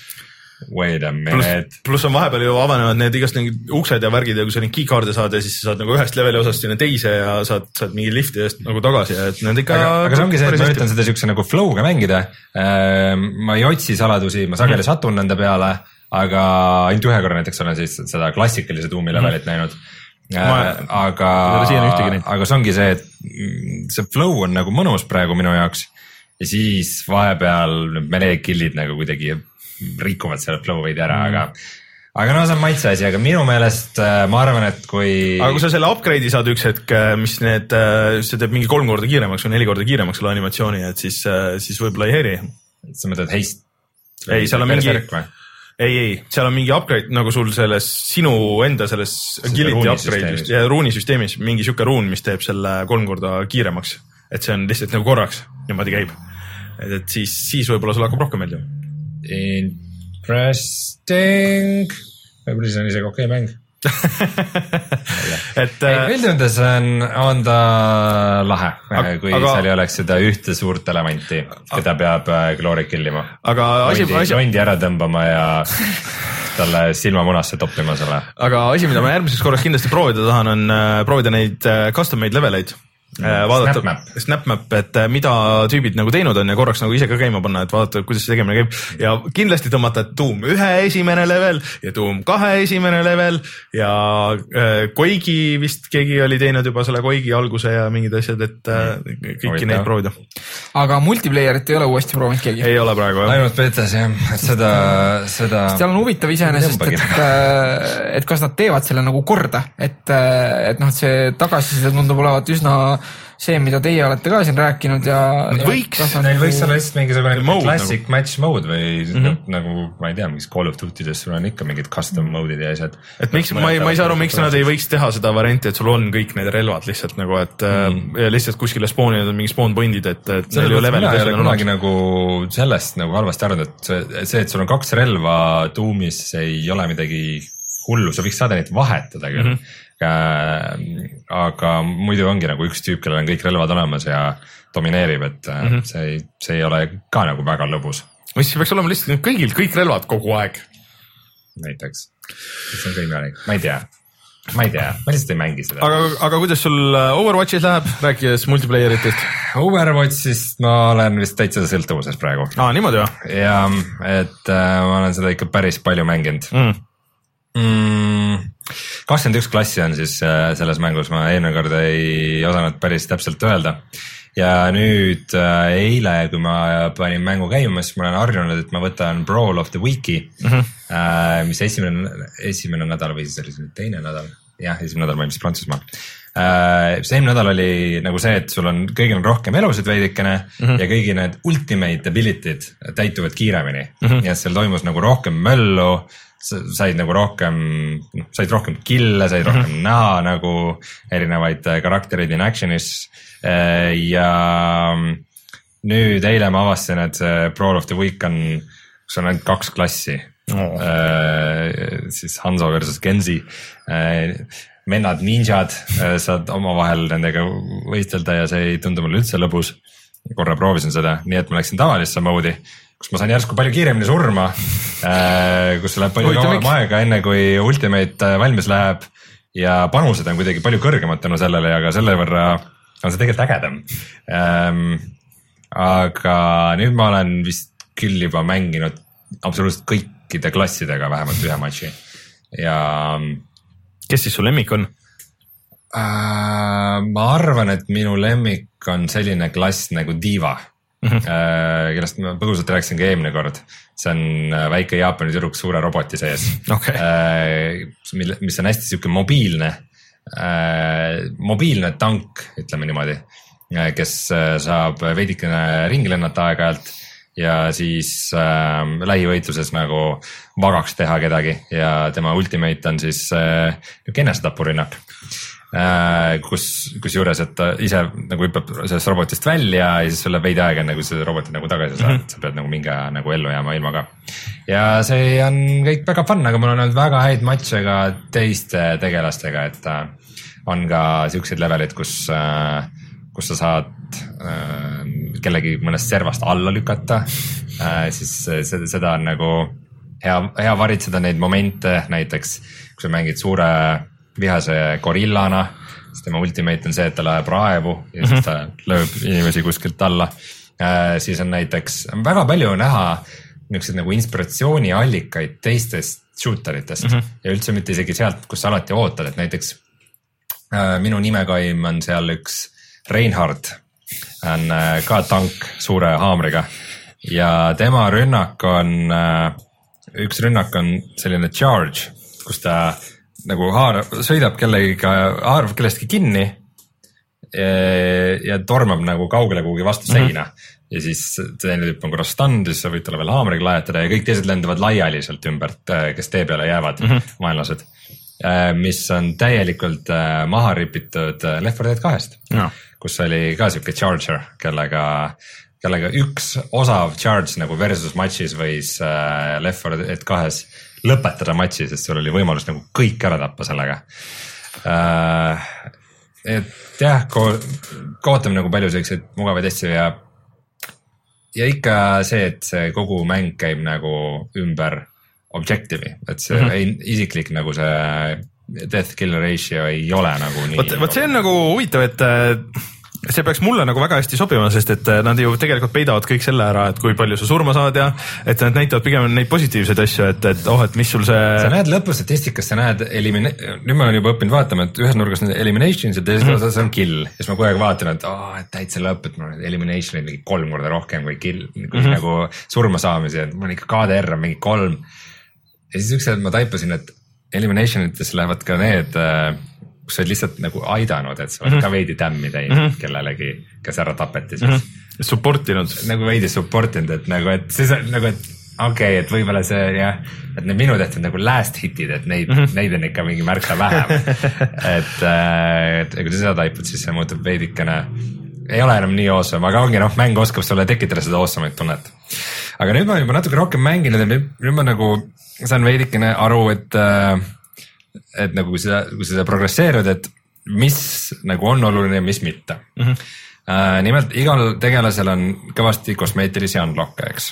wait a minute. pluss on vahepeal ju avanevad need igast mingid uksed ja värgid ja kui sa neid keycard'e saad ja siis sa saad nagu ühest leveli osast sinna teise ja saad, saad mingi lifti eest nagu tagasi ja et need ikka. aga, aga see ongi see, et ma üritan seda siukse nagu flow'ga mängida. Ehm, ma ei otsi saladusi, ma sageli mm. satun nende peale, aga ainult ühe korra näiteks olen siis seda klassikalise tuumi levelit mm. näinud Ma... aga ühtegi näinud., aga see ongi see, et see flow on nagu mõnus praegu minu jaoks ja siis vahepeal need melee kill'id nagu kuidagi rikuvad selle flow veidi ära mm., aga, aga no see on maitse asi, aga minu meelest äh, ma arvan, et kui. aga kui sa selle upgrade'i saad üks hetk, mis need, see teeb mingi kolm korda kiiremaks või neli korda kiiremaks selle animatsiooni, et siis, siis võib-olla ei häiri. sa mõtled heist? Ei, seal on mingi- ei, ei, seal on mingi upgrade nagu sul selles sinu enda selles agility upgrade'is ja ruunisüsteemis mingi sihuke ruun, mis teeb selle kolm korda kiiremaks. et see on lihtsalt nagu korraks niimoodi käib. et, et siis, siis võib-olla sulle hakkab rohkem meeldima. Interesting, võib-olla siis on isegi okei okay mäng. et äh, üldjoontes on, on ta lahe, kui aga- seal ei oleks seda ühte suurt elevanti, keda peab äh, Glory kill ima. aga asi, asi, londi ära tõmbama ja talle silmamunasse toppima selle. aga asi, mida ma järgmiseks korraks kindlasti proovida tahan, on äh, proovida neid custom made leveleid. Vaadata Snapmap., SnapMap, et äh, mida tüübid nagu teinud on ja korraks nagu ise ka käima panna, et vaadata, kuidas see tegemine käib ja kindlasti tõmmata Doom ühe esimene level ja Doom kahe esimene level ja äh, Koigi vist keegi oli teinud juba selle Koigi alguse ja mingid asjad, et äh, kõiki Huvitav. neid proovida. aga multiplayer'it ei ole uuesti proovinud keegi? ei ole praegu jah. ainult betas jah, et seda, seda. seal on huvitav iseenesest, et, et kas nad teevad selle nagu korda, et, et noh, et see tagasiside tundub olevat üsna see, mida teie olete ka siin rääkinud ja. Võiks- Neil võiks olla lihtsalt mingisugune classic nagu. match mode või mm Mhm. -hmm. nagu ma ei tea, mingis Call of Duty des sul on ikka mingid custom mode'id ja asjad. et miks, ma ei, ma ei saa aru, miks nad ei võiks teha seda varianti, et sul on kõik need relvad lihtsalt nagu, et mm. ja lihtsalt kuskile spoonivad on mingi spawn point'id, et, et mina ei ole on kunagi nagu sellest nagu halvasti arvanud, et see, see, et sul on kaks relva tuumis ei ole midagi hullu, sa võiks saada neid vahetada küll mm. -hmm. aga muidu ongi nagu üks tüüp, kellel on kõik relvad olemas ja domineerib, et mm -hmm. see ei, see ei ole ka nagu väga lõbus mis peaks olema lihtsalt kõigil kõik relvad kogu aeg. näiteks. see on ka imelik, ma ei tea, ma ei tea, ma lihtsalt ei mängi seda. aga, aga kuidas sul äh, Overwatchis läheb, rääkides multiplayer itest? Overwatchist ma olen vist täitsa sõltuvuses praegu aa, niimoodi või ja et äh, ma olen seda ikka päris palju mänginud mm.? Kakskümmend üks klassi on siis äh, selles mängus, ma eelmine kord ei osanud päris täpselt öelda. ja nüüd äh, eile, kui ma panin mängu käima, siis ma olen harjunud, et ma võtan Brawl of the Week'i mm, -hmm. mis esimene, esimene nädal või siis oli see nüüd teine nädal, jah, esimene nädal ma olin vist Prantsusmaal see eelmine nädal oli nagu see, et sul on kõigil on rohkem elusid veidikene mm -hmm. ja kõigi need ultimate ability'd täituvad kiiremini mm. -hmm. et seal toimus nagu rohkem möllu, said nagu rohkem, noh said rohkem kill'e, said rohkem mm -hmm. näha nagu erinevaid äh, karaktereid in action'is äh, ja nüüd eile ma avastasin, et see Brawl of the Week on, kus on ainult kaks klassi Oo. Äh, siis Hanso versus Genzi äh, vennad ninjad, saad omavahel nendega võistelda ja see ei tundu mulle üldse lõbus. korra proovisin seda, nii et ma läksin tavalisse mode'i, kus ma sain järsku palju kiiremini surma. kus läheb palju kauem aega, enne kui Ultimate äh, valmis läheb ja panused on kuidagi palju kõrgemad tänu sellele ja ka selle võrra on see tegelikult ägedam ähm,. aga nüüd ma olen vist küll juba mänginud absoluutselt kõikide klassidega vähemalt ühe matši ja kes siis su lemmik on? Äh, ma arvan, et minu lemmik on selline klass nagu Diva mm. -hmm. kellest ma põgusalt rääkisin ka eelmine kord. see on äh, väike Jaapani tüdruk suure roboti sees Okei. mille, mis on hästi sihuke mobiilne, mobiilne tank, ütleme niimoodi, kes äh, saab veidikene ringi lennata aeg-ajalt ja siis äh, lähivõitluses nagu vagaks teha kedagi ja tema ultimate on siis äh, niisugune enesetapurünnak äh,. kus, kusjuures, et ta ise nagu hüppab sellest robotist välja ja siis sul läheb veidi aega, enne kui seda robotit nagu tagasi saad mm, -hmm. sa pead nagu mingi aja nagu ellu jääma ilma ka. ja see on kõik väga fun, aga mul on olnud väga häid matše ka teiste tegelastega, et äh, on ka siukseid leveleid, kus äh, kus sa saad äh, kellegi mõnest servast alla lükata äh,, siis seda, seda on nagu hea, hea varitseda neid momente, näiteks kui sa mängid suure vihase gorillana, siis tema ultimate on see, et ta läheb raevu ja siis ta lööb inimesi kuskilt alla äh,. siis on näiteks väga palju näha niisuguseid nagu inspiratsiooniallikaid teistest shooter itest mm -hmm. ja üldse mitte isegi sealt, kus sa alati ootad, et näiteks äh,. minu nimekaim on seal üks Reinhard, on äh, ka tank suure haamriga ja tema rünnak on, üks rünnak on selline charge, kus ta nagu haarab, sõidab kellegiga, haarab kellestki kinni ja- ja tormab nagu kaugele kuhugi vastu seina mm. -hmm. ja siis teine tüüp on korra ja siis sa võid talle veel haamriga lajatada ja kõik teised lendavad laiali sealt ümbert, kes tee peale jäävad mm, -hmm. vaenlased. mis on täielikult maha ripitud Left 4 Dead kahest Noh. kus oli ka sihuke charger, kellega, kellega üks osav charge nagu versus match'is võis Left 4 Dead kahes lõpetada match'i, sest sul oli võimalus nagu kõik ära tappa sellega äh,. et jah, kaotame nagu palju siukseid mugavaid asju ja, ja ikka see, et see kogu mäng käib nagu ümber objective'i, et see mm -hmm. ei, isiklik nagu see death kill ratio ei ole nagu nii. vot, vot see on nagu huvitav, et äh, see peaks mulle nagu väga hästi sobima, sest et äh, nad ju tegelikult peidavad kõik selle ära, et kui palju sa surma saad ja et nad näitavad pigem neid positiivseid asju, et, et oh, et mis sul sa see. näed lõpus statistikast, sa näed elimine-, nüüd ma olen juba õppinud vaatama, et ühes nurgas on eliminations ja teises mm -hmm. osas on kill. siis ma kogu aeg vaatan, et aa, et täitsa lõpp, et mul on elimination'id mingi kolm korda rohkem kui kill mm, -hmm. nagu surma saamisi, et mul on ikka KDR on mingi kolm. ja siis üks hetk ma taipasin, et elimination ites lähevad ka need, kus sa oled lihtsalt nagu aidanud, et sa oled mm -hmm. ka veidi tämmi teinud mm -hmm. kellelegi, kes ära tapeti siis mm. -hmm support inud. nagu veidi support inud, et nagu, et siis nagu, et okei okay,, et võib-olla see jah, et need minu tehtud nagu last hit'id, et neid mm, -hmm. neid on ikka mingi märksa vähem. et, et kui sa seda taipad, siis see muutub veidikene, ei ole enam nii awesome, aga ongi noh, mäng oskab sulle tekitada seda awesome'it tunnet. aga nüüd ma juba natuke rohkem mänginud ja nüüd ma nagu saan veidikene aru, et, et nagu kui sa, kui sa progresseerud, et mis nagu on oluline ja mis mitte mm. -hmm. Uh, nimelt igal tegelasel on kõvasti kosmeetilisi unlock'e, eks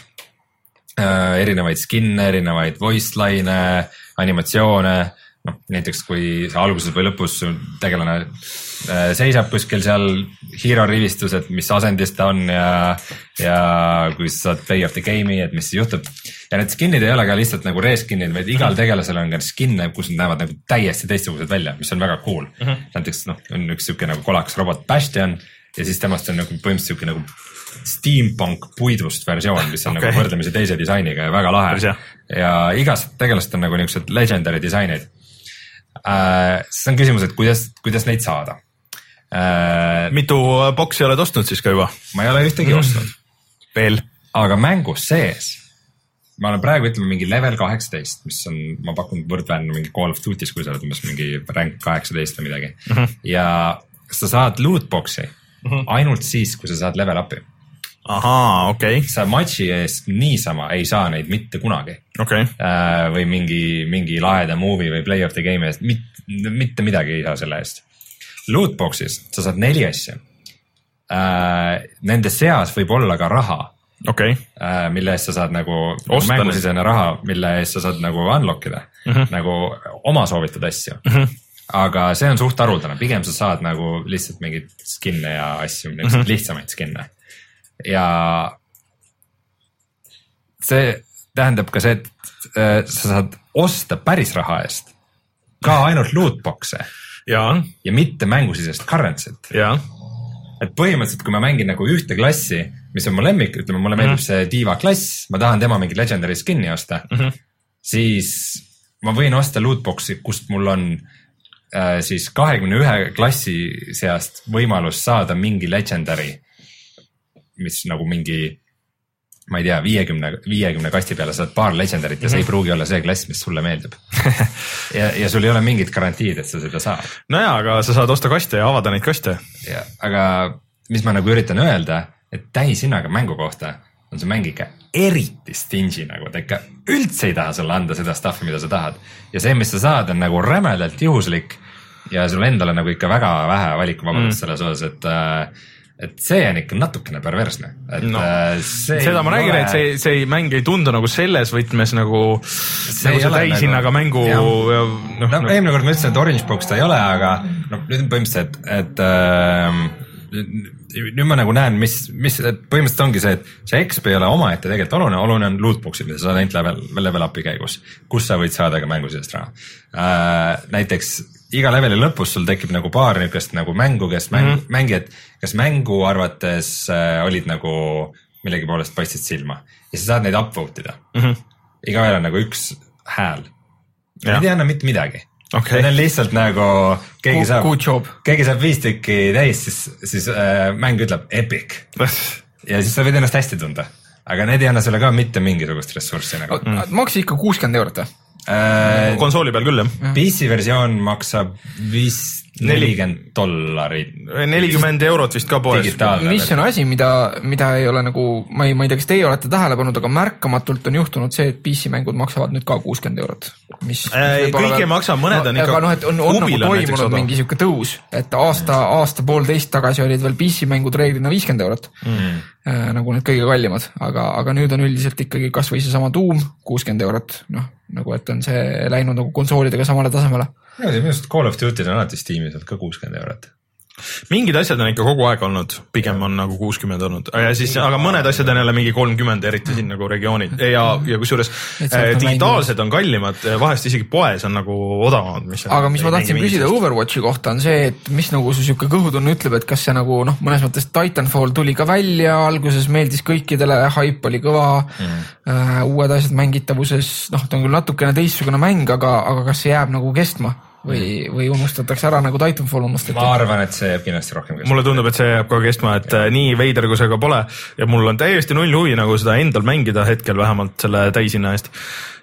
uh,. erinevaid skin'e, erinevaid voice line'e, animatsioone, noh näiteks kui sa alguses või lõpus tegelane uh, seisab kuskil seal hero rivistus, et mis asendis ta on ja, ja kui sa saad play of the game'i, et mis siis juhtub. ja need skin'id ei ole ka lihtsalt nagu reskin'id, vaid igal tegelasel on ka skin'e, kus nad näevad nagu täiesti teistsugused välja, mis on väga cool mm. -hmm. näiteks noh, on üks sihuke nagu kolakas robot Bastion ja siis temast on nagu põhimõtteliselt sihuke nagu steampunk puidust versioon, mis on okay. Nagu võrdlemisi teise disainiga ja väga lahe ja igast tegelast on nagu niuksed legendary disainid äh,. Siis on küsimus, et kuidas, kuidas neid saada äh,. mitu boksi oled ostnud siis ka juba? ma ei ole ühtegi ostnud, veel? aga mängus sees ma olen praegu ütleme mingi level kaheksateist, mis on, ma pakun võrdväärne mingi Call of Duty's, kui sa oled umbes mingi rank kaheksateist või midagi mm. -hmm. ja sa saad lootbox'i mm -hmm. ainult siis, kui sa saad level up'i. ahaa, okei okay., sa match'i eest niisama ei saa neid mitte kunagi okei okay.. äh,. või mingi, mingi laheda movie või play of the game'i eest, mitte midagi ei saa selle eest. Lootbox'is sa saad neli asja äh,. Nende seas võib olla ka raha okei okay., äh, mille eest sa saad nagu Osta mängusisene raha, mille eest sa saad nagu unlock ida mm, -hmm. nagu oma soovitud asju mm. -hmm. aga see on suht haruldane, pigem sa saad nagu lihtsalt mingeid skin'e ja asju, niisuguseid mm -hmm. lihtsamaid skin'e. Ja see tähendab ka see, et äh, sa saad osta päris raha eest ka ainult lootbox'e. Ja, ja mitte mängusisest currency't. Ja, et põhimõtteliselt, kui ma mängin nagu ühte klassi, mis on mu lemmik, ütleme, mulle meeldib see diiva klass, ma tahan tema mingit legendary skin'i osta mm, -hmm. siis ma võin osta lootbox'i, kust mul on äh, siis kahekümne ühe klassi seast võimalus saada mingi legendary, mis nagu mingi ma ei tea, viiekümne, viiekümne kasti peale saad paar legendary't ja see ei pruugi olla see klass, mis sulle meeldib. ja, ja sul ei ole mingit garantiid, et sa seda saad nojaa, aga sa saad osta kaste ja avada neid kaste. aga mis ma nagu üritan öelda, et täishinnaga mängu kohta on see mäng ikka eriti stingy nagu, ta ikka üldse ei taha sulle anda seda stuff'i, mida sa tahad. ja see, mis sa saad, on nagu rämedalt juhuslik ja sul endal on nagu ikka väga vähe valikuvabadust mm. selles osas, et äh, et see on ikka natukene perversne, et No, äh, see seda ma räägin, ole- et see, see mäng ei tundu nagu selles võtmes nagu, See nagu see täishinnaga nagu- mängu jah. noh no no,, eelmine kord ma ütlesin, et Orange Box ta ei ole, aga noh, nüüd on põhimõtteliselt, et ähm, nüüd ma nagu näen, mis, mis põhimõtteliselt ongi see, et see XP ei ole omaette tegelikult oluline, oluline on lootbox'id, mida sa saad ainult level, level up'i käigus, kus sa võid saada ka mängusisest raha äh,. näiteks iga leveli lõpus sul tekib nagu paar niukest nagu mängu, kes mäng mm, -hmm. mängijad, kes mängu arvates äh, olid nagu millegi poolest paistsid silma ja sa saad neid upvote ida mm. -hmm. igaühel on nagu üks hääl. Need ei anna mitte midagi Okei. Need on lihtsalt nagu keegi saab keegi saab viis tükki täis, siis, siis äh, mäng ütleb epic ja siis sa võid ennast hästi tunda. aga need ei anna sulle ka mitte mingisugust ressurssi nagu. maksis ikka kuuskümmend eurot või? Äh, konsooli peal küll jah. PC versioon maksab vist nelikümmend dollarit. nelikümmend eurot vist ka poes. digitaalne. mis on asi, mida, mida ei ole nagu, ma ei, ma ei tea, kas teie olete tähele pannud, aga märkamatult on juhtunud see, et PC mängud maksavad nüüd ka kuuskümmend eurot. mis Äh, kõik ei maksa, mõned on ikka- aga noh, et on, on nagu toimunud mingi sihuke tõus, et aasta, aasta-poolteist tagasi olid veel PC mängud reeglina viiskümmend eurot mm.. nagu need kõige kallimad, aga, aga nüüd on üldiselt ikkagi kasvõi seesama Doom kuuskümmend eurot, noh nagu, et on see läinud nagu konsoolidega samale tasemele. Minu arust Call of Duty'l on alati Steamis olnud ka kuuskümmend eurot. Mingid asjad on ikka kogu aeg olnud, pigem on nagu kuuskümmend olnud. Ja siis, aga mõned asjad on jälle mingi kolmkümmend, eriti siin nagu regioonid. Ja, ja kusjuures Et sealt eh, digitaalsed on kallimad, vahest isegi poes on nagu odavamad, aga mis ma tahtsin küsida Overwatchi kohta on see, et mis nagu su sihuke kõhutunne ütleb, et kas see nagu noh, mõnes mõttes Titanfall tuli ka välja, alguses meeldis kõikidele, haip oli kõva mm., uued asjad mängitavuses, noh, ta on küll natukene teistsugune mäng, aga, aga kas see jääb nagu kestma või, või unustatakse ära nagu Titanfall unustati? ma arvan, et see jääb kindlasti rohkem kestma. mulle tundub, et see jääb ka kestma, et äh, nii veider kui see ka pole ja mul on täiesti null huvi nagu seda endal mängida hetkel vähemalt selle täishinna eest.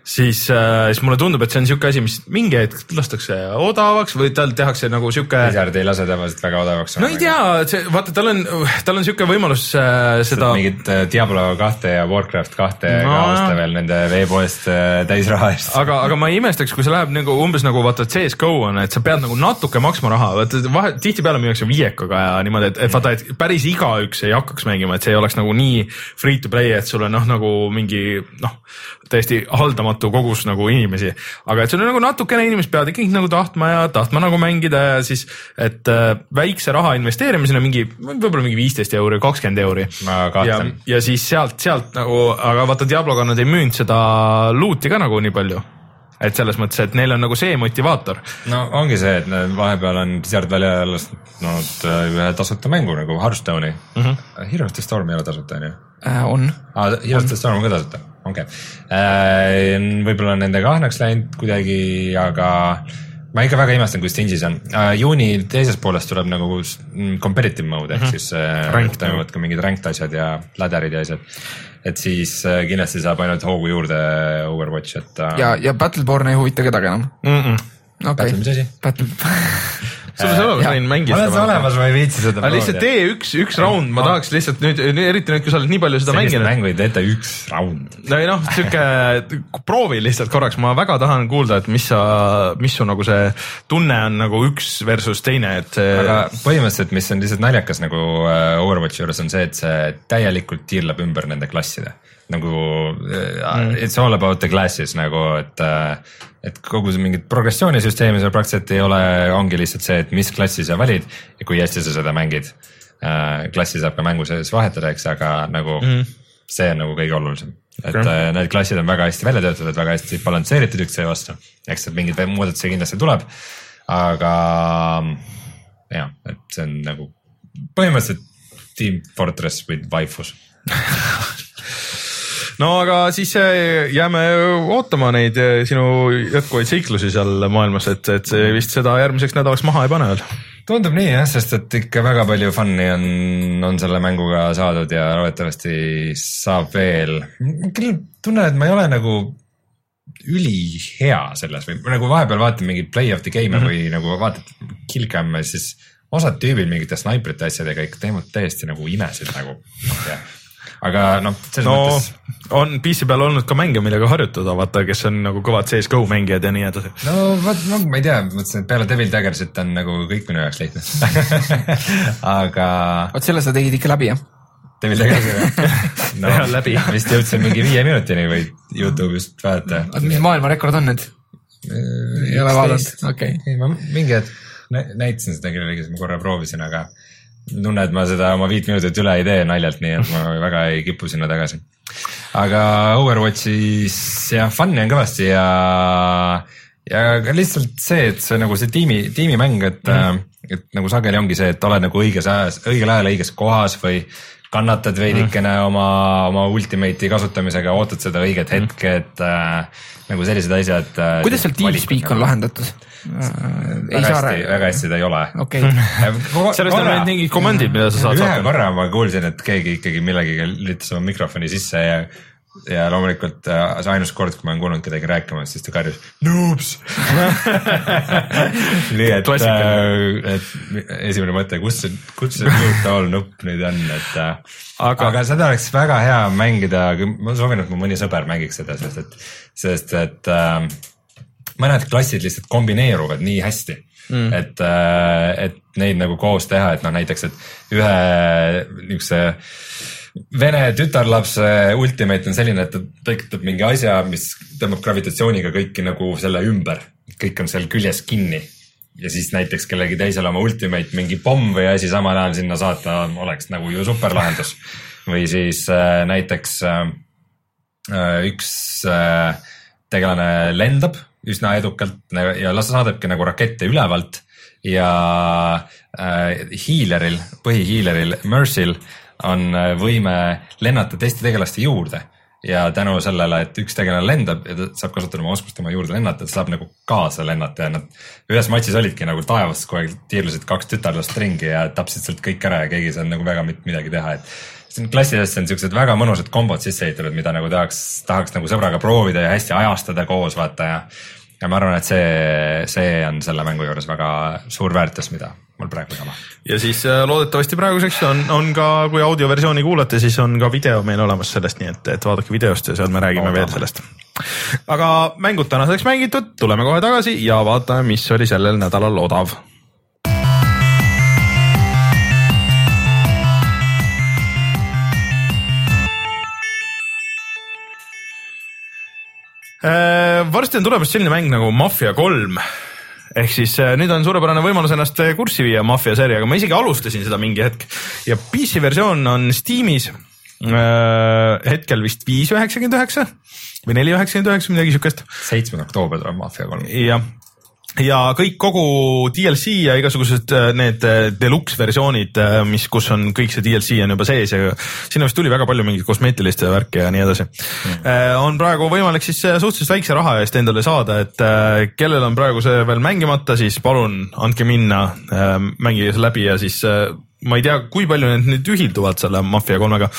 siis, siis mulle tundub, et see on siuke asi, mis mingi hetk lastakse odavaks või tal tehakse nagu siuke Blizzard ei lase tavaliselt väga odavaks. no ei tea, see vaata, tal on, tal on siuke võimalus äh, seda. mingit äh, Diablo kahte ja Warcraft kahte No ka osta veel nende veepoest äh, täisraha eest. aga, aga ma ei imestaks, kui see läheb nagu umbes nagu vaata CS GO on, et sa pead nagu natuke maksma raha, vaata vahe, tihtipeale müüakse viiekaga ja niimoodi, et, et vaata, et päris igaüks ei hakkaks mängima, et see ei oleks nagu nii free to play, et sul on noh, nagu mingi noh, täiesti haldamatu kogus nagu inimesi. aga et sul on nagu natukene inimesed peavad ikkagi nagu tahtma ja tahtma nagu mängida ja siis, et äh, väikse raha investeerimisena mingi, võib-olla mingi viisteist euri, kakskümmend euri ja ja siis sealt, sealt nagu, aga vaata Diabloga nad ei müünud seda loot'i ka nagu nii palju. et selles mõttes, et neil on nagu see motivaator. no ongi see, et vahepeal on Blizzard välja lasknud äh, ühe tasuta mängu nagu Hearthstone'i mm. -hmm. Hero of the Storm ei ole tasuta on ju? Äh, on, aa, Hero of the Storm on ka tasuta, okei okay.. võib-olla on nendega ahneks läinud kuidagi, aga ma ikka väga imestan, kui stingy see on uh,. juuni teisest poolest tuleb nagu mm, competitive mode ehk mm -hmm. siis Ranked toimuvad ka mingid ranked asjad ja ladderid ja asjad. et siis kindlasti saab ainult hoogu juurde Overwatch, et ja, ja Battleborn ei huvita kedagi enam. okei Battle, mis asi? Battle, sul on see olemas, Jaa. võin ma mängida olen see. olemas, ma ei viitsi seda aga lihtsalt tee üks, üks round, ma tahaks lihtsalt nüüd, eriti nüüd, kui sa oled nii palju seda sellist mänginud. mängu ei tehta üks round. no ei noh, sihuke, proovi lihtsalt korraks, ma väga tahan kuulda, et mis sa, mis su nagu see tunne on nagu üks versus teine, et aga põhimõtteliselt, mis on lihtsalt naljakas nagu äh, Overwatchi juures on see, et see täielikult tiirleb ümber nende klasside. Nagu mm. it's all about the classes nagu, et, et kogu see mingit progressioonisüsteemi seal praktiliselt ei ole, ongi lihtsalt see, et mis klassi sa valid ja kui hästi sa seda mängid. klassi saab ka mängu sees vahetada, eks, aga nagu mm. see on nagu kõige olulisem. et okay. need klassid on väga hästi välja töötatud, väga hästi balansseeritud üksteise vastu, eks sealt mingeid muudatusi kindlasti tuleb, aga jah, et see on nagu põhimõtteliselt Team Fortress with waifus. no aga siis äh, jääme ootama neid äh, sinu jätkuvaid seiklusi seal maailmas, et, et see vist seda järgmiseks nädalaks maha ei pane veel. tundub nii jah, sest et ikka väga palju fun'i on, on selle mänguga saadud ja loodetavasti saab veel. küll tunnen, et ma ei ole nagu ülihea selles või nagu vahepeal vaatan mingit play of the game'e mm -hmm. või nagu vaatad killcam'e, siis osad tüübid mingite snaiprite asjadega ikka teevad täiesti nagu imesid nagu. aga noh, selles no mõttes on PC peal olnud ka mänge, millega harjutada, vaata, kes on nagu kõvad CS GO mängijad ja nii edasi. no vot, no ma ei tea, mõtlesin, et peale Devil Daggersit on nagu kõik minu jaoks lihtne. aga vot selle sa tegid ikka läbi jah? Devil Daggersit no, Teha läbi. vist jõudsin mingi viie minutini või Youtube'ist vaadata. oota, mis maailmarekord on nüüd? ei ole vaadanud, okei. ei, ma mingi hetk nä- näitasin seda kellelegi, siis ma korra proovisin, aga tunnen, et ma seda oma viit minutit üle ei tee naljalt, nii et ma väga ei kipu sinna tagasi. aga Overwatchis jah, fun'i on kõvasti ja, ja ka lihtsalt see, et see nagu see tiimi, tiimimäng, et mm., et nagu sageli ongi see, et oled nagu õiges ajas, õigel ajal õiges kohas või kannatad veidikene mm. oma, oma ultimate'i kasutamisega, ootad seda õiget hetke, et äh, nagu sellised asjad äh,. kuidas seal TeamSpeak on? lahendatud? Ei väga saa hästi, väga hästi ta ei ole. okei, sellest on need mingid komandid, mida sa saad ühe korra ma kuulsin, et keegi ikkagi millegagi lülitas oma mikrofoni sisse ja ja loomulikult äh, see ainus kord, kui ma olen kuulnud kedagi rääkimas, siis ta karjus noobs. nii et, Klassikaline. et esimene mõte, kus see, kus see mute all nupp nüüd on, et äh, aga, Aga- aga seda oleks väga hea mängida, ma soovin, et mu mõni sõber mängiks seda, sest et, sest et äh, mõned klassid lihtsalt kombineeruvad nii hästi mm., et, et neid nagu koos teha, et noh, näiteks, et ühe niisuguse vene tütarlapse ultimate on selline, et ta tekitab mingi asja, mis tõmbab gravitatsiooniga kõiki nagu selle ümber, kõik on seal küljes kinni ja siis näiteks kellelgi teisel oma ultimate mingi pomm või asi samal ajal sinna saata oleks nagu ju superlahendus. või siis äh, näiteks äh, äh, üks äh, tegelane lendab üsna edukalt ja las saadabki nagu rakette ülevalt ja äh, hiileril, põhihiileril Mercyl on äh, võime lennata teiste tegelaste juurde. Ja tänu sellele, et üks tegelane lendab ja ta saab kasutada oma oskust tema juurde lennata, ta saab nagu kaasa lennata ja nad ühes matšis olidki nagu taevas kogu aeg tiirlesid kaks tütarlast ringi ja tapsid sealt kõik ära ja keegi ei saanud nagu väga mitte midagi teha, et siin klassidesse on siuksed väga mõnusad kombod sisse ehitatud, mida nagu tahaks, tahaks nagu sõbraga proovida ja hästi ajastada koos vaata ja ja ma arvan, et see, see on selle mängu juures väga suur väärtus, mida mul praegu ei ole. ja siis äh, loodetavasti praeguseks on, on ka, kui audioversiooni kuulate, siis on ka video meil olemas sellest, nii et, et vaadake videost ja seal me räägime Loodame. veel sellest. aga mängud tänaseks mängitud, tuleme kohe tagasi ja vaatame, mis oli sellel nädalal odav varsti on tulemas selline mäng nagu Mafia kolm. Ehk siis äh, nüüd on suurepärane võimalus ennast äh, kurssi viia Mafia seeriaga, ma isegi alustasin seda mingi hetk. Ja PC versioon on Steamis äh, hetkel vist viis üheksakümmend üheksa või neli üheksakümmend üheksa, midagi siukest. Seitsmendal oktoobril tuleb Mafia kolm. jah, ja kõik kogu DLC ja igasugused äh, need äh, deluxe versioonid, mis, kus on kõik see DLC on juba sees ja sinna vist tuli väga palju mingit kosmeetilist värki ja nii edasi mm.. on praegu võimalik siis äh, suhteliselt väikse raha eest endale saada, et äh, kellel on praegu see veel mängimata, siis palun andke minna, mängige see läbi ja siis äh, ma ei tea, kui palju need nüüd ühilduvad selle Mafia kolmega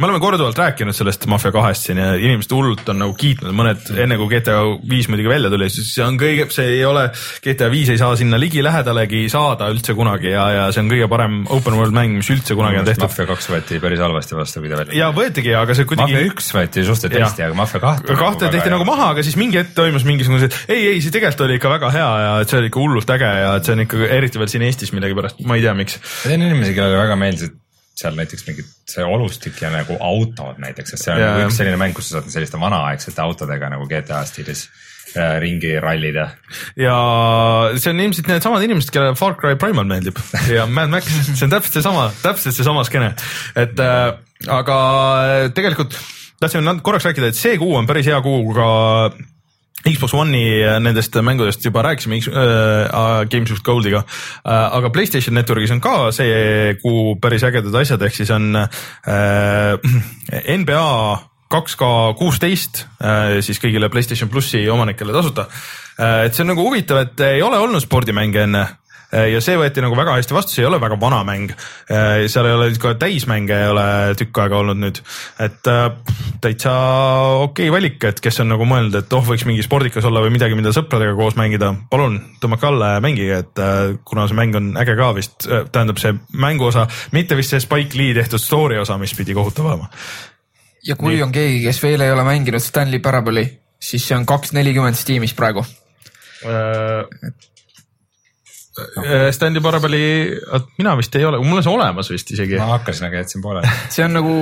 me oleme korduvalt rääkinud sellest Mafia kahest siin ja inimesed hullult on nagu kiitnud, mõned enne kui GTA viis muidugi välja tuli, siis see on kõige, see ei ole, GTA viis ei saa sinna ligilähedalegi saada üldse kunagi ja, ja see on kõige parem open world mäng, mis üldse kunagi on tehtud. Mafia kaks võeti päris halvasti vastu, välja ja võetigi, aga see Mafia kuidagi üks võeti suhteliselt hästi, aga Mafia kahte. kahte tehti nagu maha, aga siis mingi hetk toimus mingisugune, ei, ei, see tegelikult oli ikka väga hea ja et see oli ikka hullult äge ja et see on ikka eriti veel siin Eestis millegipärast, ma ei tea, miks. ma tean inimesi, kellele väga meeldisid seal näiteks mingid see olustik ja nagu autod näiteks, sest see on Jaa, nagu üks selline mäng, kus sa saad selliste vanaaegsete autodega nagu GTA stiilis äh, ringi rallida. ja see on ilmselt needsamad inimesed, kellele Far Cry Primal meeldib. Ja Mad Max, see on täpselt seesama, täpselt seesama skeene, et äh, aga tegelikult tahtsin korraks rääkida, et see kuu on päris hea kuu ka Xbox One'i nendest mängudest juba rääkisime X- äh, Games with Goldiga äh,, aga Playstation Networkis on ka see kuu päris ägedad asjad, ehk siis on äh, NBA kaks K kuusteist äh, siis kõigile Playstation plussi omanikele tasuta. et see on nagu huvitav, et ei ole olnud spordimänge enne äh, ja see võeti nagu väga hästi vastu, see ei ole väga vana mäng. seal ei ole ka täismänge ei ole tükk aega olnud nüüd, et äh, täitsa okei valik, et kes on nagu mõelnud, et oh, võiks mingi spordikas olla või midagi, mida sõpradega koos mängida, palun tõmmake alla ja mängige, et äh, kuna see mäng on äge ka vist, tähendab see mänguosa, mitte vist see Spike Lee tehtud story osa, mis pidi kohutav olema. ja kui on keegi, kes veel ei ole mänginud Stanley Parable'i, siis see on kaks nelikümmend Steamis praegu. Stanley Parable'i, mina vist ei ole, mul on see olemas vist isegi. ma hakkasin, aga jätsin pooleli. see on nagu,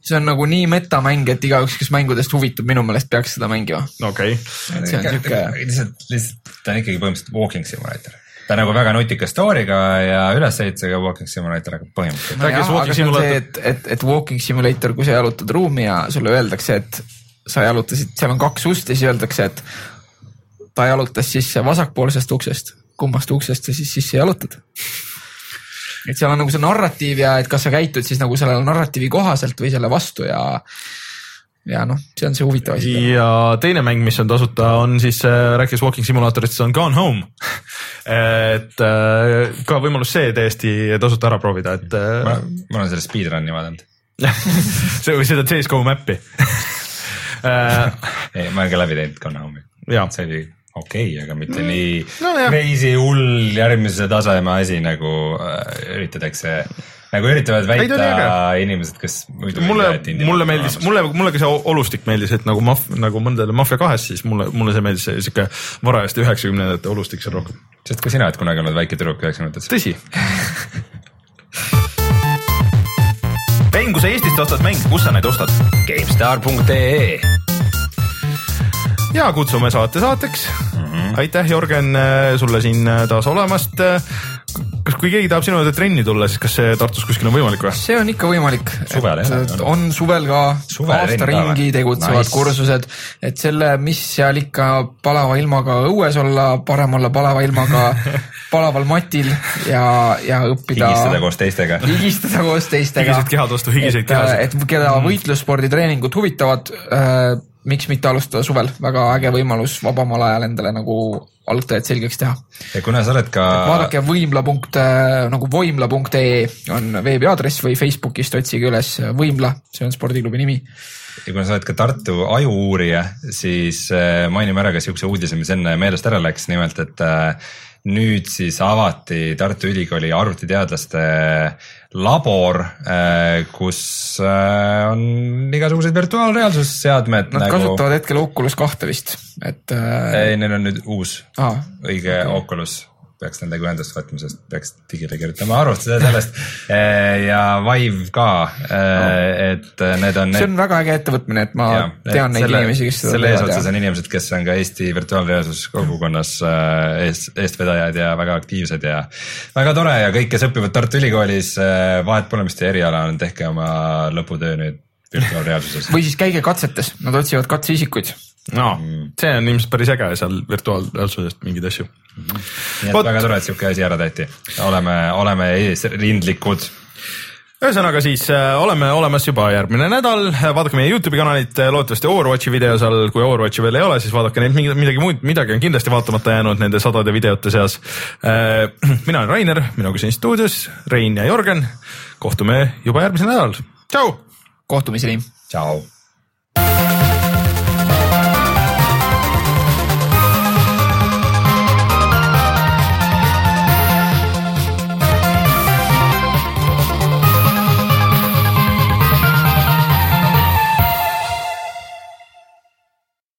see on nagu nii metamäng, et igaüks, kes mängudest huvitub, minu meelest peaks seda mängima. okei, see on siuke, lihtsalt, lihtsalt ta on ikkagi põhimõtteliselt walking simulator. ta on nagu väga nutika story'ga ja ülesehitusega walking simulator, aga põhimõtteliselt. Räägi siis Walking Simulator- et, et, et walking simulator, kui sa jalutad ruumi ja sulle öeldakse, et sa jalutasid, seal on kaks ust ja siis öeldakse, et ta jalutas sisse vasakpoolsest uksest, kummast uksest sa siis sisse jalutad. et seal on nagu see narratiiv ja et kas sa käitud siis nagu selle narratiivi kohaselt või selle vastu ja ja noh, see on see huvitav asi. ja teine mäng, mis on tasuta, on siis äh, rääkides walking simulaatorist, see on Gone Home. et äh, ka võimalus see täiesti tasuta ära proovida, et ma äh, ma olen selle speedrun'i vaadanud. see või seda CSGO map'i ei, ma olen ka läbi teinud Gone Home'i. See oli okei okay,, aga mitte mm. nii Nojah. crazy hull järgmise taseme asi nagu äh, üritatakse, nagu üritavad väita inimesed, kes muidu mulle, mulle meeldis, mulle, mulle ka see olustik meeldis, et nagu maf-, nagu mõndadele Mafia kahes, siis mulle, mulle see meeldis, see sihuke varajaste üheksakümnendate olustik seal rohkem. sest ka sina oled kunagi olnud väike tüdruk üheksakümnendates. tõsi. mäng, kui sa Eestist ostad mänge, kus sa neid ostad? GameStar.ee ja kutsume saate saateks mm. Mhm. -hmm. aitäh, Jörgen, sulle siin äh, taas olemast. kas, kui keegi tahab sinu juurde trenni tulla, siis kas see Tartus kuskil on võimalik või? see on ikka võimalik. On. suvel ka aasta ringi tegutsevad Nice. kursused, et selle, mis seal ikka palava ilmaga õues olla, parem olla palava ilmaga palaval matil ja, ja õppida. higistada koos teistega. higistada koos teistega. Higised kehad vastu higiseid et, kehasid. et keda võitlussporditreeningud huvitavad äh,, miks mitte alustada suvel, väga äge võimalus vabamal ajal endale nagu algtajad selgeks teha. ja kuna sa oled ka, vaadake võimla punkt nagu võimla.ee on veebiaadress või Facebookist otsige üles Võimla, see on spordiklubi nimi. ja kuna sa oled ka Tartu ajuuurija, siis äh, mainime ära ka siukse uudise, mis enne meelest ära läks, nimelt et äh, nüüd siis avati Tartu Ülikooli arvutiteadlaste labor, kus äh, on igasugused virtuaalreaalsusseadmed Nad nagu kasutavad hetkel Oculus kahte vist, et äh,. ei, neil on nüüd uus aa, õige okay. Oculus peaks nendega ühendust võtma, sest peaks digile kirjutama arvutused sellest ja Vive ka, et need on. see on väga äge ettevõtmine, et ma ja, tean neid selle, inimesi, kes selle eesotsas on inimesed, kes on ka Eesti virtuaalreaalsuskogukonnas äh, eest, eestvedajad ja väga aktiivsed ja väga tore ja kõik, kes õpivad Tartu Ülikoolis, vahet pole, mis teie eriala on, tehke oma lõputöö nüüd virtuaalreaalsuses. või siis käige katsetes, nad otsivad katseisikuid. No see on ilmselt päris äge seal virtuaalreaalsusest mingeid asju. nii et Vot. väga tore, et sihuke asi ära tehti, oleme, oleme eesrindlikud ühesõnaga siis äh, oleme olemas juba järgmine nädal, vaadake meie Youtube'i kanalit, loodetavasti Overwatchi video seal, kui Overwatchi veel ei ole, siis vaadake neid midagi, midagi muud, midagi on kindlasti vaatamata jäänud nende sadade videote seas. mina olen Rainer, minuga siin stuudios Rein ja Jörgen. kohtume juba järgmisel nädalal, tšau. kohtumiseni tšau